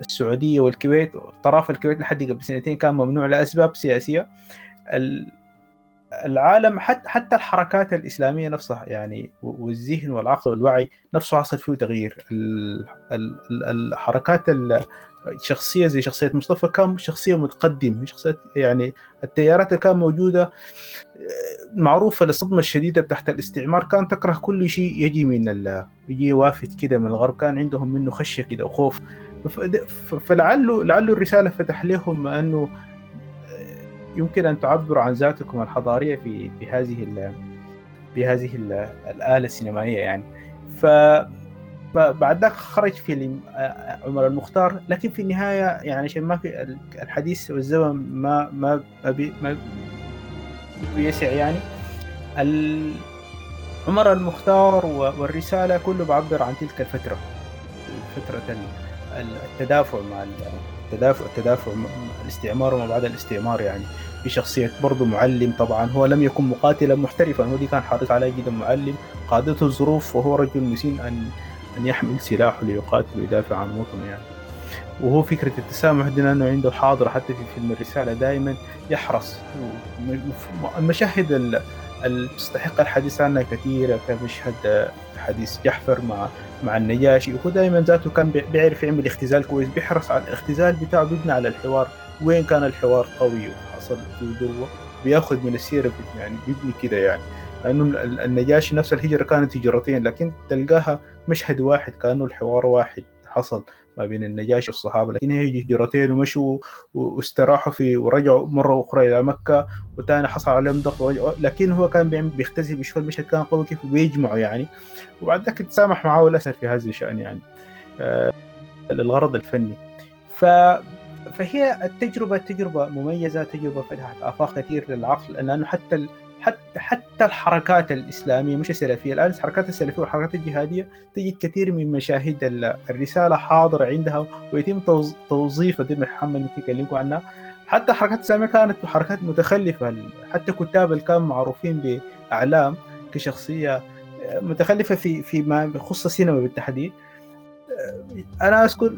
S1: السعودية والكويت طرف الكويت لحد قبل سنتين كان ممنوع لأسباب سياسية. العالم حتى حتى الحركات الإسلامية نفسها يعني والذهن والعقل والوعي نفسه حصل فيه تغيير. الحركات الشخصيه زي شخصية مصطفى كان شخصية متقدمة. شخصية يعني التيارات اللي كانت موجودة معروفة للصدمة الشديدة تحت الاستعمار. كان تكره كل شيء يجي من يجي وافد كده من الغرب. كان عندهم منه خشية كده وخوف. فلعله لعله الرسالة فتح لهم أنه يمكن أن تعبروا عن ذاتكم الحضارية في في هذه بهذه الآلة السينمائية يعني. ف فبعد ذاك خرج فيلم عمر المختار لكن في النهاية يعني عشان ما في الحديث والزمن ما ما ما, ما بيسع يعني. عمر المختار والرسالة كله بعبر عن تلك الفترة فترة التدافع مع التدافع التدافع الاستعمار وما بعد الاستعمار يعني. في شخصية برضه معلم طبعا هو لم يكن مقاتلا محترفا هو دي كان حريص عليه جدا معلم. قادته الظروف وهو رجل مسين أن أن يحمل سلاحه ليقاتل ويدافع عن وطنه يعني. وهو فكرة التسامح دي لأنه عنده حاضر حتى في فيلم الرسالة دائما يحرص. المشاهد اللي تستحق الحديث عنها كثيرة كمشهد حديث جحفر مع مع النجاشي. وهو دائما ذاته كان بيعرف يعمل اختزال كويس بيحرص على الاختزال بتاعه بيبني على الحوار. وين كان الحوار قوي وحصل في ذروة؟ بيأخذ من السيرة يعني بيبني كده يعني. لأنه النجاشي نفس الهجرة كانت هجرتين لكن تلقاها مشهد واحد كأنه الحوار واحد حصل ما بين النجاشي والصحابة. لكن هي هجرتين ومشوا واستراحوا في ورجعوا مره أخرى إلى مكة وثاني حصل عليهم ضغط لكن هو كان بيختزي بيشوف المشهد كان قوي كيف بيجمعوا يعني. وبعد ذاك تسامح معاه للاسف في هذا الشأن يعني آه للغرض الفني. ف فهي التجربة تجربة مميزة تجربة فتحت آفاق كثير للعقل لأنه حتى حتى حتى الحركات الإسلامية مش السلفية. الآن الحركات السلفية والحركات الجهادية تجد كثير من مشاهد الرسالة حاضره عندها ويتم توظيفها دي محمد ممكن عنها. حتى الحركات الإسلامية كانت حركات متخلفة. حتى كتاب اللي كانوا معروفين بإعلام كشخصية متخلفة في فيما يخص السينما بالتحديد. أنا أذكر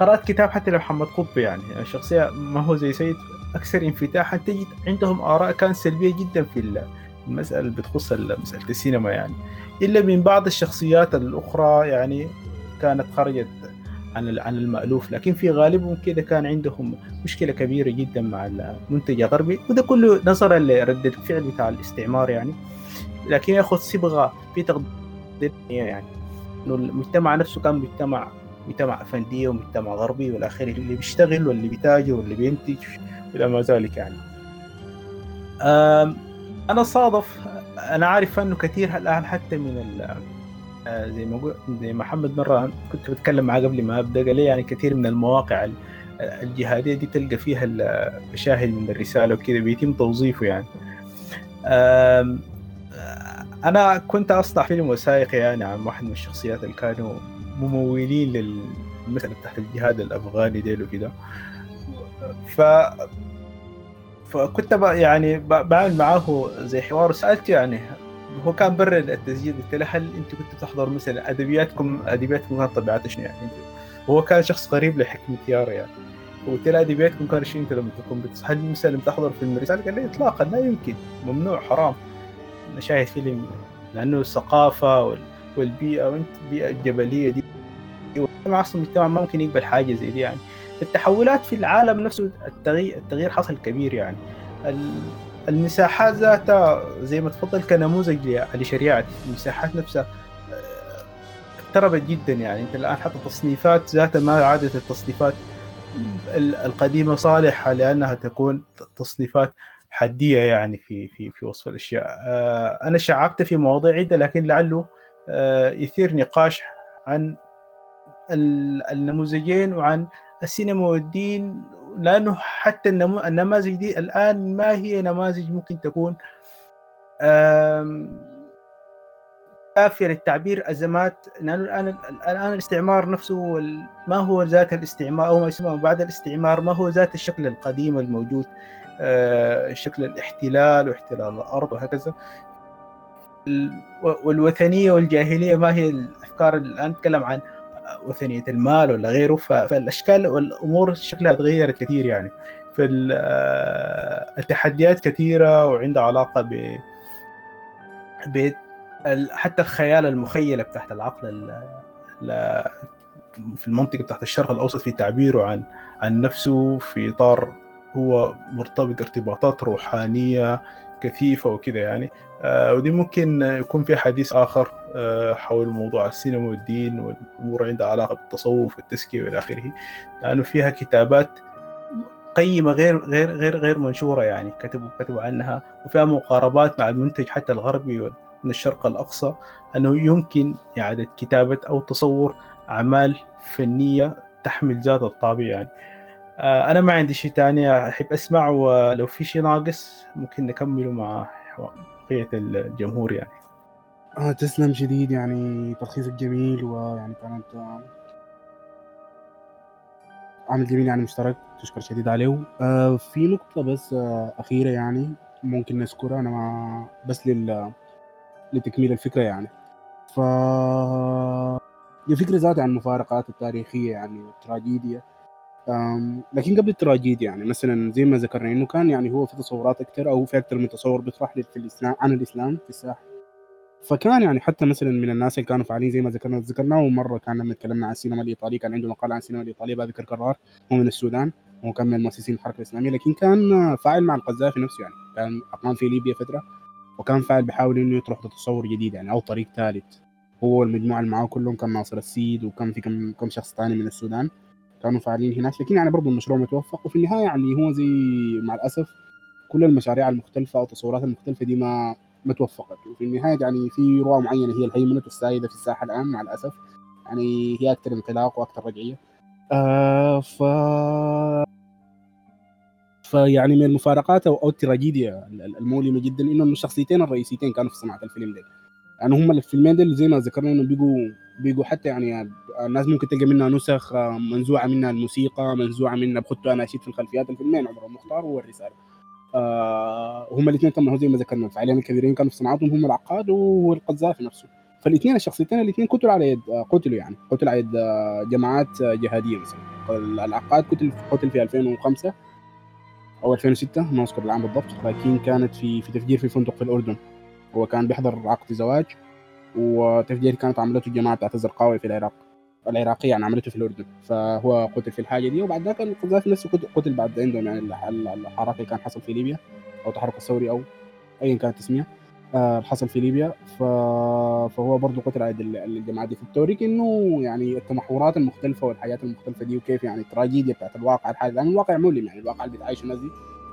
S1: قرأت كتاب حتى لمحمد قطب يعني. شخصية ما هو زي سيد أكثر انفتاحا تجد عندهم آراء كانت سلبية جدا في المسألة اللي بتخص مسألة السينما يعني. إلا من بعض الشخصيات الأخرى يعني كانت خرجت عن عن المألوف. لكن في غالبهم كده كان عندهم مشكلة كبيرة جدا مع المنتج الغربي وده كله نظرا لردة الفعل بتاع الاستعمار يعني. لكن ياخذ صبغة في تقدير يعني. إنه المجتمع نفسه كان مجتمع مجتمع افنديه ومجتمع غربي والى اللي بيشتغل واللي بيتاجر واللي بينتج إلى ما ذلك يعني. أنا صادف أنا عارف أنه كثير الآن حتى من آه، زي ما زي محمد مرة كنت بتكلم معاه قبل ما أبدأ قال لي يعني كثير من المواقع الجهادية دي تلقى فيها المشاهد من الرسالة وكذا بيتم توظيفه يعني. أنا كنت أصنع فيلم وثائقي يعني عن واحد من الشخصيات اللي كانوا ممولين للمسألة بتاعت الجهاد الأفغاني ديل وكده. ف فكنت يعني بعمل معاه زي حوار وسألت يعني هو كان برا التسجيل قلت له هل أنت كنت تحضر مثلا ادبياتكم أدبياتكم كانت طبيعتها شنو يعني؟ هو كان شخص قريب لحكمة يارا يعني. قلت له أدبياتكم كان شنو؟ انت لما تكون هل مثلا تحضر فيلم رسالة؟ قال لي اطلاقا لا يمكن. ممنوع حرام. نشاهد فيلم لأنه الثقافة والبيئة وأنت البيئه الجبليه دي. المجتمع أصلا المجتمع ما ممكن يقبل حاجة زي دي يعني. التحولات في العالم نفسه التغيير التغيير حصل كبير يعني. المساحات ذاتها زي ما تفضل كنموذج لشريعة المساحات نفسها آه، اقتربت جدا يعني. أنت الآن حتى تصنيفات ذاتها ما عادت التصنيفات القديمة صالحة لأنها تكون تصنيفات حدية يعني في في في وصف الأشياء. آه، أنا شعبت في مواضيع عدة لكن لعله آه، يثير نقاش عن النموذجين وعن السينما والدين لأنه حتى النماذج دي الآن ما هي نماذج ممكن تكون كافية للتعبير. أزمات لأنه الآن الآن الاستعمار نفسه ما هو ذات الاستعمار أو ما يسمى بعد الاستعمار ما هو ذات الشكل القديم الموجود. شكل الاحتلال واحتلال الأرض وهكذا. والوثنية والجاهلية ما هي الأفكار الآن نتكلم عن وثنية المال ولا غيره فالأشكال والأمور شكلها تغيرت كثير يعني. فالتحديات كثيرة وعندها علاقة ب ب حتى الخيال المخيلة بتاعت العقل في المنطقة بتاعت الشرق الأوسط في تعبيره عن عن نفسه في إطار هو مرتبط ارتباطات روحانية كثيفة وكذا يعني. آه ودي ممكن يكون في حديث آخر آه حول موضوع السينما والدين والأمور عندها علاقة بالتصوف والتزكية وإلى آخره لأنه فيها كتابات قيمة غير غير غير غير منشورة يعني كتبوا كتبوا عنها وفيها مقاربات مع المنتج حتى الغربي من الشرق الأقصى أنه يمكن إعادة كتابة أو تصور أعمال فنية تحمل ذات الطابع يعني. أنا ما عندي شيء ثاني أحب أسمع ولو في شيء ناقص ممكن نكمله مع بقية الجمهور يعني.
S2: آه تسلم شديد يعني تلخيصك جميل ويعني كانت عمل جميل يعني مشترك تشكر شديد عليه. آه في نقطة بس آه أخيرة يعني ممكن نذكرها أنا ما بس لل لتكميل الفكرة يعني. ف الفكرة ذاتها عن المفارقات التاريخية يعني والتراجيديا لكن قبل التراجيديا يعني مثلا زي ما ذكرنا إنه كان يعني هو في تصورات أكثر أو في أكثر من تصور بيطرح في الإسلام عن الإسلام في الساحة. فكان يعني حتى مثلا من الناس اللي كانوا فعالين زي ما ذكرنا ذكرناه مرة كان لما تكلمنا عن السينما الايطالي كان عنده مقال عن السينما الإيطالية بذكر كرار هو من السودان هو كان من مؤسسين الحركة الإسلامية لكن كان فاعل مع القذافي نفسه يعني. كان أقام في ليبيا فترة وكان فاعل بيحاول إنه يطرح تصور جديد يعني أو طريق ثالث. هو والمجموعة اللي معاه كلهم كان ناصر السيد وكان في كم كم شخص ثاني من السودان. كانوا فاعلين هناك. لكن يعني برضه المشروع متوفق. وفي النهاية يعني هو زي مع الأسف كل المشاريع المختلفة أو التصورات المختلفة دي ما ما توفقت وفي النهاية يعني في رؤى معينة هي الهيمنة السائدة في الساحة الآن مع الأسف. يعني هي أكثر انطلاق وأكثر رجعية. آه ف فيعني من المفارقات أو التراجيديا المؤلمة جدا إنه الشخصيتين الرئيسيتين كانوا في صناعة الفيلم ده يعني هم الفيلمين دول زي ما ذكرنا إنه بيجوا بيجوا حتى يعني الناس ممكن تلقى منها نسخ منزوعة منها الموسيقى منزوعة منها بخطوا اناشيد في الخلفيات الفيلمين عمر المختار والرساله آه هم الاثنين كانوا زي ما ذكرنا الفاعلين الكبيرين كانوا في صناعتهم هم العقاد والقذافي نفسه. فالاثنين الشخصيتين الاثنين قتلوا على يد قتلوا يعني قتلوا على يد جماعات جهادية مثلا. العقاد قتل قتل في 2005 أو 2006 ما أذكر العام بالضبط لكن كانت في في تفجير في فندق في الأردن. هو كان بيحضر عقد زواج. وتفجير كانت عملته الجماعه بتاعت الزرقاوي في العراق العراقية يعني عملته في الأردن فهو قتل في الحاجة دي وبعد ذاك القذافي نفسه قتل بعد عندهم يعني الحراك اللي كان حصل في ليبيا أو تحرك الثوري أو ايا كانت تسميه آه حصل في ليبيا. فهو برضه قتل على الجماعة دي في التوريك إنه يعني التمحورات المختلفة والحياة المختلفة دي وكيف يعني التراجيديا بتاعت الواقع الحالي لأن الواقع مؤلم يعني الواقع اللي بتعيشه الناس دي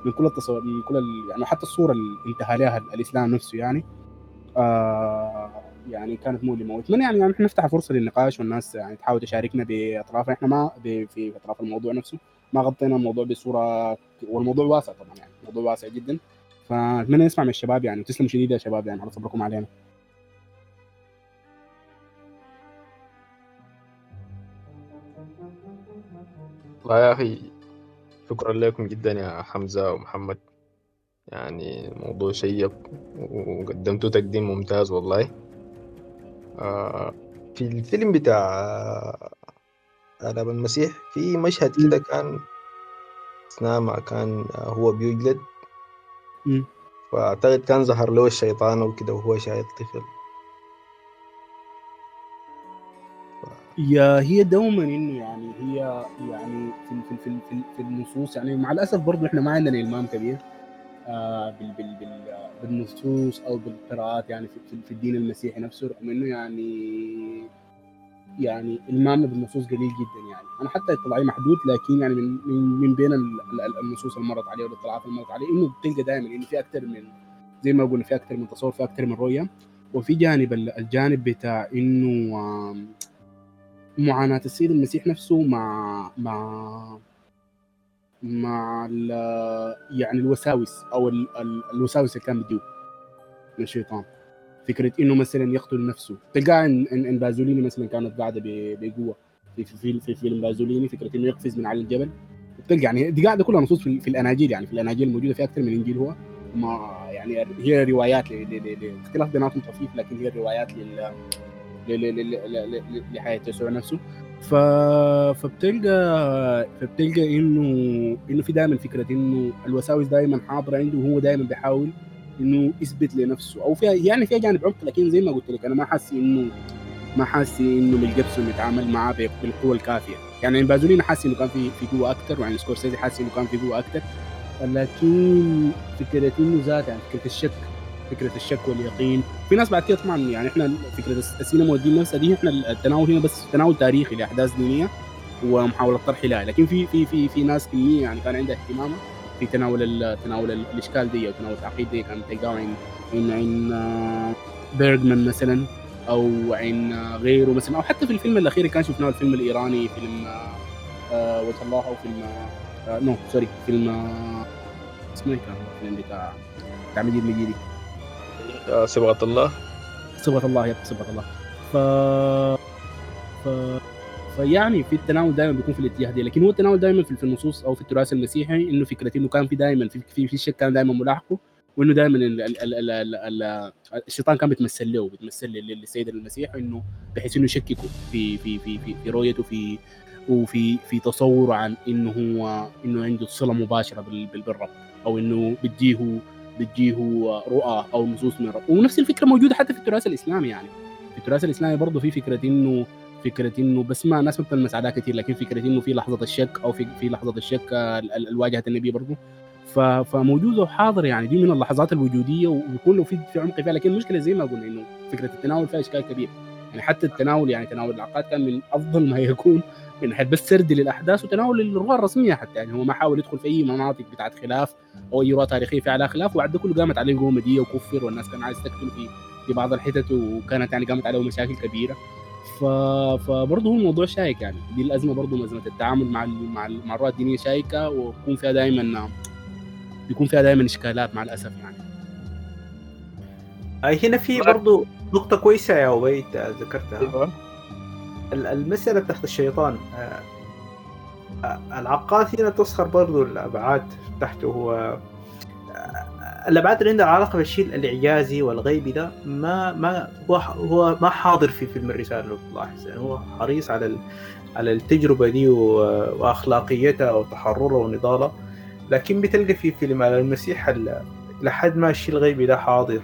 S2: من كل التصور من كل. يعني حتى الصورة اللي انتهى لها الإسلام نفسه يعني آه يعني كانت مؤلمه واتمنى يعني, يعني نفتح فرصة للنقاش والناس يعني تحاول تشاركنا بأطراف إحنا ما في أطراف الموضوع نفسه. ما غطينا الموضوع بصورة والموضوع واسع طبعا يعني موضوع واسع جدا. فأتمنى نسمع من الشباب يعني. وتسلموا شديد يا شباب يعني على صبركم علينا.
S3: والله يا أخي شكرا لكم جدا يا حمزة ومحمد. يعني موضوع شيق وقدمتوا تقديم ممتاز والله. آه في الفيلم بتاع آداب المسيح في مشهد كده كان أثناء ما كان هو بيجلد. فأعتقد كان ظهر له الشيطان وكده وهو شايل طفل.
S2: يا هي دوما إنه يعني هي يعني في في في, في, في النصوص يعني مع الأسف برضه إحنا ما عندنا إلمام كبير. بالنصوص أو بالقراءات يعني في, الدين المسيحي نفسه رغم إنه يعني يعني المامنا بالنصوص قليل جدا يعني. أنا حتى اطلاعي محدود لكن يعني من, من بين النصوص اللي مرت عليه والاطلاعات اللي مرت عليه إنه بتلقى دائما إنه في أكثر من زي ما قلنا في أكثر من تصور في أكثر من رؤية. وفي جانب الجانب بتاع إنه معاناة السيد المسيح نفسه مع مع مع يعني الوساوس أو ال ال الوساوس اللي كان بيديه من الشيطان. فكرة إنه مثلا يقتل نفسه. تلقى ان بازوليني مثلا كانت قاعدة بقوة. في في في فيلم بازوليني فكرة إنه يقفز من على الجبل. تلقى يعني دي قاعدة كلها نصوص في, في الأناجيل يعني. في الأناجيل الموجوده في أكثر من إنجيل هو. ما يعني هي روايات لاختلاف بيناتهم طفيف لكن هي روايات لل لحياة يسوع نفسه. ف... فبتلقى فبتلقى إنه إنه في دائما فكرة إنه الوساوس دائما حاضرة عنده وهو دائما بيحاول إنه يثبت لنفسه أو فيها يعني فيها جانب عمق لكن زي ما قلت لك أنا ما حاسس إنه ما حاسس إنه ميل جيبسون يتعامل معاه بالقوة الكافية. يعني بازوليني حاسس إنه كان في في قوة أكثر ويعني سكورسيزي حاسس إنه كان في قوة أكثر لكن فكرة إنه ذات يعني فكرة الشك فكرة الشك واليقين. في ناس بعد كده طبعا يعني إحنا فكرة السينما والدين نفسها دي إحنا التناول هنا بس تناول تاريخي لأحداث دينية ومحاولة طرح لها لكن في في في في ناس كمية يعني كان عندها اهتمام في تناول تناول الإشكال دي أو تناول التعقيد دي. كان تلقاه عن عن عن بيرجمان مثلا أو عن غيره مثلا. أو حتى في الفيلم الأخير اللي كان شفناه الفيلم الإيراني فيلم آه وجه الله أو فيلم آه no sorry فيلم آه اسمه إيه كان؟ الفيلم بتاع بتاع مجيد مجيدي.
S3: صبغة الله.
S2: صبغة الله يب صبغة الله. ف ف فيعني في التناول دائما بيكون في الاتجاه دي. لكن هو التناول دائما في النصوص أو في التراث المسيحي إنه فكره إنه كان في دائما في في, في شك كان دائما ملاحقه وإنه دائما ال- ال- ال- ال- ال- ال- الشيطان كان بيتمثل له بيتمثل لل- للسيد المسيح إنه بحيث إنه يشككه في في في في, في رؤيته في وفي في تصوره عن إنه هو إنه عنده صلة مباشرة بال- بال- بالرب أو إنه بديه بديه رؤى أو نصوص من الرب ونفس الفكرة موجودة حتى في التراث الإسلامي يعني. في التراث الإسلامي برضه في فكرة إنه فكرة إنه بس ما ناس ما بتلمس عليها كثير لكن فكرة إنه في لحظة الشك أو في في لحظة الشك ال- ال- الواجهة النبي برضه. ف- فموجود وحاضر يعني. دي من اللحظات الوجودية وبيكون له في في عمق فيها. لكن المشكلة زي ما قلنا إنه فكرة التناول فيها إشكال كبير. يعني حتى التناول يعني تناول العقاد كان من أفضل ما يكون من ناحيه بس سرد للأحداث وتناول الروايه الرسمية حتى. يعني هو ما حاول يدخل في أي مناطق بتاعت خلاف أو أي روايه تاريخية فيها عليها خلاف وبعد كله قامت عليه قومه دي وكفر والناس كان عايز تقتل في في بعض الحتت وكانت يعني قامت عليه مشاكل كبيرة. ف... فبرضه هو الموضوع شائك يعني. دي الأزمة برضه أزمة التعامل مع ال... مع ال... مع الروايه الدينية شائكة ويكون فيها دائما بيكون فيها دائما إشكالات مع الأسف يعني.
S1: هنا في برضو نقطة كويسة يا أنت ذكرتها. ال- المسألة تحت الشيطان آه، آه، العقاد هنا تسخر برضو الأبعاد تحته هو آه، الأبعاد اللي عندها علاقة بالشيء الإعجازي والغيبي ده ما ما هو هو ما حاضر في فيلم الرسالة لو تلاحظ يعني هو حريص على على التجربة دي وأخلاقيتها وتحررها ونضالها لكن بتلقى في فيلم على المسيح ال- لحد ما الشيء الغيبي ده حاضر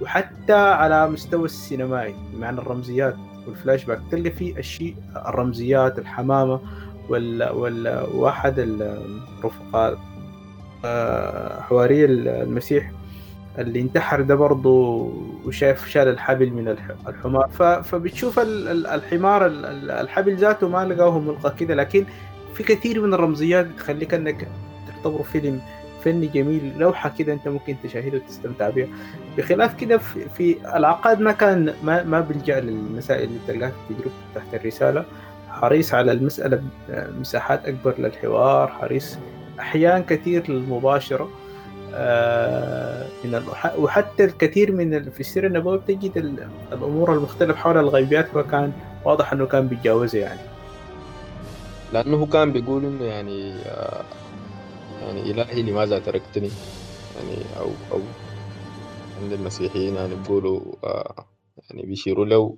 S1: وحتى على مستوى السينمائي بمعنى الرمزيات. والفلاش باك تلقى فيه الشيء الرمزيات الحمامة وال, وال... واحد الرفقاء آه، حواري المسيح اللي انتحر ده برضه وشاف شال الحبل من الح- الحمار. فبتشوف ال- ال- الحمار ال- ال- الحبل ذاته ما لقاه ملقى كده لكن في كثير من الرمزيات بتخليك أنك تعتبره فيلم فني جميل لوحة كده أنت ممكن تشاهدها وتستمتع بها بخلاف كده في, في العقاد ما كان ما ما بيلجأ للمسائل اللي تلقاها في تجربته تحت الرسالة. حريص على المسألة مساحات أكبر للحوار حريص أحيان كثير للمباشرة. آه، من وحتى الكثير من في السيرة النبوية بتجد ال- الأمور المختلفة حول الغيبيات وكان واضح أنه كان بيتجاوزها يعني.
S3: لأنه كان بيقول إنه يعني آه، يعني إلهي لماذا تركتني؟ يعني أو أو عند المسيحيين يعني بيقولوا آه، يعني بيشيروا له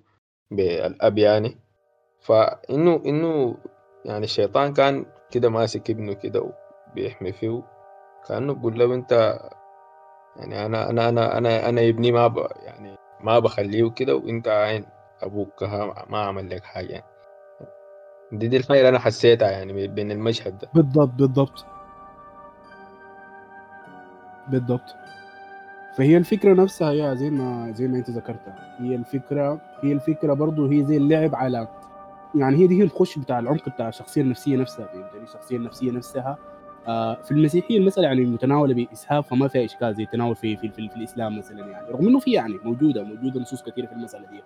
S3: بالأب يعني. فإنه إنه يعني الشيطان كان كده ماسك ابنه كده وبيحمي فيه كأنه بيقول له أنت يعني أنا أنا أنا أنا أنا ابني ما ب يعني ما بخليه كده وأنت عين أبوك ما عمل لك حاجة يعني. دي دي الحاجة اللي أنا حسيتها يعني بين المشهد ده.
S2: بالضبط بالضبط. بالضبط. فهي الفكرة نفسها يا زي ما زي ما انت ذكرتها. هي الفكرة هي الفكرة برضه هي زي اللعب على يعني هي دي هي الخش بتاع العمق بتاع الشخصية النفسية نفسها فهمتني؟ الشخصية النفسية نفسها. آه في المسيحيه المساله يعني متناولة بإسهاب فما فيها إشكال زي التناول في في, في, في الإسلام مثلا يعني. رغم إنه في يعني موجوده موجودة نصوص كثيرة في المسألة دي.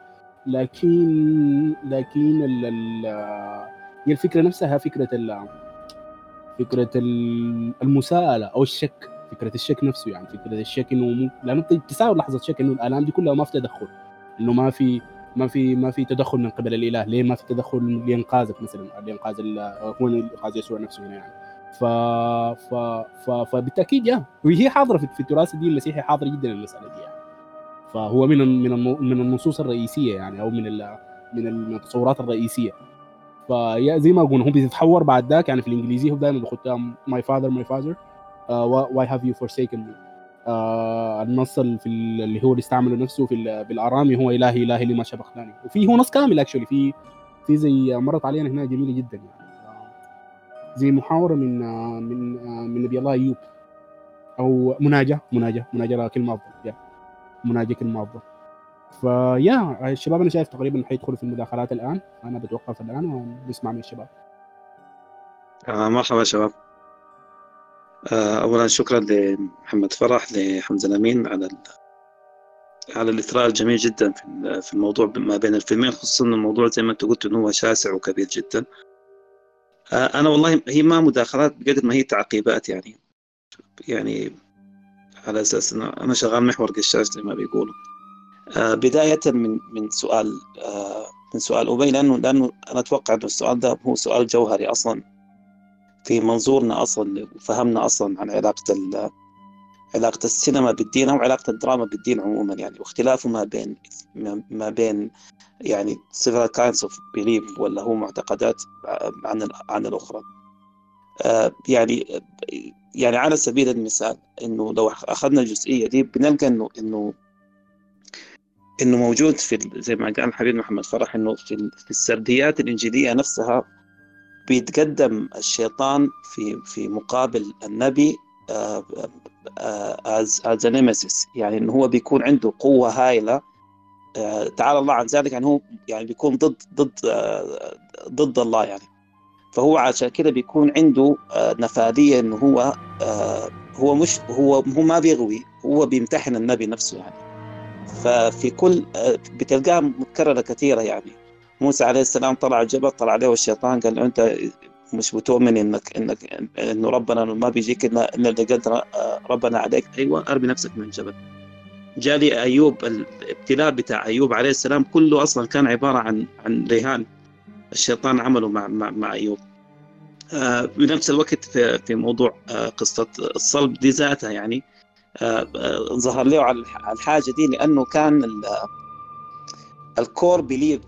S2: لكن لكن ال هي الفكرة نفسها فكرة ال فكرة ال- المساءلة أو الشك. فكرة الشك نفسه يعني فكرة الشك إنه مو- لأنه تساوي لحظة شك إنه الالام دي كلها ما في تدخل إنه ما في ما في ما في تدخل من قبل الإله. ليه ما في تدخل لإنقاذك مثلا؟ لإنقاذ هو إنقاذ يسوع نفسه هنا يعني. ف ف ف فبالتأكيد يا وهي حاضرة في, في التراث الديني المسيحي حاضرة جدا المسألة دي يعني. فهو من من من النصوص الرئيسية يعني أو من ال- من ال- من التصورات الرئيسية. فيا زي ما قلنا هو بيتحور بعد ذاك يعني في الإنجليزي هو دائما بيخطها my father my father why have you me? آه النص ال- في ال- اللي هو اللي استعمله نفسه في ال- بالأرامي هو إلهي إلهي لما شبقتني وفي هو نص كامل actually في في زي مرت علينا هنا جميلة جدا يعني. آه، زي محاورة من آه، من آه، من نبي الله أيوب. أو مناجاة مناجاة مناجاة كلمة أفضل. يا مناجاة كلمة أفضل. فيا الشباب أنا شايف تقريبا حيدخلوا في المداخلات الآن. أنا بتوقف الآن ونسمع من الشباب.
S4: آه مرحبا شباب. آه أولا شكرا لمحمد فرح لحمزة الأمين على. على الإثراء الجميل جدا في في الموضوع ما بين الفيلمين خصوصا إن الموضوع زي ما أنت قلت إنه هو شاسع وكبير جدا. آه أنا والله هي ما مداخلات بقدر ما هي تعقيبات يعني. يعني على أساس إنه أنا شغال محور قشاش زي ما بيقولوا. آه بداية من من سؤال من سؤال أبي لأنه لأنه أنا أتوقع إنه السؤال ده هو سؤال جوهري أصلا. في منظورنا أصلا وفهمنا أصلا عن علاقة علاقة السينما بالدين أو علاقة الدراما بالدين عموما يعني واختلافه ما بين ما بين يعني several kinds of belief ولا هو معتقدات عن عن الأخرى. آه، يعني يعني على سبيل المثال إنه لو أخذنا الجزئية دي بنلقى إنه إنه إنه موجود في زي ما قال الحبيب محمد فرح إنه في في السرديات الإنجيلية نفسها بيتقدم الشيطان في في مقابل النبي as as nemesis يعني إنه هو بيكون عنده قوة هائلة. آه، تعالى الله عن ذلك يعني هو يعني بيكون ضد ضد آه، ضد الله يعني. فهو عشان كده بيكون عنده آه، نفاذية إنه هو هو مش هو هو ما بيغوي هو بيمتحن النبي نفسه يعني. ففي كل بتلقاها متكررة كثيرة يعني. موسى عليه السلام طلع الجبل طلع عليه الشيطان قال له أنت مش بتؤمن انك إنك إنه ربنا ما بيجيك الا إلا اللي قدر ربنا عليك. أيوه أرمي نفسك من الجبل جالي أيوب الابتلاء بتاع أيوب عليه السلام كله أصلا كان عبارة عن عن رهان. الشيطان عمله مع مع, مع أيوب. آه بنفس الوقت في في موضوع آه قصة الصلب دي ذاتها يعني آه آه ظهر له على الحاجة دي لأنه كان الكور بليف.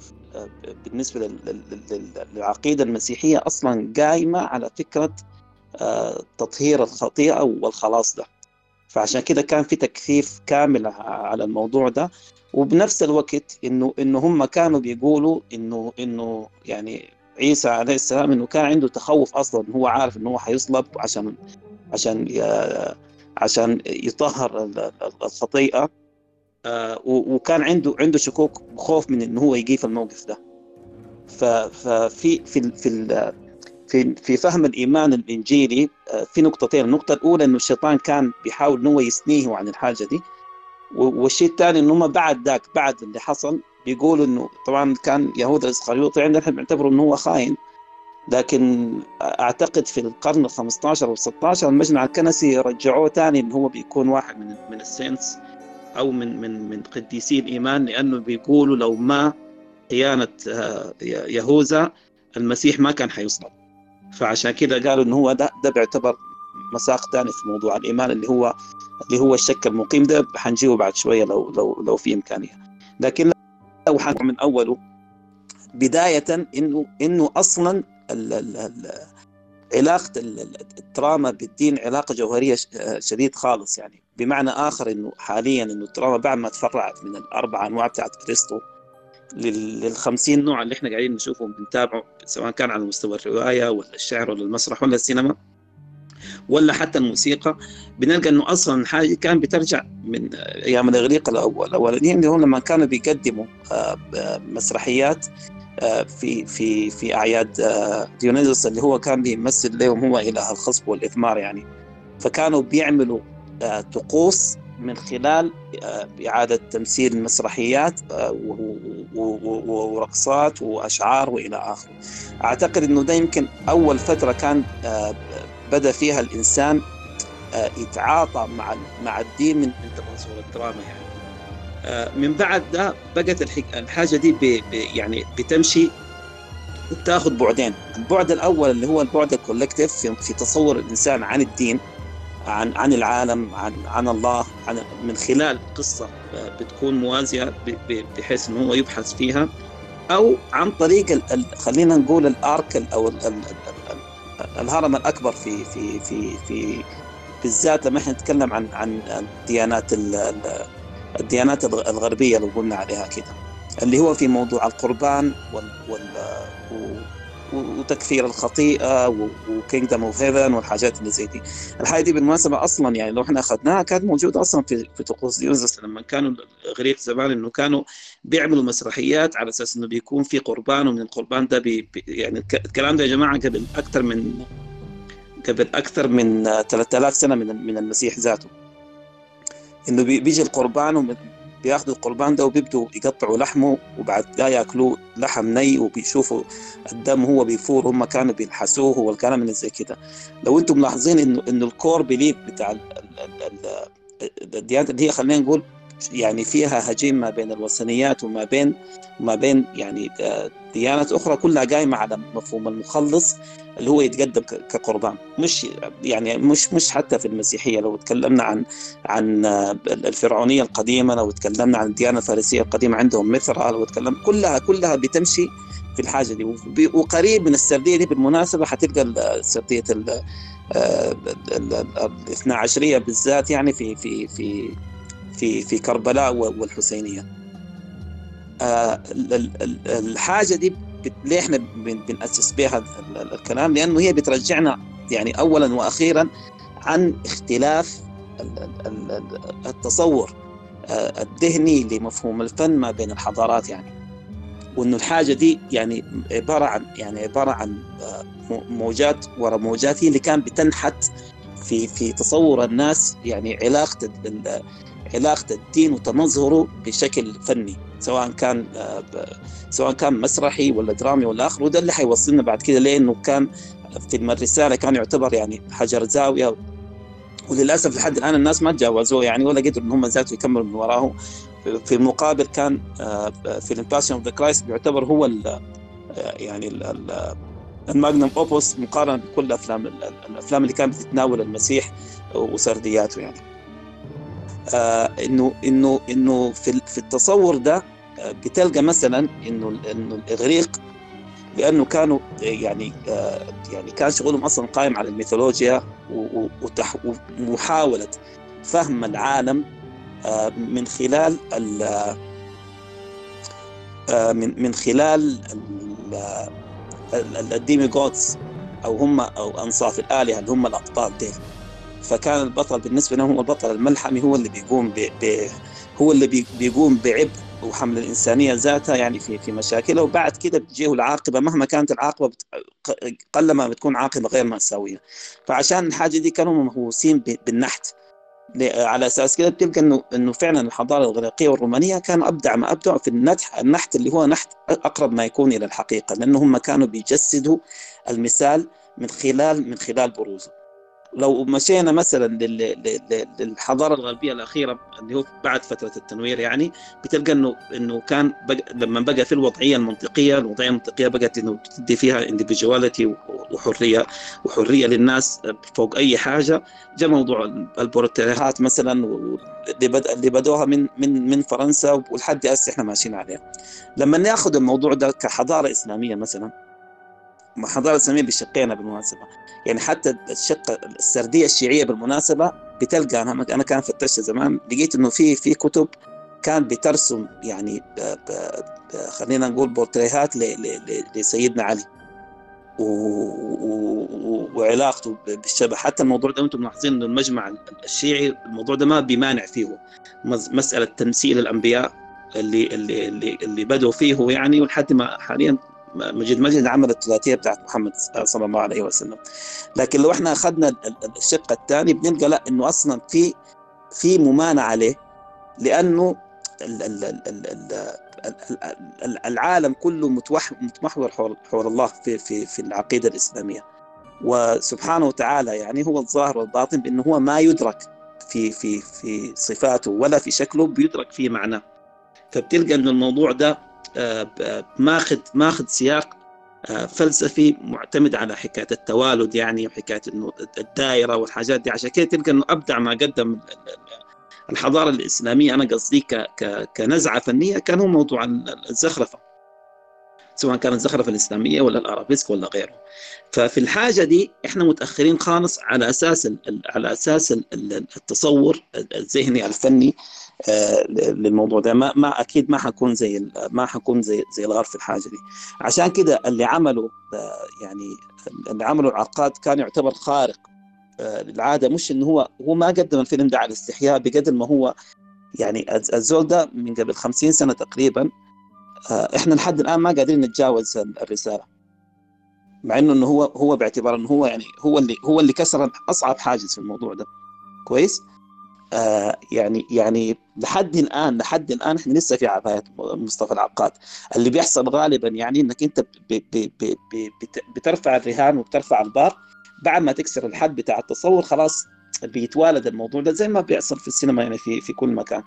S4: بالنسبة للعقيدة المسيحية أصلا قايمة على فكرة آه، تطهير الخطيئة والخلاص ده. فعشان كده كان في تكثيف كامل على الموضوع ده. وبنفس الوقت إنه إنه هم كانوا بيقولوا إنه إنه يعني عيسى عليه السلام إنه كان عنده تخوف أصلا. هو عارف إنه هو حيصلب عشان عشان عشان يطهر الخطيئة. آه، وكان عنده عنده شكوك وخوف من إنه هو يجي في الموقف ده. ففي في في في في فهم الإيمان الإنجيلي آه، في نقطتين. النقطة الأولى إنه الشيطان كان بيحاول إنه هو يثنيه عن الحاجة دي. والشيء الثاني إنه هم بعد ذاك بعد اللي حصل بيقولوا إنه طبعا كان يهوذا الإسخريوطي عندنا إحنا بنعتبره إنه هو خاين. لكن أعتقد في القرن ال 15 وال 16 المجمع الكنسي رجعوه ثاني إنه هو بيكون واحد من من السينس أو من من من قديسي الايمان لأنه بيقولوا لو ما خيانة آه، يهوذا المسيح ما كان حيصلب فعشان كده قالوا إنه هو ده ده بيعتبر مساق ثاني في موضوع الإيمان اللي هو اللي هو الشك المقيم. ده حنجيه بعد شوية لو لو لو في إمكانية. لكن لو حنقع من أوله بداية إنه إنه أصلا ال ال ال علاقة الدراما بالدين علاقة جوهرية شديد خالص يعني. بمعنى آخر إنه حاليا إنه الدراما بعد ما تفرعت من الأربع أنواع بتاعت ارسطو لل 50 نوع اللي إحنا قاعدين نشوفهم بنتابعه سواء كان على مستوى الرواية ولا الشعر ولا المسرح ولا السينما ولا حتى الموسيقى. بنلقى إنه أصلا حاجة كان بترجع من أيام الإغريق الأول الاولانيين اللي هم لما كانوا بيقدموا آه، مسرحيات في في في أعياد آه، ديونيزوس اللي هو كان بيمثل لهم هو إله الخصب والإثمار يعني. فكانوا بيعملوا طقوس من خلال آه، إعادة تمثيل مسرحيات آه، ورقصات وأشعار وإلى آخره. أعتقد أنه ده يمكن أول فترة كان آه، بدأ فيها الإنسان يتعاطى مع مع الدين من منظور الدراما يعني. من بعد ده بقت الحاجة دي بي يعني بتمشي تاخذ بعدين. البعد الأول اللي هو البعد ال collective في تصور الإنسان عن الدين عن عن العالم عن عن الله عن من خلال قصة بتكون موازية بحيث إنه هو يبحث فيها أو عن طريق خلينا نقول الأرك أو الهرم الأكبر في في في في بالذات لما إحنا نتكلم عن عن الديانات الديانات الغربية لو قلنا عليها كده اللي هو في موضوع القربان وال, وال وتكفير الخطيئة وكينجدم أوف هيفن والحاجات اللي زي دي. الحاجة دي بالمناسبة أصلا يعني لو إحنا أخذناها كانت موجودة أصلا في في طقوس ديونيسوس لما كانوا الاغريق زمان إنه كانوا بيعملوا مسرحيات على أساس إنه بيكون في قربان ومن القربان ده بي يعني الكلام ده يا جماعة قبل أكثر من قبل أكثر من 3000 سنة من من المسيح ذاته. إنه بيجي القربان بياخذوا القربان ده وبيبدوا يقطعوا لحمه وبعد ذا ياكلوه لحم ني وبيشوفوا الدم هو بيفور هم كانوا بيلحسوه والكلام اللي زي كده. لو أنتم ملاحظين انه إنه الكور بليف بتاع الديانات اللي هي خلينا نقول يعني فيها هجين ما بين الوثنيات وما بين ما بين يعني آه، ديانات أخرى كلها قايمة على مفهوم المخلص اللي هو يتقدم كقربان. مش يعني مش مش حتى في المسيحية. لو تكلمنا عن عن آه، الفرعونية القديمة لو تكلمنا عن الديانة الفارسية القديمة عندهم مثرى لو تكلم كلها كلها بتمشي في الحاجة دي. وقريب من السردية دي بالمناسبة حتلقى سردية الاثنا عشرية بالذات يعني في في في في في كربلاء والحسينية. آه، الحاجة دي ليه إحنا بنأسس بها الكلام؟ لأنه هي بترجعنا يعني اولا وأخيرا عن اختلاف التصور آه، الذهني لمفهوم الفن ما بين الحضارات يعني. وإنه الحاجة دي يعني عبارة عن يعني عبارة عن آه، موجات ورا موجات هي اللي كان بتنحت في في تصور الناس يعني علاقة علاقة الدين وتمظهره بشكل فني سواء كان آه، سواء كان مسرحي ولا درامي ولا آخر. وده اللي حيوصلنا بعد كده لأنه كان في الرساله كان يعتبر يعني حجر زاوية. وللأسف لحد الآن الناس ما تجاوزوه يعني ولا قدروا إن هم ذاته يكملوا من وراه في المقابل كان آه، فيلم Passion of the Christ بيعتبر هو ال يعني ال magnum opus مقارنة بكل افلام الأفلام اللي كانت بتتناول المسيح وسردياته يعني. آه انه انه إنه في في التصور ده آه بتلقى مثلا إنه إنه الإغريق لأنه كانوا يعني آه يعني كان شغلهم أصلا قائم على الميثولوجيا ومحاولة فهم العالم آه من خلال آه من من خلال ال demigods أو هم أو أنصاف الآلهة اللي هم الابطال ديل. فكان البطل بالنسبة لهم هو البطل الملحمي هو اللي بيقوم ب... ب... هو اللي بيقوم بعبء وحمل الإنسانية ذاتها يعني في في مشاكلها وبعد كده بتجيه العاقبة. مهما كانت العاقبة بت... قلما بتكون عاقبة غير مأساوية. فعشان الحاجة دي كانوا مهووسين بالنحت. على أساس كده بتلقى انه إنه فعلا الحضارة الاغريقيه والرومانية كانوا أبدع ما ابدعوا في النحت النحت اللي هو نحت أقرب ما يكون إلى الحقيقة. لأنه هم كانوا بيجسدوا المثال من خلال من خلال بروزه. لو مشينا مثلا للحضارة الغربية الأخيرة اللي هو بعد فترة التنوير يعني بتلقى إنه إنه كان بقى لما بقى في الوضعية المنطقية الوضعية المنطقية بقت إنه تدي فيها انديفيدواليتي وحرية وحرية للناس فوق أي حاجة. جاء موضوع البورتريهات مثلا اللي بد... اللي بدوها من من من فرنسا ولحد هسه إحنا ماشيين عليها. لما ناخذ الموضوع ده كحضارة إسلامية مثلا حضارة الإسلامية بشقين بالمناسبة يعني حتى الشقة السردية الشيعية بالمناسبة بتلقى أنا أنا كان فتشت زمان لقيت إنه في في كتب كان بترسم يعني خلينا نقول بورتريهات لسيدنا علي. و... و... وعلاقته بالشبه. حتى الموضوع ده أنتم ملاحظين إنه المجمع الشيعي الموضوع ده ما بيمانع فيه. مسألة تمثيل الأنبياء اللي اللي اللي, اللي بدوا فيه يعني ولحد ما حاليا مجيد مجد عمل الثلاثية بتاعت محمد صلى الله عليه وسلم. لكن لو إحنا اخذنا الشق الثاني بنلقى لا إنه أصلا في في ممانعة عليه لأنه العالم كله متمحور حول الله في في في العقيدة الإسلامية. وسبحانه وتعالى يعني هو الظاهر والباطن بأنه هو ما يدرك في في في صفاته ولا في شكله بيدرك في معناه. فبتلقى إنه الموضوع ده ماخذ ماخذ سياق آه، فلسفي معتمد على حكاية التوالد يعني وحكاية إنه الدائرة والحاجات دي. عشان كده تلقى إنه أبدع ما قدم الحضارة الإسلامية. أنا قصدي كنزعة فنية كان هو موضوع الزخرفة. سواء كانت الزخرفه الإسلامية ولا الأرابيسك ولا غيره. ففي الحاجة دي إحنا متأخرين خالص على أساس على أساس التصور الذهني الفني آه، للموضوع ده. ما, ما أكيد ما حكون زي ما حكون زي زي الغرب في الحاجة دي. عشان كده اللي عملوا آه، يعني اللي عملوا العقاد كان يعتبر خارق آه، للعادة. مش إنه هو هو ما قدم الفيلم ده على الاستحياء بقدر ما هو يعني الزول ده من قبل 50 سنة تقريبا إحنا لحد الآن ما قادرين نتجاوز الرسالة. مع إنه إنه هو هو باعتبار إنه هو يعني هو اللي هو اللي كسر أصعب حاجز في الموضوع ده. كويس؟ آه يعني يعني لحد الان لحد الآن إحنا لسه في عبايه مصطفى العقاد اللي بيحصل غالبا يعني إنك أنت ب ب ب بترفع الرهان وبترفع البار. بعد ما تكسر الحد بتاع التصور خلاص بيتوالد الموضوع ده زي ما بيحصل في السينما يعني في في كل مكان.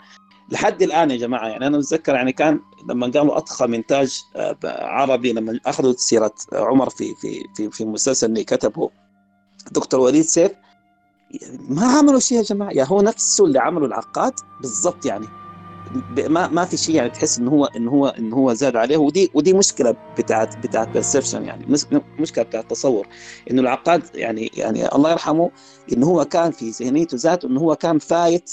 S4: لحد الآن يا جماعة يعني أنا متذكر يعني كان لما قالوا اضخم انتاج آه، عربي لما أخذوا سيرة عمر في في في في مسلسل اللي كتبه دكتور وليد سيف ما عملوا شيء يا جماعة يا هو نفسه اللي عمله العقاد بالضبط يعني. ما ما في شيء يعني تحس انه هو انه هو انه هو زاد عليه. ودي ودي مشكلة بتاعت بتاعت perception يعني. مشكلة بتاعت تصور. إنه العقاد يعني يعني الله يرحمه انه هو كان في ذهنيته ذاته انه هو كان فايت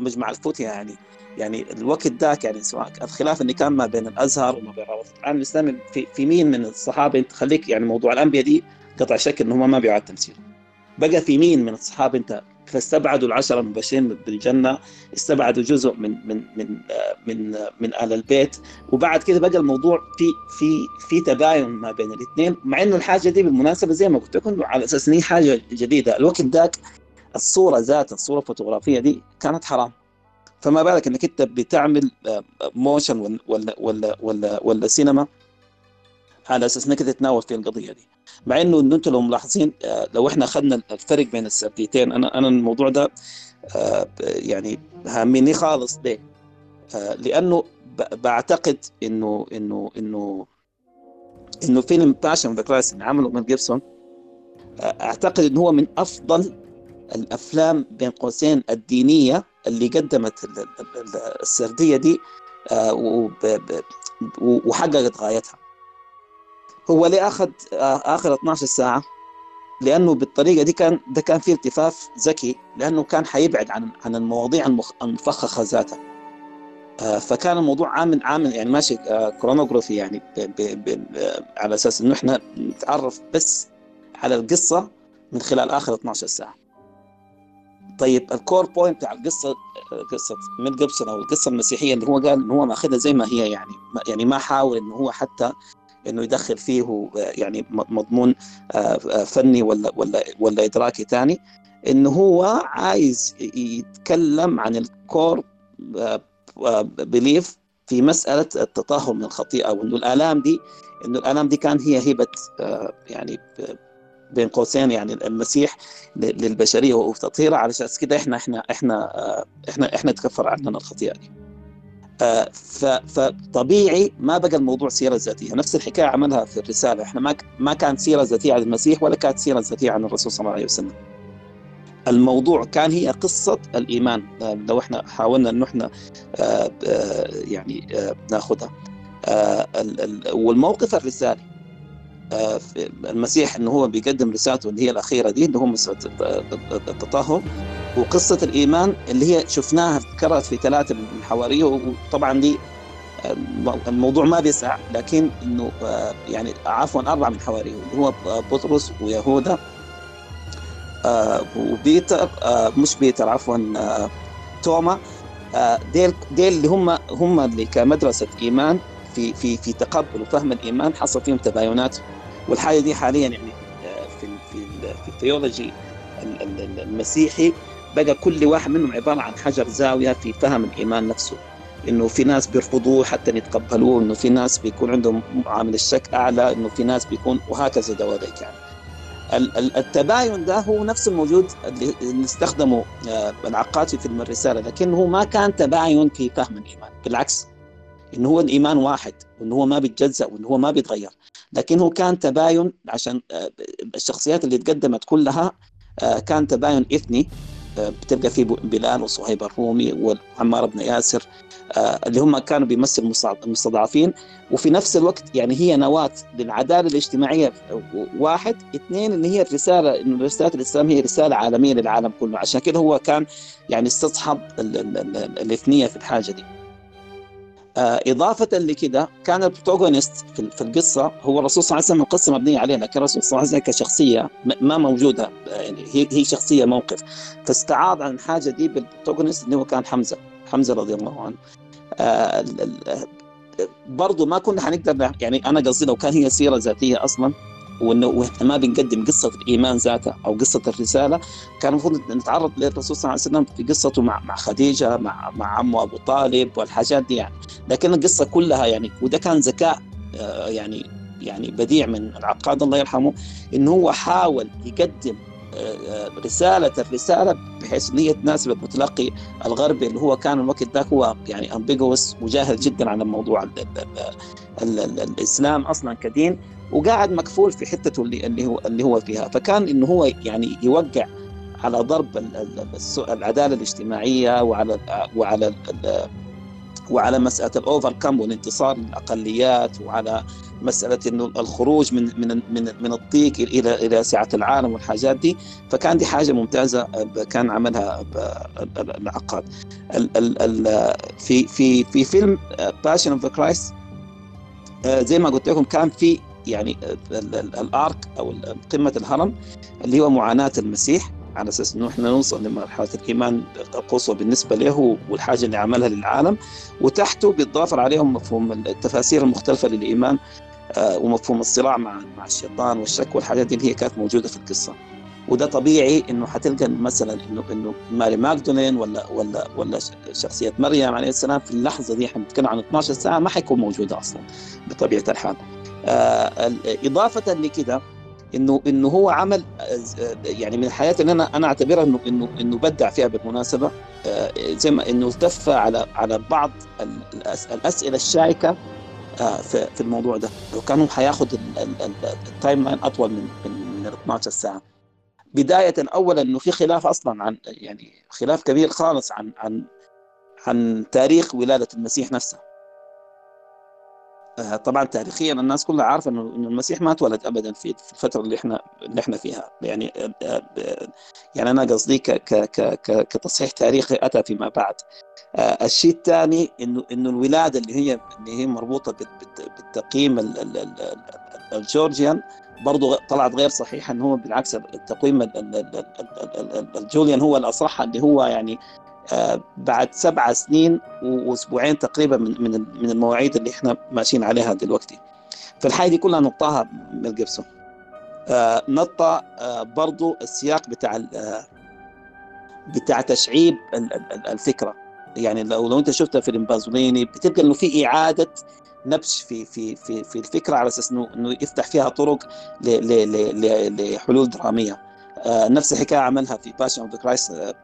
S4: مجمع الفتية يعني. يعني الوقت ذاك يعني سواء الخلاف اللي كان ما بين الأزهر وما بين رابطه العالم الإسلامي في, في مين من الصحابة أنت خليك يعني موضوع الأنبياء دي قطع شك انه هم ما بيعاد تمثيل. بقى في مين من الصحابة أنت فاستبعدوا العشرة المبشرين بالجنة استبعدوا جزء من من من من من آل البيت وبعد كده بقى الموضوع في في في تباين ما بين الاثنين مع انه الحاجة دي بالمناسبة زي ما قلت لكم على أساس ان هي حاجة جديدة الوقت ذاك الصورة ذاتها الصورة الفوتوغرافية دي كانت حرام فما بالك انك انت بتعمل motion ولا ولا ولا ولا, ولا سينما على أساس إنك تتناول في القضية دي مع إنه إنه أنتم لو ملاحظين آه، لو إحنا اخذنا الفرق بين السرديتين أنا أنا الموضوع ده آه، يعني هامني خالص ليه؟ آه، لأنه بعتقد إنه إنه إنه إنه فيلم Passion the Christ اللي عمله ميل جيبسون أعتقد إنه هو من أفضل الأفلام بين قوسين الدينية اللي قدمت السردية دي وحققت غايتها هو ليه اخذ آخر 12 ساعة لأنه بالطريقة دي كان ده كان في التفاف ذكي لأنه كان حيبعد عن عن المواضيع المفخخة ذاتها. آه، فكان الموضوع عامل عامل يعني ماشي chronography يعني ب ب على أساس إنه إحنا نتعرف بس على القصة من خلال آخر 12 ساعة. طيب ال core point بتاع القصة قصة ميل جيبسون أو القصة المسيحية اللي هو قال انه هو مأخذها زي ما هي يعني يعني ما حاول انه هو حتى إنه يدخل فيه يعني مضمون آه، آه، فني ولا ولا ولا إدراكي ثاني إنه هو عايز يتكلم عن الكور بليف آه، في مسألة التطهر من الخطيئة وإنه الآلام دي إنه الآلام دي كان هي هبه يعني بين قوسين يعني المسيح للبشرية وتطهيرها على أساس كده إحنا إحنا إحنا إحنا إحنا تكفر عننا الخطيئة دي. آه، فطبيعي ما بقى الموضوع سيرة ذاتية. نفس الحكاية عملها في الرسالة. إحنا ما ما كانت سيرة ذاتية عن المسيح ولا كانت سيرة ذاتية عن الرسول صلى الله عليه وسلم. الموضوع كان هي قصة الإيمان. آه، لو إحنا حاولنا انه إحنا آه، يعني نأخذها. والموقف الرسالي. المسيح انه هو بيقدم رسالته اللي هي الأخيرة دي اللي هو مسألة التطهر. وقصة الإيمان اللي هي شفناها تكررت في ثلاثة من الحواريه وطبعا دي آه، الموضوع ما بيسع لكن إنه آه، يعني عفوا أربعة من حواريه اللي هو بطرس ويهوذا آه، وبيتر مش بيتر عفوا توما ديل ديل اللي هم هم اللي كمدرسة إيمان في في في تقبل وفهم الإيمان حصل فيهم تباينات والحاجة دي حاليا يعني في في في الثيولوجي المسيحي بقى كل واحد منهم عبارة عن حجر زاوية في فهم الإيمان نفسه. إنه في ناس بيرفضوه حتى يتقبلوه إنه في ناس بيكون عندهم عامل الشك أعلى إنه في ناس بيكون وهكذا دواليك يعني. التباين ده هو نفس الموجود اللي استخدمه آه، العقاد في فيلم الرسالة لكن هو ما كان تباين في فهم الإيمان. بالعكس إنه هو الإيمان واحد وإنه هو ما بيتجزأ وإنه هو ما بيتغير. لكن هو كان تباين عشان آه، الشخصيات اللي تقدمت كلها آه، كان تباين إثني. بتلقى فيه بلال وصهيب الرومي وعمار بن ياسر آه، اللي هم كانوا بيمثلوا المستضعفين. وفي نفس الوقت يعني هي نواة للعدالة الاجتماعية. واحد. اثنين إن هي الرسالة إن رسالة الإسلام هي رسالة عالمية للعالم كله. عشان كده هو كان يعني استصحب الإثنية في الحاجة دي. إضافة لكده كان ال protagonist في القصة هو الرسول صلى الله عليه وسلم القصة مبنية عليه لكن الرسول صلى الله عليه وسلم كشخصية ما موجودة يعني هي هي شخصية موقف. فاستعاض عن الحاجة دي بال protagonist اللي هو كان حمزة حمزة رضي الله عنه. آه، برضه ما كنا حنقدر يعني أنا قصدي لو كان هي سيرة ذاتية أصلا وإنه إحنا ما بنقدم قصة الإيمان ذاتها أو قصة الرسالة. كان المفروض نتعرض للرسول صلى الله عليه وسلم في قصته مع مع خديجة مع مع عمه أبو طالب والحاجات دي يعني. لكن القصة كلها يعني وده كان ذكاء آه، يعني يعني بديع من العقاد الله يرحمه انه هو حاول يقدم رساله الرسالة بحيث إن هي تناسب المتلقي الغربي اللي هو كان الوقت ذاك هو يعني امبيجوس وجاهل جدا على موضوع ال ال ال ال الإسلام أصلا كدين. وقاعد مكفول في حتته اللي اللي هو اللي هو فيها. فكان إنه هو يعني يوقع على ضرب العدالة الاجتماعية وعلى وعلى وعلى مسألة ال overcome والانتصار للاقليات وعلى مسألة إنه الخروج من من من من الضيق إلى إلى سعة العالم والحاجات دي. فكان دي حاجة ممتازة كان عملها العقاد. في في في فيلم Passion of the Christ زي ما قلت لكم كان في يعني ال arc أو قمة الهرم اللي هو معاناة المسيح على أساس إنه إحنا نوصل لمرحلة الإيمان القصوى بالنسبة له والحاجة اللي عملها للعالم وتحته بيتضافر عليهم مفهوم التفاسير المختلفة للإيمان ومفهوم الصراع مع مع الشيطان والشك والحاجات دي اللي هي كانت موجودة في القصة وده طبيعي إنه حتلقى مثلا انه إنه ماري ماجدولين ولا ولا ولا شخصية مريم عليه السلام في اللحظة دي إحنا بنتكلم عن 12 ساعة ما حيكون موجودة أصلا بطبيعة الحال. آه إضافة لكده إنه إنه هو عمل يعني من الحاجات اللي أنا أنا أعتبرها إنه إنه إنه بدع فيها بالمناسبة زي ما إنه التف على على بعض الأسئلة الشائكة في في الموضوع ده لو كانوا حياخد ال timeline أطول من من من 12 ساعة. بداية اولا إنه في خلاف أصلا عن يعني خلاف كبير خالص عن عن عن تاريخ ولادة المسيح نفسه طبعا تاريخيا الناس كلها عارفة انه المسيح ما اتولد ابدا في الفترة اللي إحنا اللي إحنا فيها. يعني يعني أنا قصدي كتصحيح تاريخي أتى فيما بعد. الشيء الثاني انه إنه الولاده اللي هي اللي هي مربوطة بالتقييم الجورجيان برضه طلعت غير صحيحة إنه هو بالعكس التقويم الجوليان هو الأصح اللي هو يعني بعد سبع سنين وأسبوعين تقريبا من من من المواعيد اللي إحنا ماشيين عليها دلوقتي. فالحاجة دي كلها نطاها ميل جيبسون. آه نطى آه برضو السياق بتاع آه بتاع تشعيب الفكرة. يعني لو لو أنت شفتها في البازوليني بتلقى إنه في إعادة نبش في في في في الفكرة على أساس انه إنه يفتح فيها طرق لحلول درامية. آه نفس الحكاية عملها في Passion of the Christ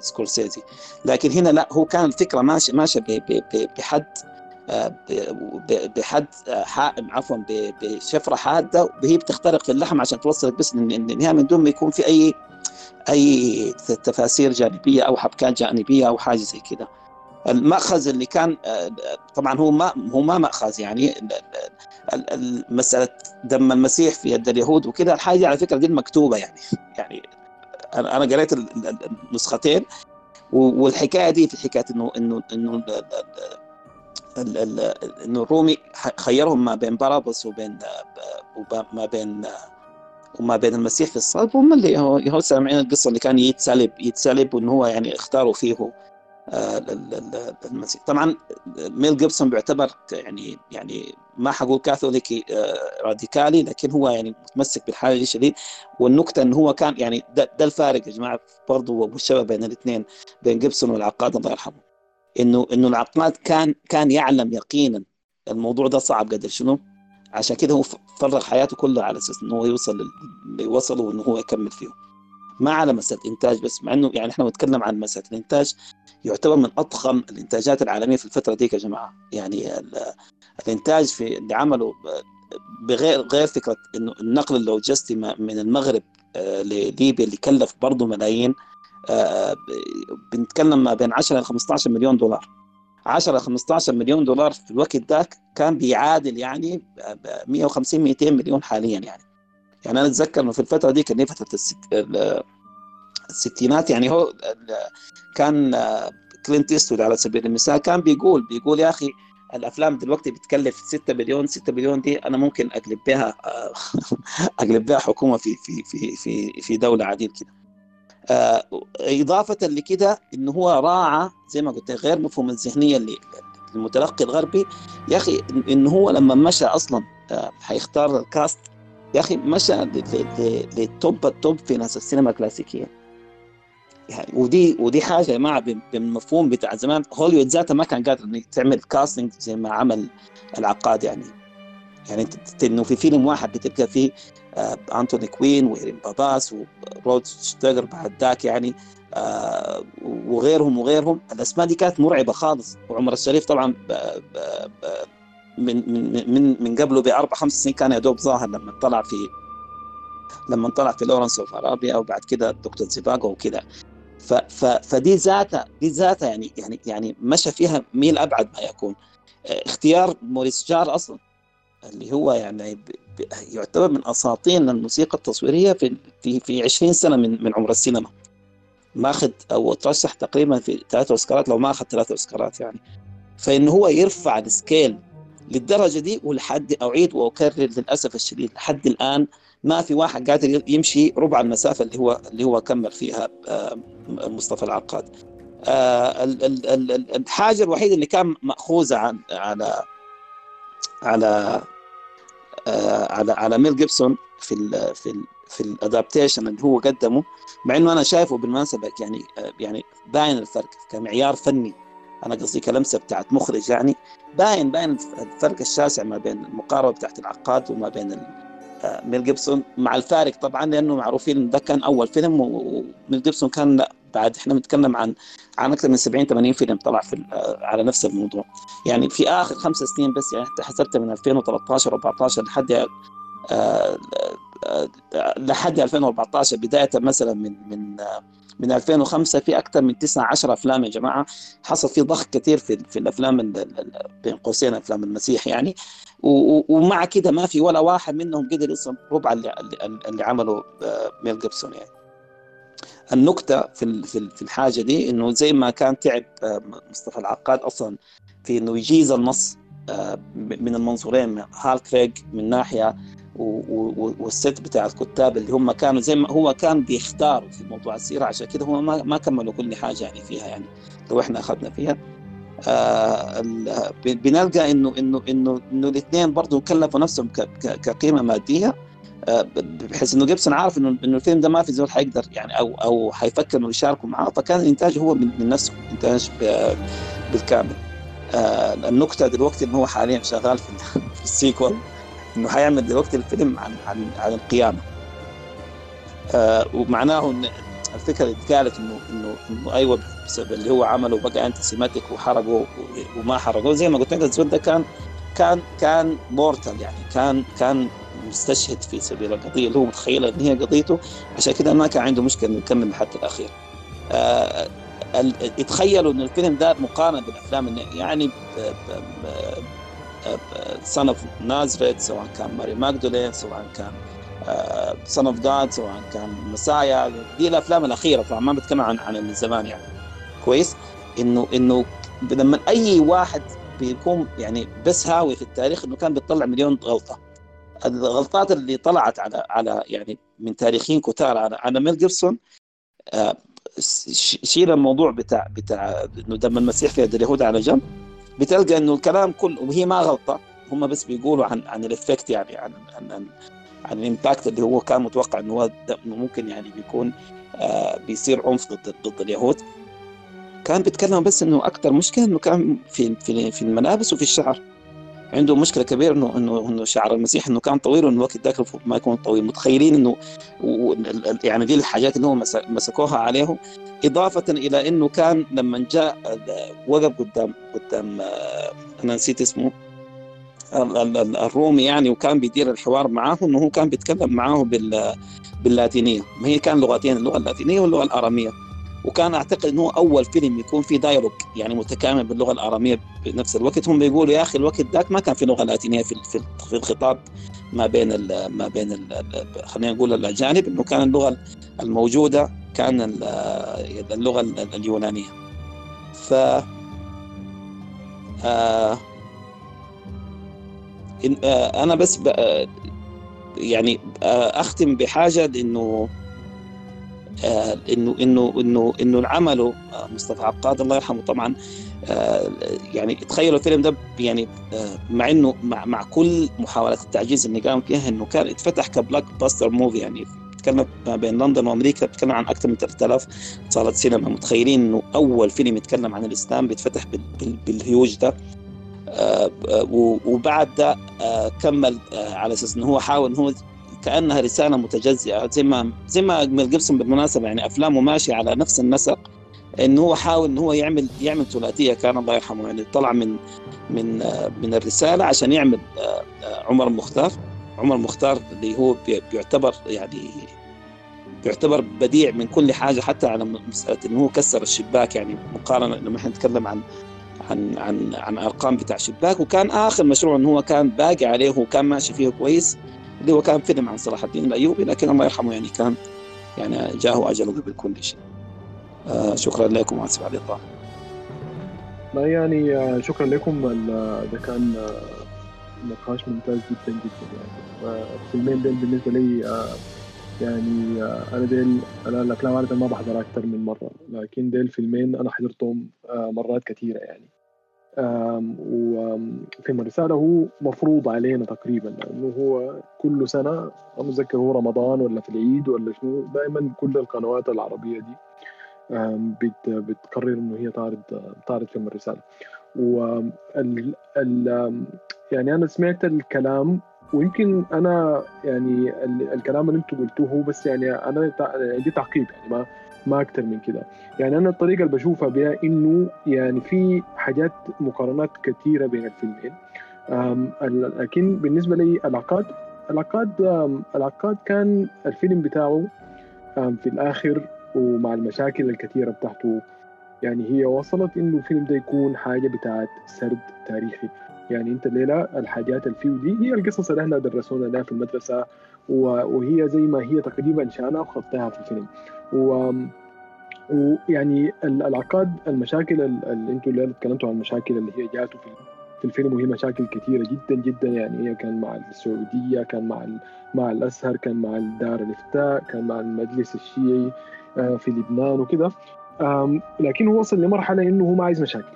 S4: سكورسيزي لكن هنا لا هو كان الفكرة ماشيه ماشيه بحد آه بحد عفوا بشفرة حادة وهي بتخترق في اللحم عشان توصلك بس للنهايه من دون ما يكون في اي أي تفاسير جانبية أو حبكات جانبية أو حاجة زي كده. المأخذ اللي كان طبعا هو ما هو ما مأخذ يعني مسألة دم المسيح في يد اليهود وكده الحاجة على فكرة دي المكتوبة يعني يعني أنا قريت النسختين والحكاية دي في حكاية إنه إنه إنه إنه الرومي خيرهم ما بين باراباس وبين وما بين وما بين المسيح في الصلب هم اللي هو سامعين القصة اللي كان يتسلب يتسلب وإنه هو يعني اختاروا فيه المسيح. طبعا ميل جيبسون بيعتبر يعني يعني ما حقول كاثوليكي راديكالي لكن هو يعني متمسك بالحاجة دي شديد. والنكتة انه هو كان يعني ده, ده الفارق يا جماعة برضه والشبه بين الاثنين بين جيبسون والعقاد الله يرحمه. إنه إنه العقاد كان كان يعلم يقينا الموضوع ده صعب قدر شنو؟ عشان كده هو فرغ حياته كلها على أساس إنه هو يوصل اللي وصله وإنه هو يكمل فيه ما على مسألة إنتاج بس مع إنه يعني إحنا بنتكلم عن مسألة الإنتاج يعتبر من أضخم الإنتاجات العالمية في الفترة ديك يا جماعة. يعني الإنتاج في اللي عمله بغير غير فكرة إنه النقل اللوجستي من المغرب لليبيا اللي كلف برضه ملايين بنتكلم ما بين 10 ل 15 مليون دولار. 10 ل 15 مليون دولار في الوقت ذاك كان بيعادل يعني 150 200 مليون حاليا يعني. يعني أنا أتذكر إنه في الفترة دي كان فترة الست... الستينات يعني هو كان كلينت إيستوود على سبيل المثال كان بيقول بيقول يا أخي الأفلام دلوقتي بتكلف 6 مليون 6 مليون دي أنا ممكن أقلب بها أقلب بها حكومة في في في في في دولة عديد كده. إضافة لكده إنه هو راعى زي ما قلت غير مفهوم الذهنية اللي المتلقي الغربي. يا أخي إنه هو لما مشى أصلا حيختار ال cast يا أخي مشى لل top ال top في ناس السينما الكلاسيكية. يعني ودي ودي حاجة يا جماعة بالمفهوم بتاع زمان. هوليوود ذاتها ما كان قادر تعمل casting زي ما عمل العقاد يعني. يعني إنه في فيلم واحد بتلقى فيه آه، أنتوني كوين وإيرين باباس ورود ستايجر بعد ذاك يعني آه، وغيرهم وغيرهم. الأسماء دي كانت مرعبة خالص. وعمر الشريف طبعا ب ب ب من من من من قبله بأربع خمس سنين كان يا دوب ظاهر لما طلع في لما طلع في لورنس أوف أرابيا وبعد كده دكتور زيباغو وكده. ف ف فدي ذاتها دي ذاتها يعني يعني يعني مشى فيها ميل أبعد ما يكون. اختيار موريس جار أصلا اللي هو يعني. يعتبر من اساطين الموسيقى التصويرية في في في 20 سنة من من عمر السينما. ماخذ أو ترشح تقريبا في ثلاثة أوسكارات لو ما أخذ ثلاثة أوسكارات يعني. فانه هو يرفع ال scale للدرجة دي ولحد أعيد وأكرر للأسف الشديد لحد الآن ما في واحد قادر يمشي ربع المسافة اللي هو اللي هو كمل فيها مصطفى العقاد. الحاجة الوحيدة اللي كان مأخوذة عن على على على على ميل جيبسون في ال في ال في ال adaptation اللي هو قدمه مع إنه أنا شايفه بالمناسبة يعني يعني باين الفرق كمعيار فني. أنا قصدي كلمسة بتاعت مخرج يعني باين باين الفرق الشاسع ما بين المقاربة بتاعت العقاد وما بين ميل جيبسون مع الفارق طبعا لأنه معروفين ده كان أول فيلم وميل جيبسون كان لا بعد إحنا بنتكلم عن عن أكثر من 70 80 فيلم طلع في على نفس الموضوع. يعني في آخر خمس سنين بس يعني حسبت من 2013 14 لحد آه لحد 2014 بداية مثلا من من من 2005 في أكثر من 9 10 أفلام يا جماعة. حصل في ضخ كثير في في الأفلام بين قوسين أفلام المسيح يعني. ومع كده ما في ولا واحد منهم قدر يصل ربع اللي, اللي عمله ميل جيبسون يعني. النكتة في في الحاجة دي إنه زي ما كان تعب مصطفى العقاد أصلا في إنه يجيز النص من المنظورين هال كريج من ناحية والست بتاع الكتاب اللي هم كانوا زي ما هو كان بيختاروا في موضوع السيرة. عشان كده هم ما, ما كملوا كل حاجة يعني فيها يعني لو إحنا أخذنا فيها. آه بنلقى انه انه انه إنه الاثنين برضه كلفوا نفسهم كقيمة مادية. آه بحيث إنه جيبسون عارف انه إنه الفيلم ده ما في زول حيقدر يعني أو أو حيفكر إنه يشاركوا معاه. فكان الإنتاج هو من, من نفسه إنتاج بالكامل. آه النكتة دلوقتي إنه هو حاليا شغال في, السيكول إنه حيعمل دلوقتي الفيلم عن عن عن القيامة. آه ومعناه إن الفكرة اللي اتقالت انه انه إنه أيوه بسبب اللي هو عمله بقى انت سيماتيك وحرقه وما حرقه زي ما قلت لك الزول ده كان كان كان مورتال يعني. كان كان مستشهد في سبيل القضية اللي هو متخيل إن هي قضيته. عشان كده ما كان عنده مشكلة إنه يكمل حتى الأخير. آه يتخيلوا إن الفيلم ده مقارنة بالأفلام يعني Son of Nazareth سواء كان Mary Magdalene سواء كان Son of God سواء كان Messiah دي الأفلام الأخيرة طبعا ما بتكلم عن عن زمان يعني. كويس؟ انه إنه لما أي واحد بيكون يعني بس هاوي في التاريخ إنه كان بيطلع مليون غلطة. الغلطات اللي طلعت على على يعني من تاريخيين كتار. على على ميل جيبسون آه شيل الموضوع بتاع بتاع إنه دم المسيح في يد اليهود على جنب. بتلقى إنه الكلام كله وهي ما غلطة هم بس بيقولوا عن عن ال effect يعني عن عن عن, عن ال impact اللي هو كان متوقع إنه هو ممكن يعني بيكون آه بيصير عنف ضد ضد اليهود. كان بيتكلم بس إنه أكثر مشكلة إنه كان في في في الملابس وفي الشعر. عنده مشكلة كبيرة انه انه إنه شعر المسيح إنه كان طويل وإنه الوقت ذاك ما يكون طويل. متخيلين إنه يعني دي الحاجات اللي هو مسكوها عليه إضافة إلى إنه كان لما جاء وقف قدام قدام أنا نسيت اسمه الرومي يعني وكان بيدير الحوار معاه إنه هو كان بيتكلم معاه بال باللاتينية. ما هي كان لغتين اللغة اللاتينية واللغة الأرامية. وكان أعتقد إنه أول فيلم يكون فيه دايلوج يعني متكامل باللغة الاراميه بنفس الوقت. هم بيقولوا يا أخي الوقت ذاك ما كان في لغة لاتينية في في الخطاب ما بين ما بين خلينا نقول الأجانب إنه كان اللغة الموجودة كان اللغة اليونانية. ف آه أنا بس يعني أختم بحاجة انه آه انه انه انه إنه العمله آه مصطفى عقاد الله يرحمه طبعا آه يعني تخيلوا الفيلم ده يعني مع إنه مع, مع كل محاولات التعجيز اللي قام فيها إنه كان اتفتح ك blockbuster movie يعني بتتكلم ما بين لندن وأمريكا بتتكلم عن أكثر من 3000 صالة سينما. متخيلين إنه أول فيلم يتكلم عن الإسلام بيتفتح بالهيوج ده. وبعد ده كمل على أساس إنه هو حاول إنه هو
S5: كأنها رسالة متجزئة زي ما زي ما ميل جيبسون بالمناسبة يعني أفلامه ماشية على نفس النسق إنه هو حاول إنه هو يعمل يعمل ثلاثية كان الله يرحمه يعني طلع من من آه، من الرسالة عشان يعمل آه، آه، عمر المختار عمر المختار اللي هو بي- بيعتبر يعني بيعتبر بديع من كل حاجة حتى على مسألة إنه هو كسر الشباك يعني مقارنة لما إحنا نتكلم عن عن عن عن أرقام بتاع شباك. وكان آخر مشروع إنه هو كان باقي عليه وكان ماشي فيه كويس. اللي هو كان فيلم عن صلاح الدين الأيوبي لكن الله يرحمه يعني كان يعني جاءه اجله قبل كل شيء. آه شكرا لكم وأسف على الإطالة.
S6: لا يعني آه، شكرا لكم. ده كان آه، نقاش ممتاز جدا جدا يعني. آه، الفيلمين ديل بالنسبة لي آه، يعني آه، أنا ديل أنا الأفلام عادة ما بحضرها أكثر من مرة لكن ديل فيلمين أنا حضرتهم آه، مرات كثيرة يعني. الرسالة هو مفروض علينا تقريبا لأنه هو كل سنة أنا متذكر هو رمضان ولا في العيد ولا شنو دائما كل القنوات العربية دي بتقرر إنه هي تعرض تعرض فيلم الرسالة وال ال آم، يعني أنا سمعت الكلام ويمكن أنا يعني ال- الكلام اللي أنتم قلتوه هو بس يعني تع- عندي تعقيب يعني ما ما أكثر من كده. يعني أنا الطريقة اللي بشوفها بها إنه يعني في حاجات مقارنات كثيره بين الفيلمين. لكن بالنسبة لي العقاد العقاد العقاد كان الفيلم بتاعه في الآخر ومع المشاكل الكثيره بتاعته. يعني هي وصلت إنه الفيلم ده يكون حاجة بتاعت سرد تاريخي. يعني أنت الليلة الحاجات اللي فيه دي هي القصص اللي إحنا درسونا ده في المدرسة وهي زي ما هي تقريبا شانها وخطها في الفيلم. و ويعني ال- العقاد المشاكل ال- اللي أنتوا اللي اتكلمتوا عن المشاكل اللي هي جاته في في الفيلم وهي مشاكل كثيره جدا جدا. يعني هي كان مع السعودية كان مع مع الأزهر كان مع دار الإفتاء كان مع المجلس الشيعي آه، في لبنان آم، لكن هو وصل لمرحلة إنه هو ما عايز مشاكل.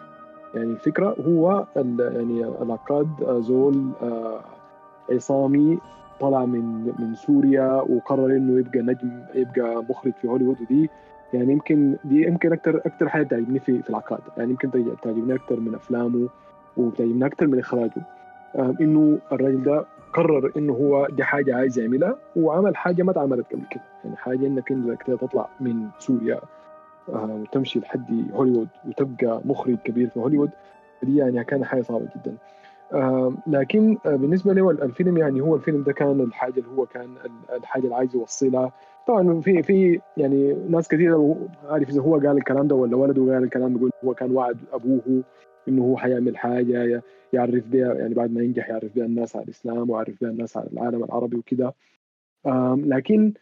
S6: يعني الفكرة هو يعني العقاد آه، زول آه، عصامي طلع من من سوريا وقرر إنه يبقى نجم يبقى مخرج في هوليوود ودي يعني يمكن دي يمكن أكثر أكثر حاجة تعجبني في في العقاد. يعني يمكن تعجب- تعجبني أكثر من أفلامه وبتعجبني أكثر من إخراجه. آم، إنه الراجل ده قرر إنه هو دي حاجة عايز يعملها وعمل حاجة ما اتعملت قبل كده. يعني حاجة إنك كده تطلع من سوريا آه، وتمشي لحد هوليوود وتبقى مخرج كبير في هوليوود. دي يعني كان حاجة صعبة جدا. آم، لكن آه، بالنسبة له الفيلم يعني هو الفيلم ده كان الحاجة اللي هو كان ال- الحاجة اللي عايز يوصلها. طبعا في في يعني ناس كثيره عارف إذا هو قال الكلام ده ولا ولده قال الكلام ده هو كان وعد أبوه إنه هو حيعمل حاجة يعرف بها يعني بعد ما ينجح يعرف بها الناس على الإسلام ويعرف بها الناس على العالم العربي وكده. لكن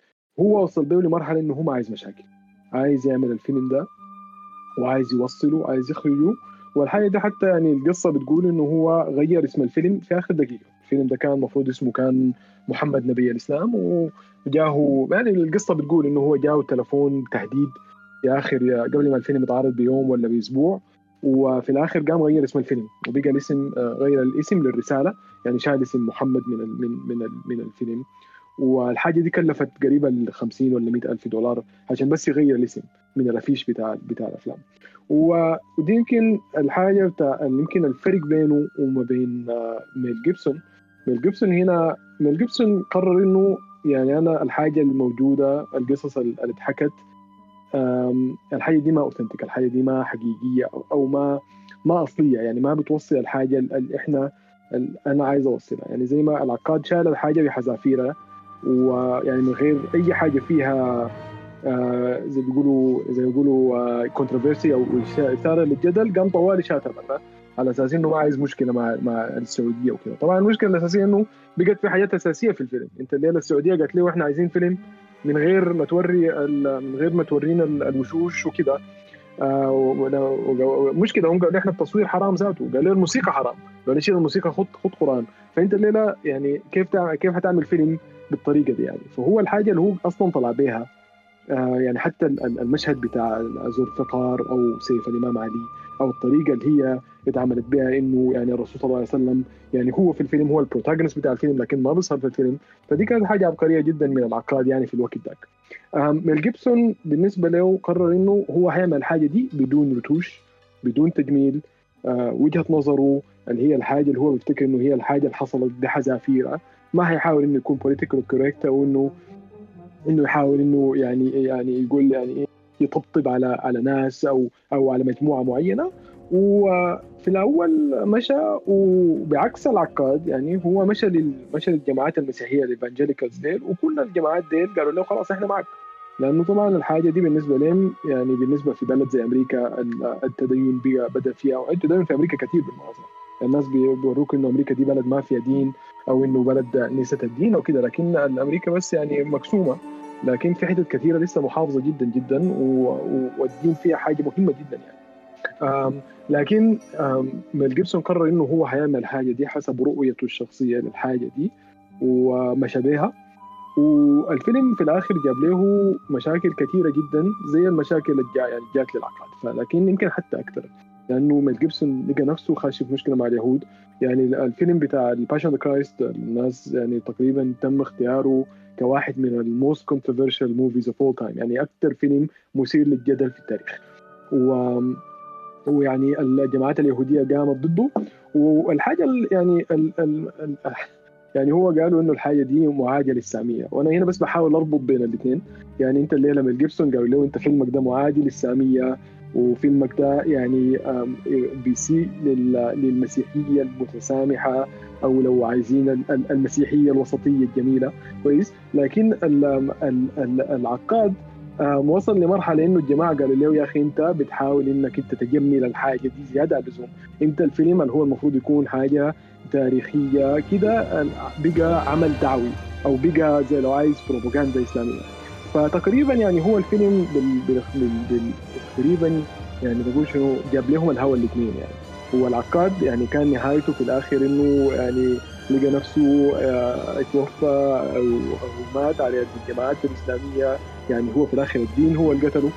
S6: هو وصل به لمرحلة إنه هو ما عايز مشاكل. عايز يعمل الفيلم ده وعايز يوصله عايز يخرجه والحاجة دي حتى يعني القصة بتقول إنه هو غير اسم الفيلم في آخر دقيقة. الفيلم ده كان المفروض اسمه كان محمد نبي الإسلام وجاه يعني القصة بتقول إنه هو جاه تلفون تهديد في آخر قبل ما الفيلم يتعرض بيوم ولا بأسبوع وفي الآخر قام غير اسم الفيلم وبقى الاسم آه، غير الاسم للرسالة يعني شال اسم محمد من من من الفيلم. والحاجة دي كلفت قريبا ال 50 ولا 100 ألف دولار عشان بس يغير الاسم من الافيش بتاع بتاع الأفلام. ودي يمكن الحاجة بتاع يمكن الفرق بينه وما بين آه، ميل جيبسون. ميل جيبسون هنا ميل جيبسون قرر إنه يعني أنا الحاجة الموجودة القصص اللي اتحكت الحاجة دي ما authentic الحاجة دي ما حقيقية أو, ما ما أصلية. يعني ما بتوصل الحاجة اللي إحنا اللي أنا عايز أوصلها. يعني زي ما العقاد شال الحاجة بحذافيرها ويعني من غير أي حاجة فيها آه زي بيقولوا زي بيقولوا controversy أو اثاره للجدل قام طوالي شاتها برا على أساس إنه ما عايز مشكلة مع مع السعودية وكذا طبعا المشكلة الاساسيه إنه بقت في حاجات أساسية في الفيلم. أنت الليلة السعودية قالت لي وإحنا عايزين فيلم من غير ما توري من غير ما تورينا ال- الوشوش وكذا آه مش كده هم قالوا إحنا التصوير حرام ذاته. قالوا الموسيقى حرام. قالوا شيل الموسيقى خط خط قرآن. فأنت الليلة يعني كيف كيف حتعمل فيلم بالطريقة دي يعني. فهو الحاجة اللي هو أصلا طلع بيها آه يعني حتى ال- ال- المشهد بتاع ذو الفقار أو سيف الإمام علي أو الطريقة اللي هي اتعملت بها إنه يعني الرسول صلى الله عليه وسلم يعني هو في الفيلم هو ال protagonist بتاع الفيلم لكن ما بيظهر في الفيلم. فدي كانت حاجة عبقرية جدا من العقاد يعني في الوقت ذاك. ميل جيبسون بالنسبة له قرر إنه هو هيعمل الحاجة دي بدون رتوش بدون تجميل. آه، وجهة نظره اللي هي الحاجة اللي هو بيفتكر إنه هي الحاجة اللي حصلت بحذافيرها. ما هيحاول إنه يكون political correct أو انه إنه يحاول إنه يعني يعني يقول يعني يطبطب على على ناس أو أو على مجموعة معينة. وفي الأول مشى وبعكس العقاد يعني هو مشى مشى للجماعات المسيحية ال evangelicals ديل وكل الجماعات ديل قالوا له خلاص إحنا معك. لأنه طبعا الحاجة دي بالنسبة لهم يعني بالنسبة في بلد زي أمريكا ال- التدين بدأ فيها التدين في أمريكا كثير بالمناسبة. الناس بي- بيوروك إنه أمريكا دي بلد ما فيها دين. أو إنه بلد نسيت الدين أو كده لكن أمريكا بس يعني مقسومة. لكن في حتت كثيرة لسه محافظة جدا جدا والدين فيها حاجة مهمة جدا يعني. آم، لكن آم، ميل جيبسون قرر إنه هو هيعمل الحاجة دي حسب رؤيته الشخصية للحاجة دي ومشى بيها والفيلم في الآخر جاب له مشاكل كثيرة جدا زي المشاكل اللي يعني جات للعقاد فلكن يمكن حتى أكثر. لأنه ميل جيبسون لقى نفسه خاش في مشكلة مع اليهود. يعني الفيلم بتاع ال Passion Christ الناس يعني تقريبا تم اختياره كواحد من ال most controversial movies of all time يعني أكثر فيلم مثير للجدل في التاريخ. و ويعني الجماعات اليهودية قامت ضده. والحاجة ال- يعني ال ال ال يعني هو قالوا إنه الحاجة دي معادية للسامية. وأنا هنا بس بحاول أربط بين الاثنين يعني أنت الليلة ميل جيبسون قالوا له أنت فيلمك ده معادي للسامية. وفيلمك ده يعني بيسيء لل- للمسيحية المتسامحة أو لو عايزين ال- ال- المسيحية الوسطية الجميلة. كويس. لكن ال- ال- ال- العقاد وصل لمرحلة إنه الجماعة قالوا له يا أخي أنت بتحاول إنك أنت تجمل الحاجة دي زيادة عن اللزوم. أنت الفيلم اللي هو المفروض يكون حاجة تاريخية كده بقى عمل دعوي أو بقى زي لو عايز بروباغندا إسلامية. فتقريبا يعني هو الفيلم بال... بال... بال... تقريبا يعني بقول شنو جاب لهم الهوى الاثنين يعني. هو العقاد يعني كان نهايته في الآخر إنه يعني لقى نفسه آه، اتوفى أو مات على يد الجماعات الإسلامية. يعني هو في الآخر الدين هو اللي قتله.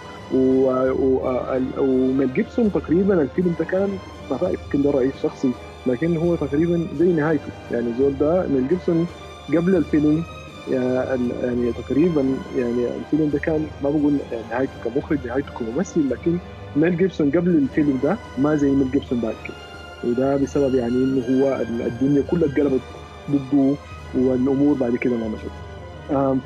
S6: وميل جيبسون تقريبا الفيلم ده كان ما يمكن ده رايي الشخصي لكن هو تقريبا زي نهايته. يعني زول ده ميل جيبسون قبل الفيلم يعني تقريبا يعني الفيلم ده كان ما بقول يعني نهايته كمخرج نهايته كممثل لكن ميل جيبسون قبل الفيلم ده ما زي ميل جيبسون بعد كده. وده بسبب يعني إنه هو ال- الدنيا كلها اتقلبت ضده والأمور بعد كده ما مشت.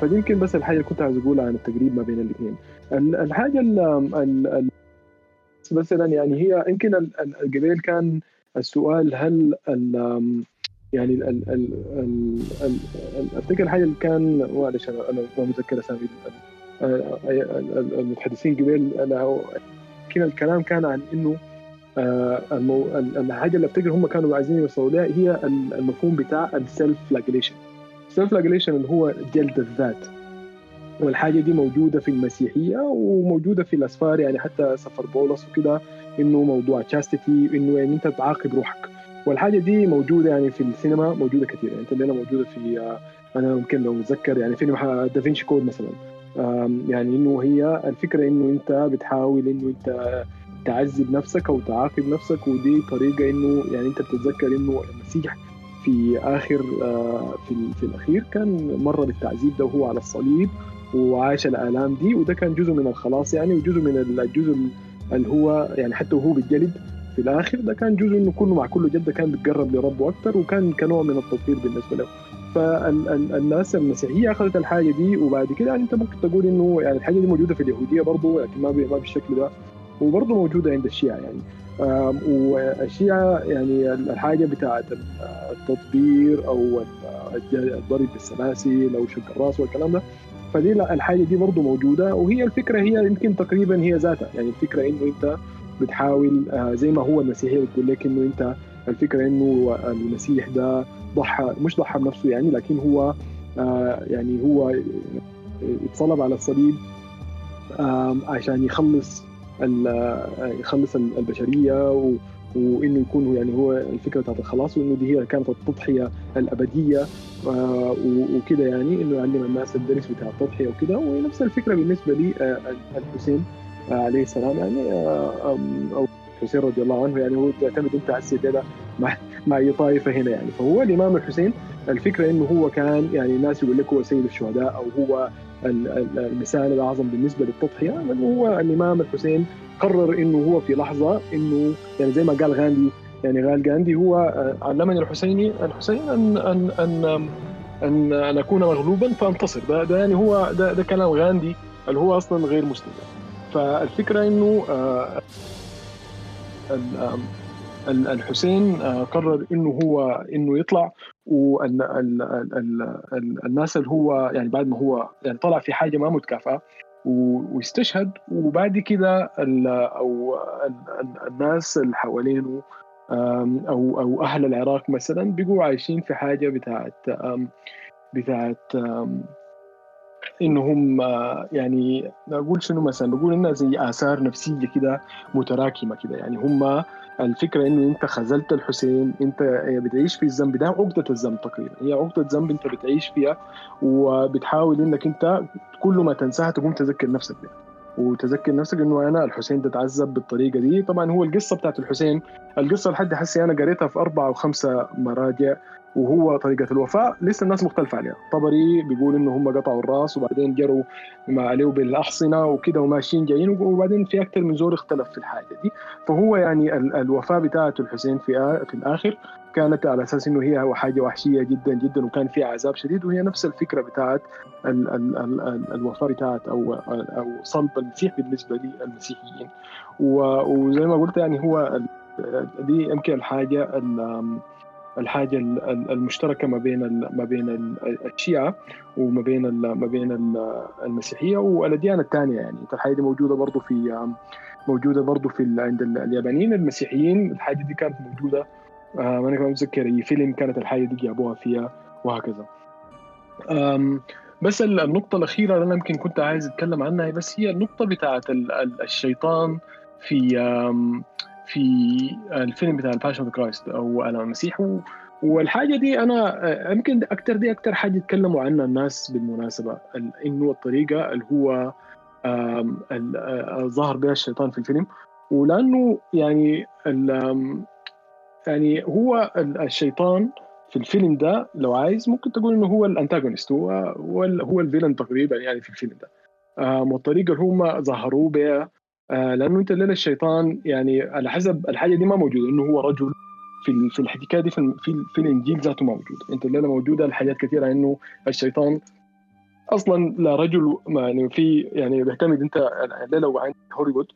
S6: فدي يمكن بس الحاجة اللي كنت عايز اقولها عن التقريب ما بين الاثنين ال- الحاجة ال مثلا يعني هي يمكن ال- ال- قبل كان السؤال هل يعني ال ال ال ال ال افتكر الحاجة اللي كان معلش أنا أنا ما متذكر أسامي ال- ال- ال- ال- المتحدثين قبل أنا يمكن الكلام كان عن إنه آه، المو... ال- الحاجة اللي أفتكر هم كانوا عايزين يوصلوا لها هي ال- المفهوم بتاع ال self flagellation ال self flagellation اللي هو جلد الذات. والحاجة دي موجودة في المسيحية وموجودة في الأسفار يعني حتى سفر بولس وكده إنه موضوع chastity إنه يعني أنت تعاقب روحك. والحاجة دي موجودة يعني في السينما موجودة كثير يعني الليلة موجودة في آه، أنا ممكن لو متذكر يعني فيلم دافنشي كود مثلا. يعني إنه هي الفكرة إنه أنت بتحاول إنه أنت تعذب نفسك أو تعاقب نفسك ودي طريقة إنه يعني أنت بتتذكر إنه المسيح في آخر آه، في في الأخير كان مر بالتعذيب ده وهو على الصليب وعاش الآلام دي وده كان جزء من الخلاص يعني وجزء من الجزء اللي هو يعني حتى وهو بالجلد في الآخر ده كان جزء إنه كله مع كل جده كان بيتقرب لربه أكثر وكان كنوع من التطهير بالنسبة له. فالناس المسيحية أخذت الحاجة دي وبعد كده يعني أنت ممكن تقول إنه يعني الحاجة دي موجودة في اليهودية برضه لكن ما ما بالشكل ده. وبرضه موجودة عند الشيعة يعني. والشيعة يعني الحاجة بتاعت التطبير أو الضرب بالسلاسل أو شق الرأس والكلام ده. فدي الحاجة دي برضه موجودة. وهي الفكرة هي يمكن تقريبا هي ذاتها. يعني الفكرة إنه أنت بتحاول آه، زي ما هو المسيحيه بتقول لك إنه أنت الفكرة إنه المسيح ده ضحى مش ضحى بنفسه يعني لكن هو آه، يعني هو اتصلب على الصليب عشان يخلص آه، يخلص ال- البشرية وإنه يكون يعني هو الفكرة بتاعت الخلاص وإنه دي هي كانت التضحية الأبدية وكده يعني إنه يعلم الناس الدرس بتاع التضحية وكده. ونفس الفكرة بالنسبة لي الحسين عليه السلام يعني آه، أو الحسين رضي الله عنه يعني هو تعتمد أنت على السيد ده مع مع اي طائفه هنا يعني. فهو الإمام الحسين الفكرة إنه هو كان يعني الناس يقول لك هو سيد الشهداء أو هو ال- ال- المثال الأعظم بالنسبة للتضحية. لأنه هو الإمام الحسين قرر إنه هو في لحظة إنه يعني زي ما قال غاندي يعني قال غاندي هو آه، علمني الحسيني الحسين أن أن أن أن أن أكون مغلوبا فأنتصر. ده, ده يعني هو ده, ده كلام غاندي اللي هو أصلا غير مسلم. فالفكرة إنه آه، الحسين آه، قرر إنه هو إنه يطلع وأن ال- ال- ال- ال- الناس اللي هو يعني بعد ما هو يعني طلع في حاجة ما متكافئة واستشهد وبعد كده أو ال- ال- الناس اللي حوالينه أو أو أهل العراق مثلا بيقوا عايشين في حاجة بتاعت بتاعت إنهم آه، يعني أقول شنو مثلا؟ بقول إنها زي آثار نفسية كده متراكمة كده. يعني هم الفكرة إنه أنت خذلت الحسين أنت بتعيش في الذنب. ده عقدة الذنب تقريبا. هي عقدة ذنب أنت بتعيش فيها وبتحاول إنك أنت كل ما تنساها تقوم تذكر نفسك بها وتذكر نفسك إنه أنا الحسين ده اتعذب بالطريقة دي. طبعا هو القصة بتاعت الحسين القصة لحد حسي أنا قريتها في اربعه أو خمسة مراجع. وهو طريقة الوفاء. لسه الناس مختلفة عليها. طبري بيقول إنه هم قطعوا الرأس وبعدين جروا ما عليه بالأحصنة وكده وماشيين جايين وبعدين في أكثر من زول اختلف في الحاجة دي. فهو يعني ال- الوفاه بتاعه الحسين في في الآخر كانت على أساس إنه هي حاجة وحشية جدا جدا وكان فيها عذاب شديد وهي نفس الفكرة بتاعت ال ال ال ال الوفاه بتاعت أو أو صلب المسيح بالنسبة للمسيحيين. وزي ما قلت يعني هو دي يمكن الحاجة ال- الحاجة ال- ال- المشتركة ما بين ما بين ال- الشيعه وما بين ما بين ال- المسيحية والأديان الثانية يعني. الحاجة دي موجودة برضه في موجودة برضه في عند ال- اليابانيين المسيحيين الحاجة دي كانت موجودة آه، أنا كمان متذكر أي فيلم كانت الحاجة دي جابوها فيها وهكذا. بس ال- النقطة الأخيرة اللي أنا يمكن كنت عايز أتكلم عنها بس هي النقطة ال- الشيطان في في الفيلم بتاع ال Passion Christ أو آلام المسيح و- والحاجة دي آه، يمكن أكتر دي أكتر حاجة يتكلموا عنها الناس بالمناسبة. ال- إنه الطريقة اللي هو آه، ظهر بها الشيطان في الفيلم. ولأنه يعني يعني هو ال- الشيطان في الفيلم ده لو عايز ممكن تقول إنه هو ال antagonist هو هو هو ال villain تقريبا يعني في الفيلم ده. والطريقة اللي هم ظهروه بها لأنه أنت الليلة الشيطان يعني على حسب الحاجة دي ما موجودة إنه هو رجل في في الحكاية دي في في, ال- في الإنجيل ذاته ما موجود. أنت الليلة موجودة الحاجات كثيرة إنه الشيطان أصلا لا رجل يعني في يعني بيعتمد أنت الليلة وعند هوليوود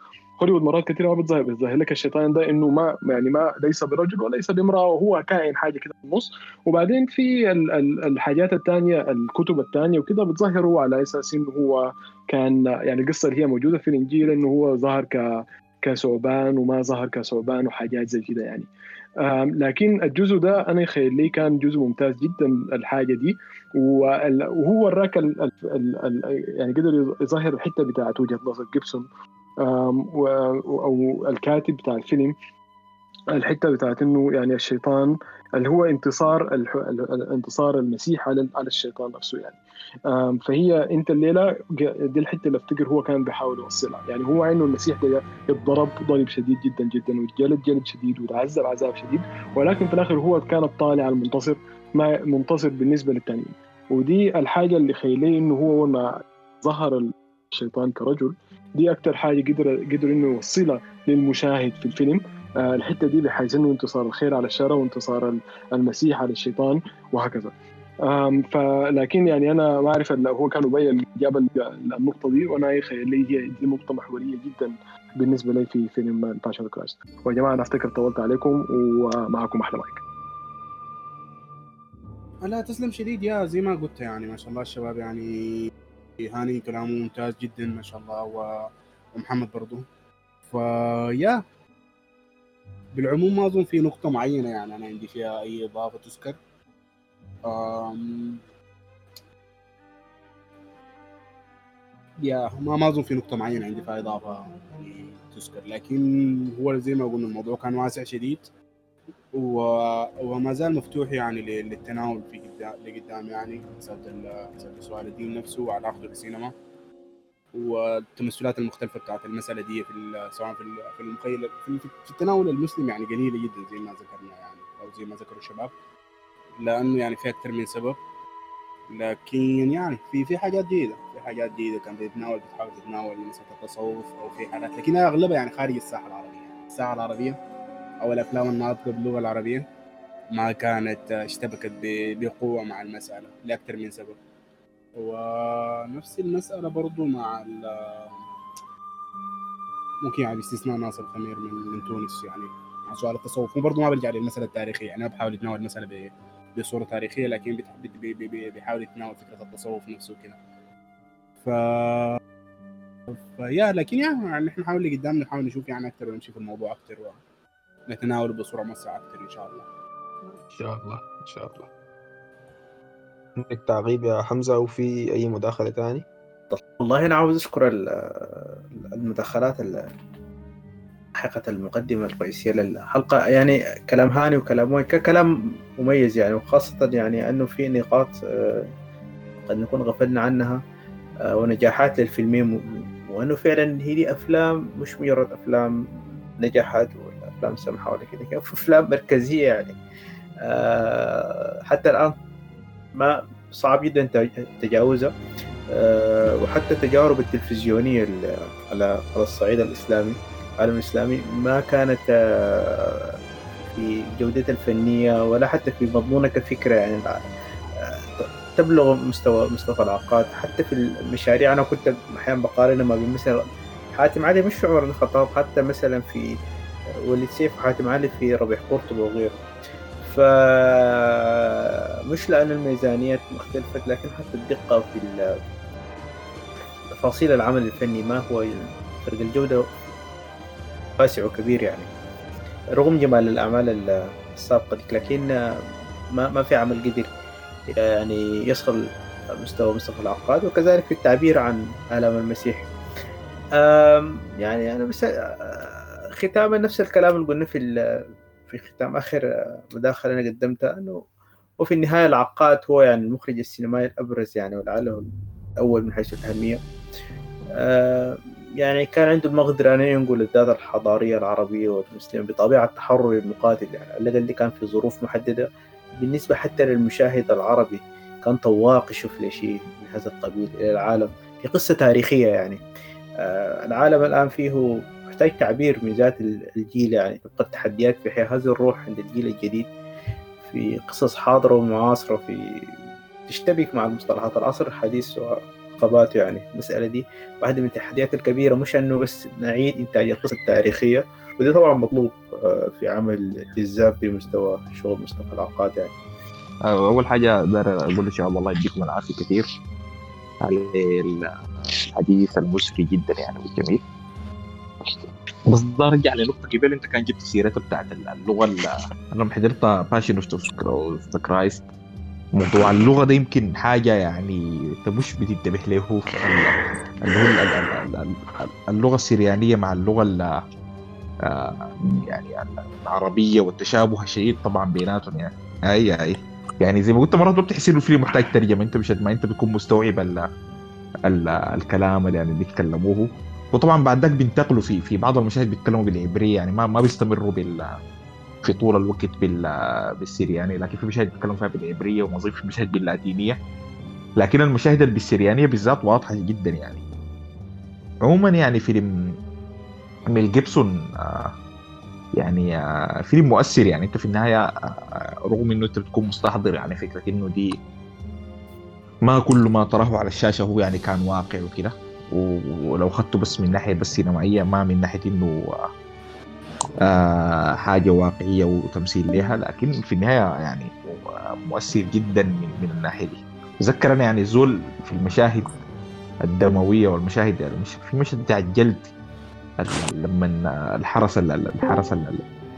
S6: هوليوود مرات كثيره ما بتظهر بتظهر لك الشيطان ده إنه ما يعني ما ليس برجل وليس بامرأة وهو كائن حاجة كده في النص. وبعدين في ال- ال- الحاجات الثانية الكتب الثانية وكده بتظهره على أساس إنه هو كان يعني القصة اللي هي موجودة في الإنجيل إنه هو ظهر ك كثعبان وما ظهر كثعبان وحاجات زي كده يعني. لكن الجزء ده أنا يخيل لي كان جزء ممتاز جدا الحاجة دي. وهو وراك ال- ال- ال- ال- يعني قدر يظهر الحتة بتاعت وجهة نظر جيبسون. أو الكاتب بتاع الفيلم الحتة بتاعت إنه يعني الشيطان اللي هو انتصار انتصار المسيح على على الشيطان نفسه يعني. فهي أنت الليلة دي الحتة اللي أفتكر هو كان بيحاول يوصلها. يعني هو انه المسيح ده اتضرب ضرب شديد جدا جدا واتجلد جلد شديد وتعذب عذاب شديد ولكن في الآخر هو كان الطالع المنتصر ما منتصر بالنسبة للتانيين. ودي الحاجة اللي خيليه إنه هو ما ظهر الشيطان كرجل. دي أكتر حاجة قدر قدر إنه يوصلها للمشاهد في الفيلم. آه، الحتة دي بحيث انه انتصار الخير على الشر وانتصار ال- المسيح على الشيطان وهكذا. فلكن يعني أنا ما أعرف هو كان ابين جاب ال- النقطه دي وأنا يخيل لي هي دي نقطة محورية جدا بالنسبة لي في فيلم ال Passion Christ ويا جماعة أنا أفتكر طولت عليكم ومعكم أحلى مايك.
S2: لا تسلم شديد يا زي ما قلت يعني ما شاء الله الشباب يعني هاني كلامه ممتاز جدا ما شاء الله ومحمد برضو. فيا بالعموم ما أظن في نقطة معينة يعني أنا عندي فيها أي إضافة تذكر. أم... يا ما ما أظن في نقطة معينة عندي فيها إضافة يعني تذكر لكن هو زي ما قلنا الموضوع كان واسع شديد. وما زال مفتوح يعني لل- للتناول في قدام يعني مسألة سؤال الدين نفسه وعلاقته بالسينما والتمثلات المختلفة بتاعت المسألة دي في سواء في في المخيل في, التناول المسلم يعني قليلة جدا زي ما ذكرنا يعني أو زي ما ذكروا الشباب. لأنه يعني في أكثر من سبب. لكن يعني في في حاجات جيدة في حاجات جيدة كان بيتناول بتحاول تتناول مسألة التصوف أو في حاجات لكن أغلبها يعني خارج الساحة العربية. الساحة العربية أو الافلام الناطقه باللغة العربية ما كانت اشتبكت ب- بقوة مع المسألة لأكثر من سبب. ونفس المسألة برضو مع ممكن يعني باستثناء ناصر خمير من, من تونس يعني مع سؤال التصوف. وبرضه ما برجع للمسألة التاريخية يعني أنا بحاول أتناول المسألة ب- بصورة تاريخية لكن بيحاول يتناول فكرة التصوف نفسه كده ف فيا لكن يعني نحن نحاول قدام نحاول نشوف يعني أكثر ونمشي في الموضوع أكثر ونتناوله بصورة موسعة أكثر إن شاء الله.
S3: إن شاء الله إن شاء الله. عندك تعقيب يا حمزة أو في أي مداخلة تاني؟
S1: والله أنا عاوز أشكر ال- المداخلات ال- حقيقة المقدمة الرئيسية للحلقة. يعني كلام هاني وكلام وين كلام مميز يعني وخاصة يعني أنه في نقاط آه، قد نكون غفلنا عنها آه، ونجاحات للفيلمين وأنه فعلا هي دي أفلام مش مجرد أفلام نجحت ولا أفلام سمحة ولا كده كده، في أفلام مركزية يعني. آه، حتى الآن ما صعب جدا تج- تجاوزها آه، وحتى التجارب التلفزيونية ال- على على الصعيد الإسلامي العالم الإسلامي ما كانت آه، في جودتها الفنية ولا حتى في مضمونها كفكرة يعني. تبلغ مستوى مصطفى العقاد حتى في المشاريع أنا كنت أحيانا بقارنها ما بين مثلا حاتم علي مش في عمر الخطاب حتى مثلا في وليد سيف وحاتم علي في ربيع قرطبة وغيره فمش لأن الميزانيات مختلفة لكن حتى الدقة في تفاصيل العمل الفني ما هو فرق الجودة واسع وكبير يعني. رغم جمال الأعمال السابقة لكن ما ما في عمل قدر يعني يصل مستوى مصطفى العقاد وكذلك في التعبير عن آلام المسيح. يعني أنا بس ختاما نفس الكلام اللي قلنا في في ختام آخر آه، مداخلة أنا قدمتها أنه وفي النهاية العقاد هو يعني المخرج السينمائي الأبرز يعني ولعله الأول من حيث الأهمية. آه، يعني كان عنده المقدرة أن ينقل الذات الحضارية العربية والمسلمة بطبيعة التحرر المقاتل يعني الأقل كان في ظروف محددة. بالنسبة حتى للمشاهد العربي كان طواق يشوف لي شيء من هذا القبيل إلى العالم. في قصة تاريخية يعني. آه، العالم الآن فيه محتاج تعبير من ذات الجيل يعني. تبقى التحديات في هذه الروح عند الجيل الجديد في قصص حاضرة ومعاصرة في تشتبك مع المصطلحات. العصر الحديث وعقباته يعني. المسألة دي واحدة من التحديات الكبيرة. مش أنه بس نعيد إنتاج القصة التاريخية وده طبعا مطلوب آه، في عمل جذاب بمستوى شغل مصطفى العقاد يعني.
S7: أول حاجة داير أقول لشباب الله يديكم العافية كثير على الحديث المثري جدا يعني والجميل. بس ده ارجع لنقطة قبل انت كان جبت سيرتها بتاعت اللغة ال- أنا لما حضرت Passion of the Christ موضوع اللغة ده يمكن حاجة يعني انت مش بتنتبه له اللي هو ال- ال- ال- ال- اللغة السريانية مع اللغة ال- آه، يعني العربية والتشابه الشديد طبعا بيناتهم يعني. اي أي. يعني زي ما قلت مرات ما بتحس إنه الفيلم محتاج ترجمة. أنت مش ما أنت بتكون مستوعب ال الكلام اللي يعني بيتكلموه. وطبعا بعد ذاك بينتقلوا في في بعض المشاهد بيتكلموا بالعبرية يعني ما ما بيستمروا بال في طول الوقت بال بالسرياني لكن في مشاهد بيتكلموا فيها بالعبرية ومظيف في مشاهد باللاتينية. لكن المشاهد بالسريانيه بالذات واضحة جدا يعني. عموما يعني فيلم ميل جيبسون آه، يعني آه، فيلم مؤثر يعني. أنت في النهاية آه، رغم إنه أنت بتكون مستحضر يعني فكرة إنه دي ما كل ما تراه على الشاشة هو يعني كان واقع وكده. ولو اخذته بس من ناحية بس سينمائية ما من ناحية إنه آه، حاجة واقعية وتمثيل لها لكن في النهاية يعني مؤثر جدا من من الناحية دي. تذكر يعني زول في المشاهد الدموية والمشاهد يعني مش في مشهد بتاع الجلد ال- لما الحرس ال- ال- الحرس ال-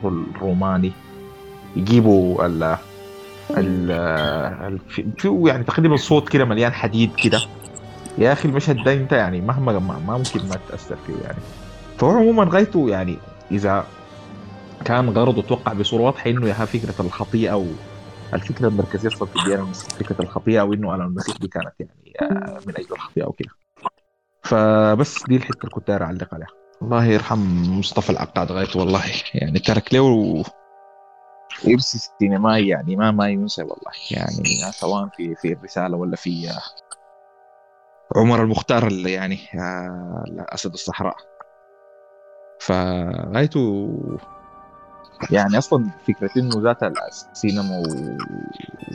S7: ال- الروماني يجيبوا ال ال يعني تقريبا صوت كده مليان حديد كده. يا أخي المشهد ده أنت يعني مهما ما ممكن ما تأثر فيه يعني. فهو عموما غايته يعني إذا كان غرضه توقع بصورة واضحة إنه يا فكرة الخطيئة أو الفكرة المركزية أصلا في الديانه المسيحيه فكرة الخطيئة وإنه أنا المسيح دي كانت يعني آه، من أجل الخطيئة وكده. فبس دي الحتة اللي كنت أعلق عليها. الله يرحم مصطفى العقاد غايته والله. يعني ترك له إرث سينمائي يعني ما ما ينسى والله. يعني سواء في في الرسالة ولا في عمر المختار اللي يعني آه، أسد الصحراء. فغايته يعني أصلا فكرة إنه ذات السينما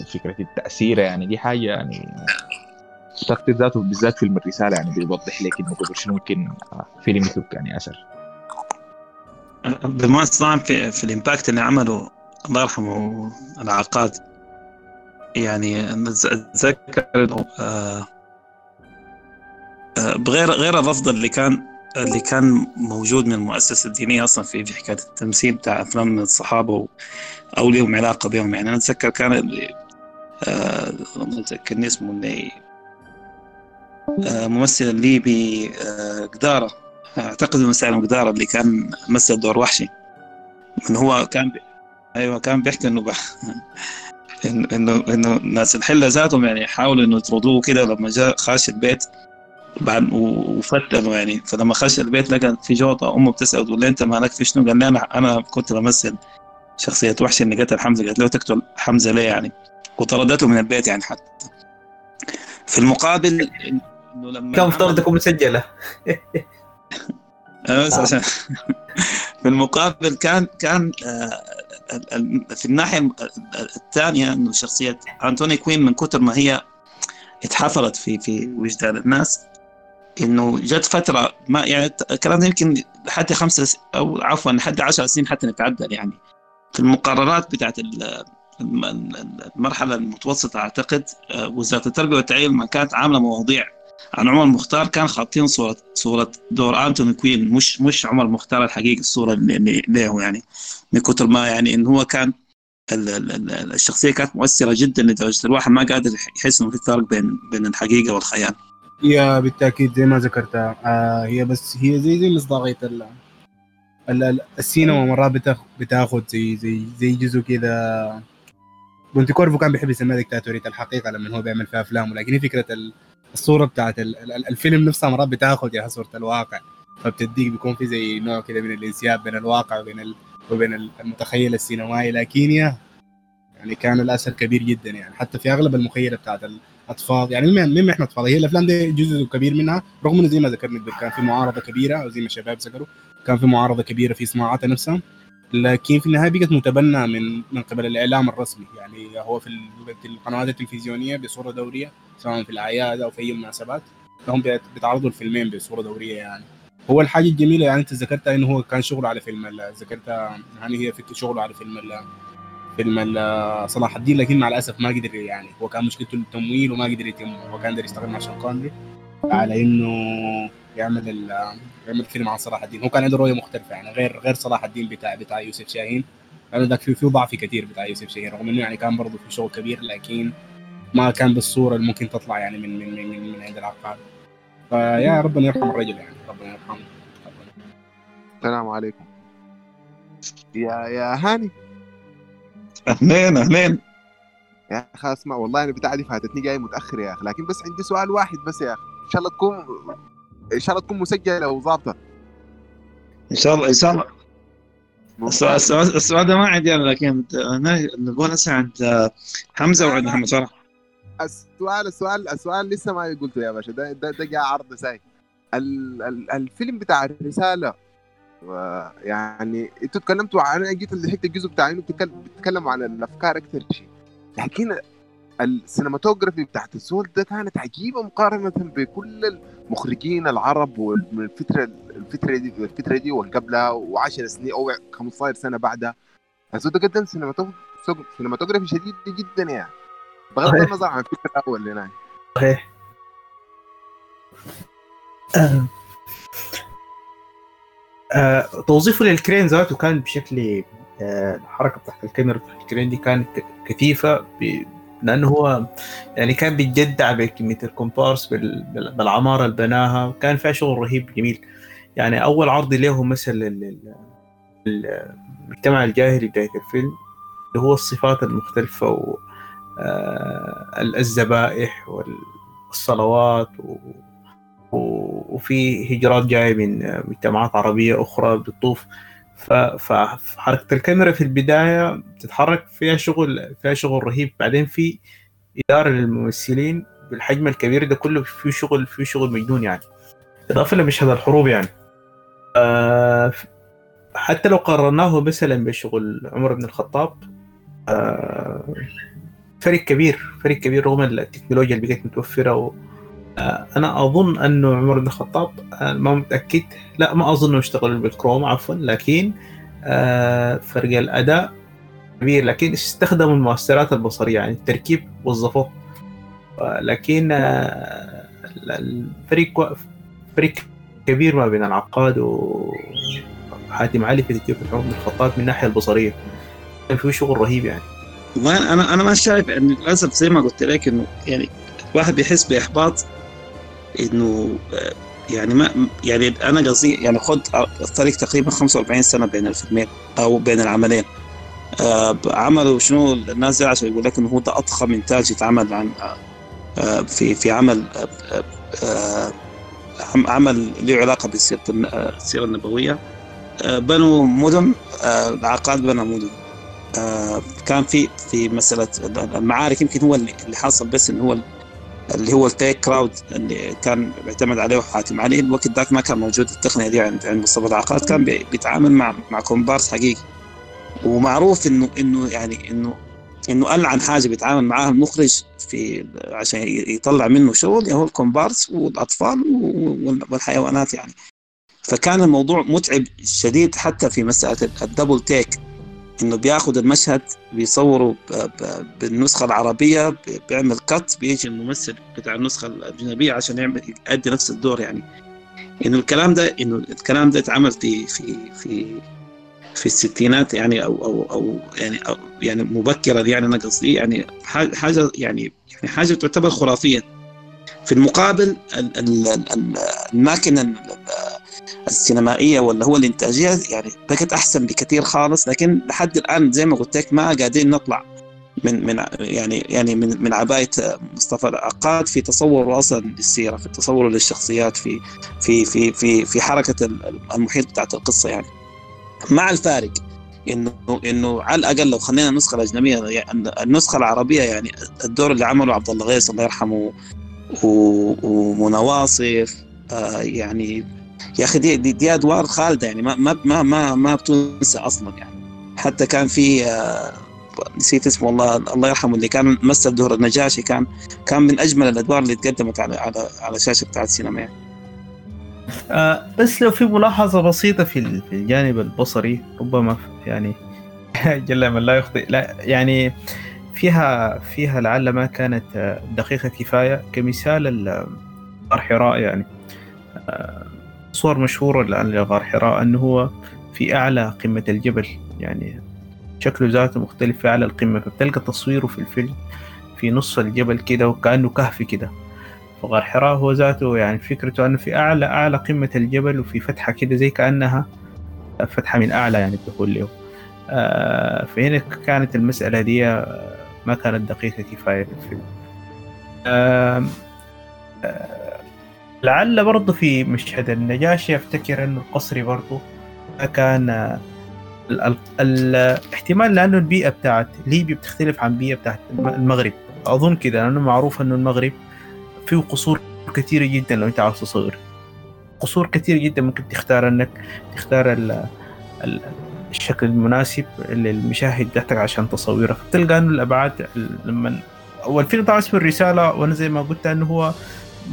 S7: وفكرة التأثير يعني دي حاجة يعني اعتقد ذاته بالذات فيلم الرسالة يعني بيوضح لك إنه قبل شنو ممكن فيلم يترك يعني أثر.
S4: بالمناسبة طبعا في, في الإمباكت اللي عمله الله يرحمه العقاد يعني أتذكر آه، آه، بغير غير الرفض اللي كان اللي كان موجود من المؤسسة الدينية أصلا في في حكاية التمثيل بتاع أفلام الصحابة أو لهم علاقة بهم. يعني أنا أتذكر كان اللي آه أتذكرني اسمه اللي آه ممثل ليبي آه قدارة. أعتقد ممثل قدارة اللي كان مثل دور وحشي. من هو كان بي... أيوه كان بيحكي إنه بح... إنه إنه الناس الحلة ذاتهم يعني حاولوا إنه يطردوه كده لما جاء خاش البيت. بعد وفتنوا يعني فلما خش البيت لقى في جوطة أمه بتسأل تقول له أنت مالك في شنو؟ قال لي أنا أنا كنت بمثل شخصية وحش اللي قتل حمزة قالت له تقتل حمزة ليه يعني؟ وطردته من البيت يعني حتى في المقابل
S1: إنه لما كان مفترض تكون مسجلة
S4: بس عشان في المقابل كان كان في الناحية الثانية إنه شخصية أنتوني كوين من كثر ما هي اتحفرت في في وجدان الناس إنه جت فترة ما يعني الكلام ده يمكن لحد خمسه أو عفوا لحد 10 سنين حتى نتعدل يعني في المقررات بتاعت المرحلة المتوسطة أعتقد آه، وزارة التربية والتعليم لما كانت عاملة مواضيع عن عمر مختار كان حاطين صوره صورة دور أنتوني كوين مش مش عمر مختار الحقيقي الصورة اللي له يعني من كثر ما يعني انه هو كان الشخصية كانت مؤثرة جدا لدرجة الواحد ما قادر يحس إنه في فرق بين بين الحقيقة والخيال.
S2: هي بالتأكيد زي ما ذكرتها آه هي بس هي زي زي مصداقية السينما مرات بتأخذ زي زي زي جزء كذا بونتي كورفو كان بيحب يسميها ديكتاتورية الحقيقة لما هو بيعمل فيها أفلام ولكن هي فكرة الصورة بتاعت الفيلم نفسها مرات بتأخذ يا صورة الواقع فبتديك بيكون في زي نوع كذا من الانسياب بين الواقع وبين وبين المتخيل السينمائي لكن يا يعني كان الأثر كبير جدا يعني. حتى في أغلب المخيلة بتاعت الاطفال يعني مين إحنا أطفال. هي الأفلام دي جزء كبير منها رغم إنه زي ما ذكرنا كان في معارضة كبيرة أو زي ما الشباب ذكروا كان في معارضة كبيرة في صناعاتها نفسها لكن في النهاية بقت متبنى من من قبل الإعلام الرسمي. يعني هو في القنوات التلفزيونية بصورة دورية سواء في الأعياد أو في أي مناسبات فهم بيتعرضوا الفيلمين بصورة دورية يعني. هو الحاجة الجميلة يعني أنت ذكرتها إنه هو كان شغله على فيلم ذكرتها يعني هي شغله على فيلم فيلم صلاح الدين لكن مع الأسف ما قدر يعني. هو كان مشكلته التمويل وما قدر يتم. هو كان قدر يستغل مع شون كونري على إنه يعمل يعمل فيلم عن صلاح الدين. هو كان عنده رؤية مختلفة يعني غير غير صلاح الدين بتاع بتاع يوسف شاهين. لأنه ذاك في في ضعف كثير بتاع يوسف شاهين رغم إنه يعني كان برضه في شغل كبير لكن ما كان بالصورة اللي ممكن تطلع يعني من من من, من, من عند العقاد فيا ربنا يرحم الرجل يعني ربنا يرحمه.
S8: السلام عليكم. يا يا هاني.
S4: اهلين اهلين
S8: يا أخي اسمع والله أنا بتاعتي فاتتني جاي متأخر يا أخي لكن بس عندي سؤال واحد بس يا أخي. إن شاء الله تكون إن شاء الله تكون مسجلة وظابطة.
S4: إن شاء الله إن شاء الله. السؤال السؤال ده ما عندي أنا لكن نبغى نسمع عند حمزة وعند محمد فرح
S8: السؤال السؤال السؤال لسه ما قلته يا باشا ده ده, ده جاء عرض ساي. الفيلم بتاع الرسالة يعني أنتوا تكلمتوا عن أنا جيت لحقت الجزء بتاع انه بتتكلموا عن الأفكار أكثر شيء. لكن ال cinematography بتاعت الزول ده كانت عجيبة مقارنة بكل المخرجين العرب والفترة الفترة دي الفترة دي وقبلها و10 سنين أو 15 سنة بعدها. الزول ده قدم cinematography شديد جدا يعني. بغض النظر عن الفكرة الأول اللي هناك صحيح
S1: توظيفه لل crane ذاته كان بشكل آه، الحركة بتاعت الكاميرا بتاعت ال crane دي كانت كثيفة. لأنه هو يعني كان بيتجدع بكمية الكومبارس بال... بالعمارة اللي بناها كان فيها شغل رهيب جميل يعني أول عرض له مثل المجتمع الجاهلي بداية الفيلم اللي هو الصفات المختلفة و آه، الذبائح والصلوات. وفي هجرات جاية من مجتمعات عربية أخرى بتطوف. فحركة الكاميرا في البداية بتتحرك فيها شغل فيها شغل رهيب. بعدين في إدارة للممثلين بالحجم الكبير ده كله في شغل في شغل مجنون يعني. إضافة لمشهد الحروب يعني. آه حتى لو قارناه مثلا بشغل عمر بن الخطاب آه، فرق كبير فرق كبير رغم التكنولوجيا اللي بقت متوفرة أنا أظن انه عمر بن الخطاب آه، ما متأكد. لا ما أظن اشتغل بالكروم عفوا. لكن آه، فرق الأداء كبير. لكن استخدموا المؤثرات البصرية يعني التركيب وظفوه آه، لكن آه، الفريق فريق كبير ما بين العقاد وحاتم علي في تركيب عمر بن الخطاب من الناحية البصرية. كان في شغل رهيب يعني.
S4: والله أنا أنا ما شايف ان للأسف زي ما قلت لك إنه يعني الواحد بيحس بإحباط إنه آه، يعني ما يعني أنا قصدي يعني خد الطريق تقريبا 45 سنة بين الفيلمين أو بين العملين. آه، عملوا شنو؟ الناس عشان يقول لك إنه هو ده أضخم إنتاج يتعمل عن آه، في في عمل آه، آه، عم- عمل له علاقة بالسيره آه، السيرة النبوية. آه، بنوا مدن آه، العقاد بنى مدن. آه، كان في في مسألة المعارك يمكن هو اللي حصل بس إنه هو اللي هو التيك كراود اللي كان بيعتمد عليه حاتم علي الوقت ذاك ما كان موجود التقنية دي عند عند مصطفى العقاد. كان بي- بيتعامل مع مع كومبارس حقيقي. ومعروف انه إنه يعني انه إنه العن حاجة بيتعامل معاها المخرج في عشان يطلع منه شغل. هو الكومبارس والأطفال وال- والحيوانات يعني. فكان الموضوع متعب شديد حتى في مسألة الدبل تيك. إنه بياخذ المشهد بيصوره بالنسخة العربية بيعمل كت بيجي الممثل بتاع النسخة الأجنبية عشان يعمل يؤدي نفس الدور يعني. إنه الكلام ده إنه الكلام ده اتعمل في في في في الستينات يعني أو أو أو يعني أو يعني مبكرا يعني أنا قصدي يعني حاجة يعني يعني حاجة تعتبر خرافية. في المقابل ال- السينمائية ولا هو الإنتاجية؟ يعني بقت أحسن بكثير خالص لكن لحد الآن زي ما قلت لك ما قاعدين نطلع من من يعني يعني من من عباية مصطفى العقاد في تصوره أصلا للسيرة في تصوره للشخصيات في في في في في حركة ال- المحيط بتاعت القصة يعني. مع الفارق انه إنه على الأقل لو خلينا النسخة الأجنبية يعني النسخة العربية يعني الدور اللي عمله عبد الله غيث الله يرحمه ومنى واصف آه يعني يا أخي دي, دي, دي أدوار خالدة يعني ما ما ما ما, ما بتنسى أصلا يعني. حتى كان في آه نسيت اسمه الله الله يرحمه اللي كان مثل دور النجاشي كان كان من أجمل الأدوار اللي تقدمت على على على شاشة بتاعت السينما يعني.
S1: آه بس لو في ملاحظة بسيطة في ال- في الجانب البصري ربما يعني جل من لا يخطئ. لا يعني فيها فيها لعل ما كانت آه، دقيقة كفاية كمثال ال- غار حراء يعني. آه، صور مشهورة لغار حراء أنه هو في أعلى قمة الجبل. يعني شكله ذاته مختلف في أعلى القمة. فبتلقى تصويره في الفيلم في نص الجبل كده وكأنه كهف كده. فغار حراء هو ذاته يعني فكرته أنه في أعلى أعلى قمة الجبل وفي فتحة كده زي كأنها فتحة من أعلى يعني الدخول له. آه، فهنا كانت المسألة دي آه، ما كانت دقيقة كفاية في الفيلم. آم، آه، لعل برضه في مشهد النجاشي أفتكر أنه القصري برضه كان ال- ال- الاحتمال لأنه البيئة بتاعت ليبيا بتختلف عن البيئة بتاعت الم- المغرب. أظن كده لأنه معروف أنه المغرب فيه قصور كثيرة جدا لو أنت عاوز تصور قصور كثير جدا ممكن تختار أنك تختار ال ال الشكل المناسب للمشاهد بتاعتك عشان تصويره فتلقى إنه الأبعاد لما هو الفيلم طبعا اسمه الرسالة وأنا زي ما قلت إنه هو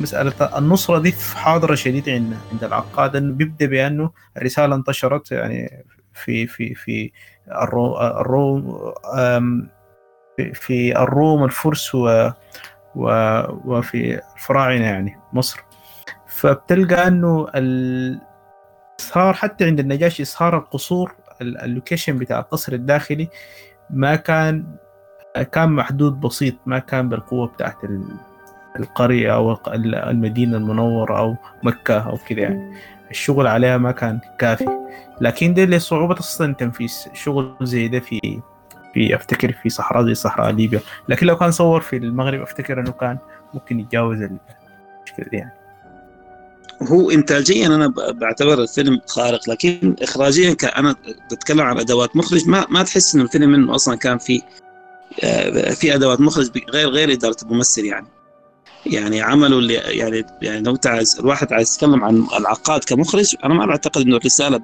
S1: مسألة النصرة دي في حاضره شديده عند عند العقاد إنه بيبدأ بأنه الرسالة انتشرت يعني في في في الروم آم، في- الروم الفرس و وفي الفراعنة يعني مصر فبتلقى إنه. صار حتى عند النجاشي صار القصور ال- اللوكيشن بتاع القصر الداخلي ما كان كان محدود بسيط ما كان بالقوة بتاعت ال- القرية أو المدينة المنورة أو مكة أو كده يعني. الشغل عليها ما كان كافي. لكن ده لصعوبة أصلا تنفيذ شغل زي ده في في أفتكر في صحراء زي صحراء ليبيا. لكن لو كان صور في المغرب أفتكر إنه كان ممكن يتجاوز المشكلة دي يعني.
S4: هو انتاجيا أنا بعتبر الفيلم خارق لكن اخراجيا أنا بتكلم عن أدوات مخرج ما ما تحس إنه الفيلم منه أصلا كان في آه، في أدوات مخرج غير غير إدارة الممثل يعني. يعني عملوا اللي يعني يعني لو انت عايز الواحد عايز يتكلم عن العقاد كمخرج أنا ما بعتقد إنه الرسالة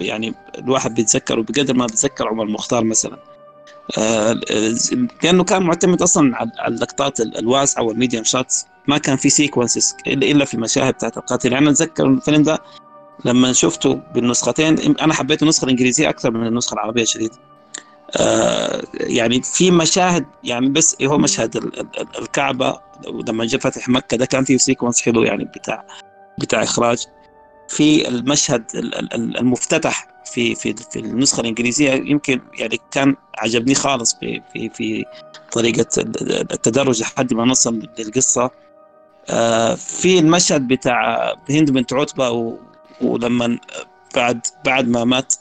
S4: يعني الواحد بيتذكر وبقدر ما بيتذكر عمر المختار مثلا. آه، لأنه كان معتمد أصلا على اللقطات ال- الواسعة وال medium shots ما كان في sequences الا في المشاهد بتاعت القاتل. يعني أنا أتذكر الفيلم ده لما شفته بالنسختين أنا حبيت النسخة الإنجليزية أكثر من النسخة العربية شديد آه، يعني في مشاهد يعني بس هو مشهد ال- ال- ال- الكعبة ولما جاء فتح مكة ده كان فيه سيكونس حلو يعني بتاع بتاع إخراج. في المشهد ال- ال- ال- المفتتح في في في النسخة الإنجليزية يمكن يعني كان عجبني خالص في في في طريقة ال- التدرج لحد ما نصل للقصة. آه، في المشهد بتاع هند بنت عتبه ولما بعد بعد ما مات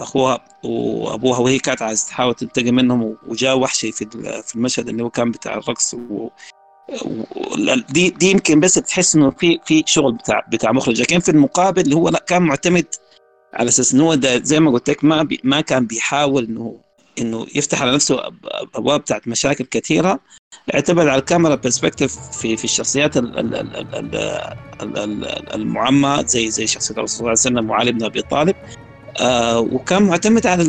S4: أخوها وأبوها وهي كانت عايزة تحاول تنتقم منهم وجاء وحشي في في المشهد اللي هو كان بتاع الرقص و دي دي يمكن بس تحس إنه في في شغل بتاع بتاع مخرج. لكن في المقابل اللي هو لا كان معتمد على أساس إنه زي ما قلت لك ما بي ما كان بيحاول إنه إنه يفتح على نفسه أبواب بتاعت مشاكل كثيرة اعتمد على الكاميرا perspective في في الشخصيات ال- ال- ال- ال- ال- ال- المعمى زي زي شخصية الرسول صلى الله عليه وسلم وعلي بن أبي طالب. آه وكان معتمد على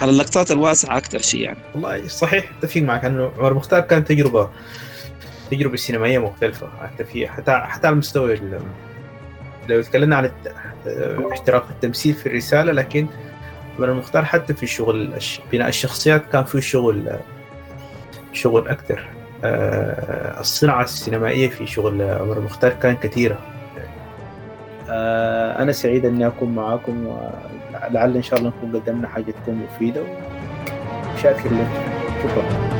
S4: على اللقطات الواسعة أكثر شيء يعني.
S1: والله صحيح أتفق معك إنه عمر المختار كان تجربة تجربة سينمائية مختلفة حتى في حتى حتى على مستوى ال- لو تكلمنا عن آه، احتراق التمثيل في الرسالة لكن عمر المختار حتى في شغل بناء الشخصيات كان فيه شغل شغل أكثر آه، الصناعة السينمائية في شغل عمر المختار كان كثيرة. آه، أنا سعيد إني أكون معاكم ولعل إن شاء الله نكون قدمنا حاجة تكون مفيدة. وشاكر لك. شكرا.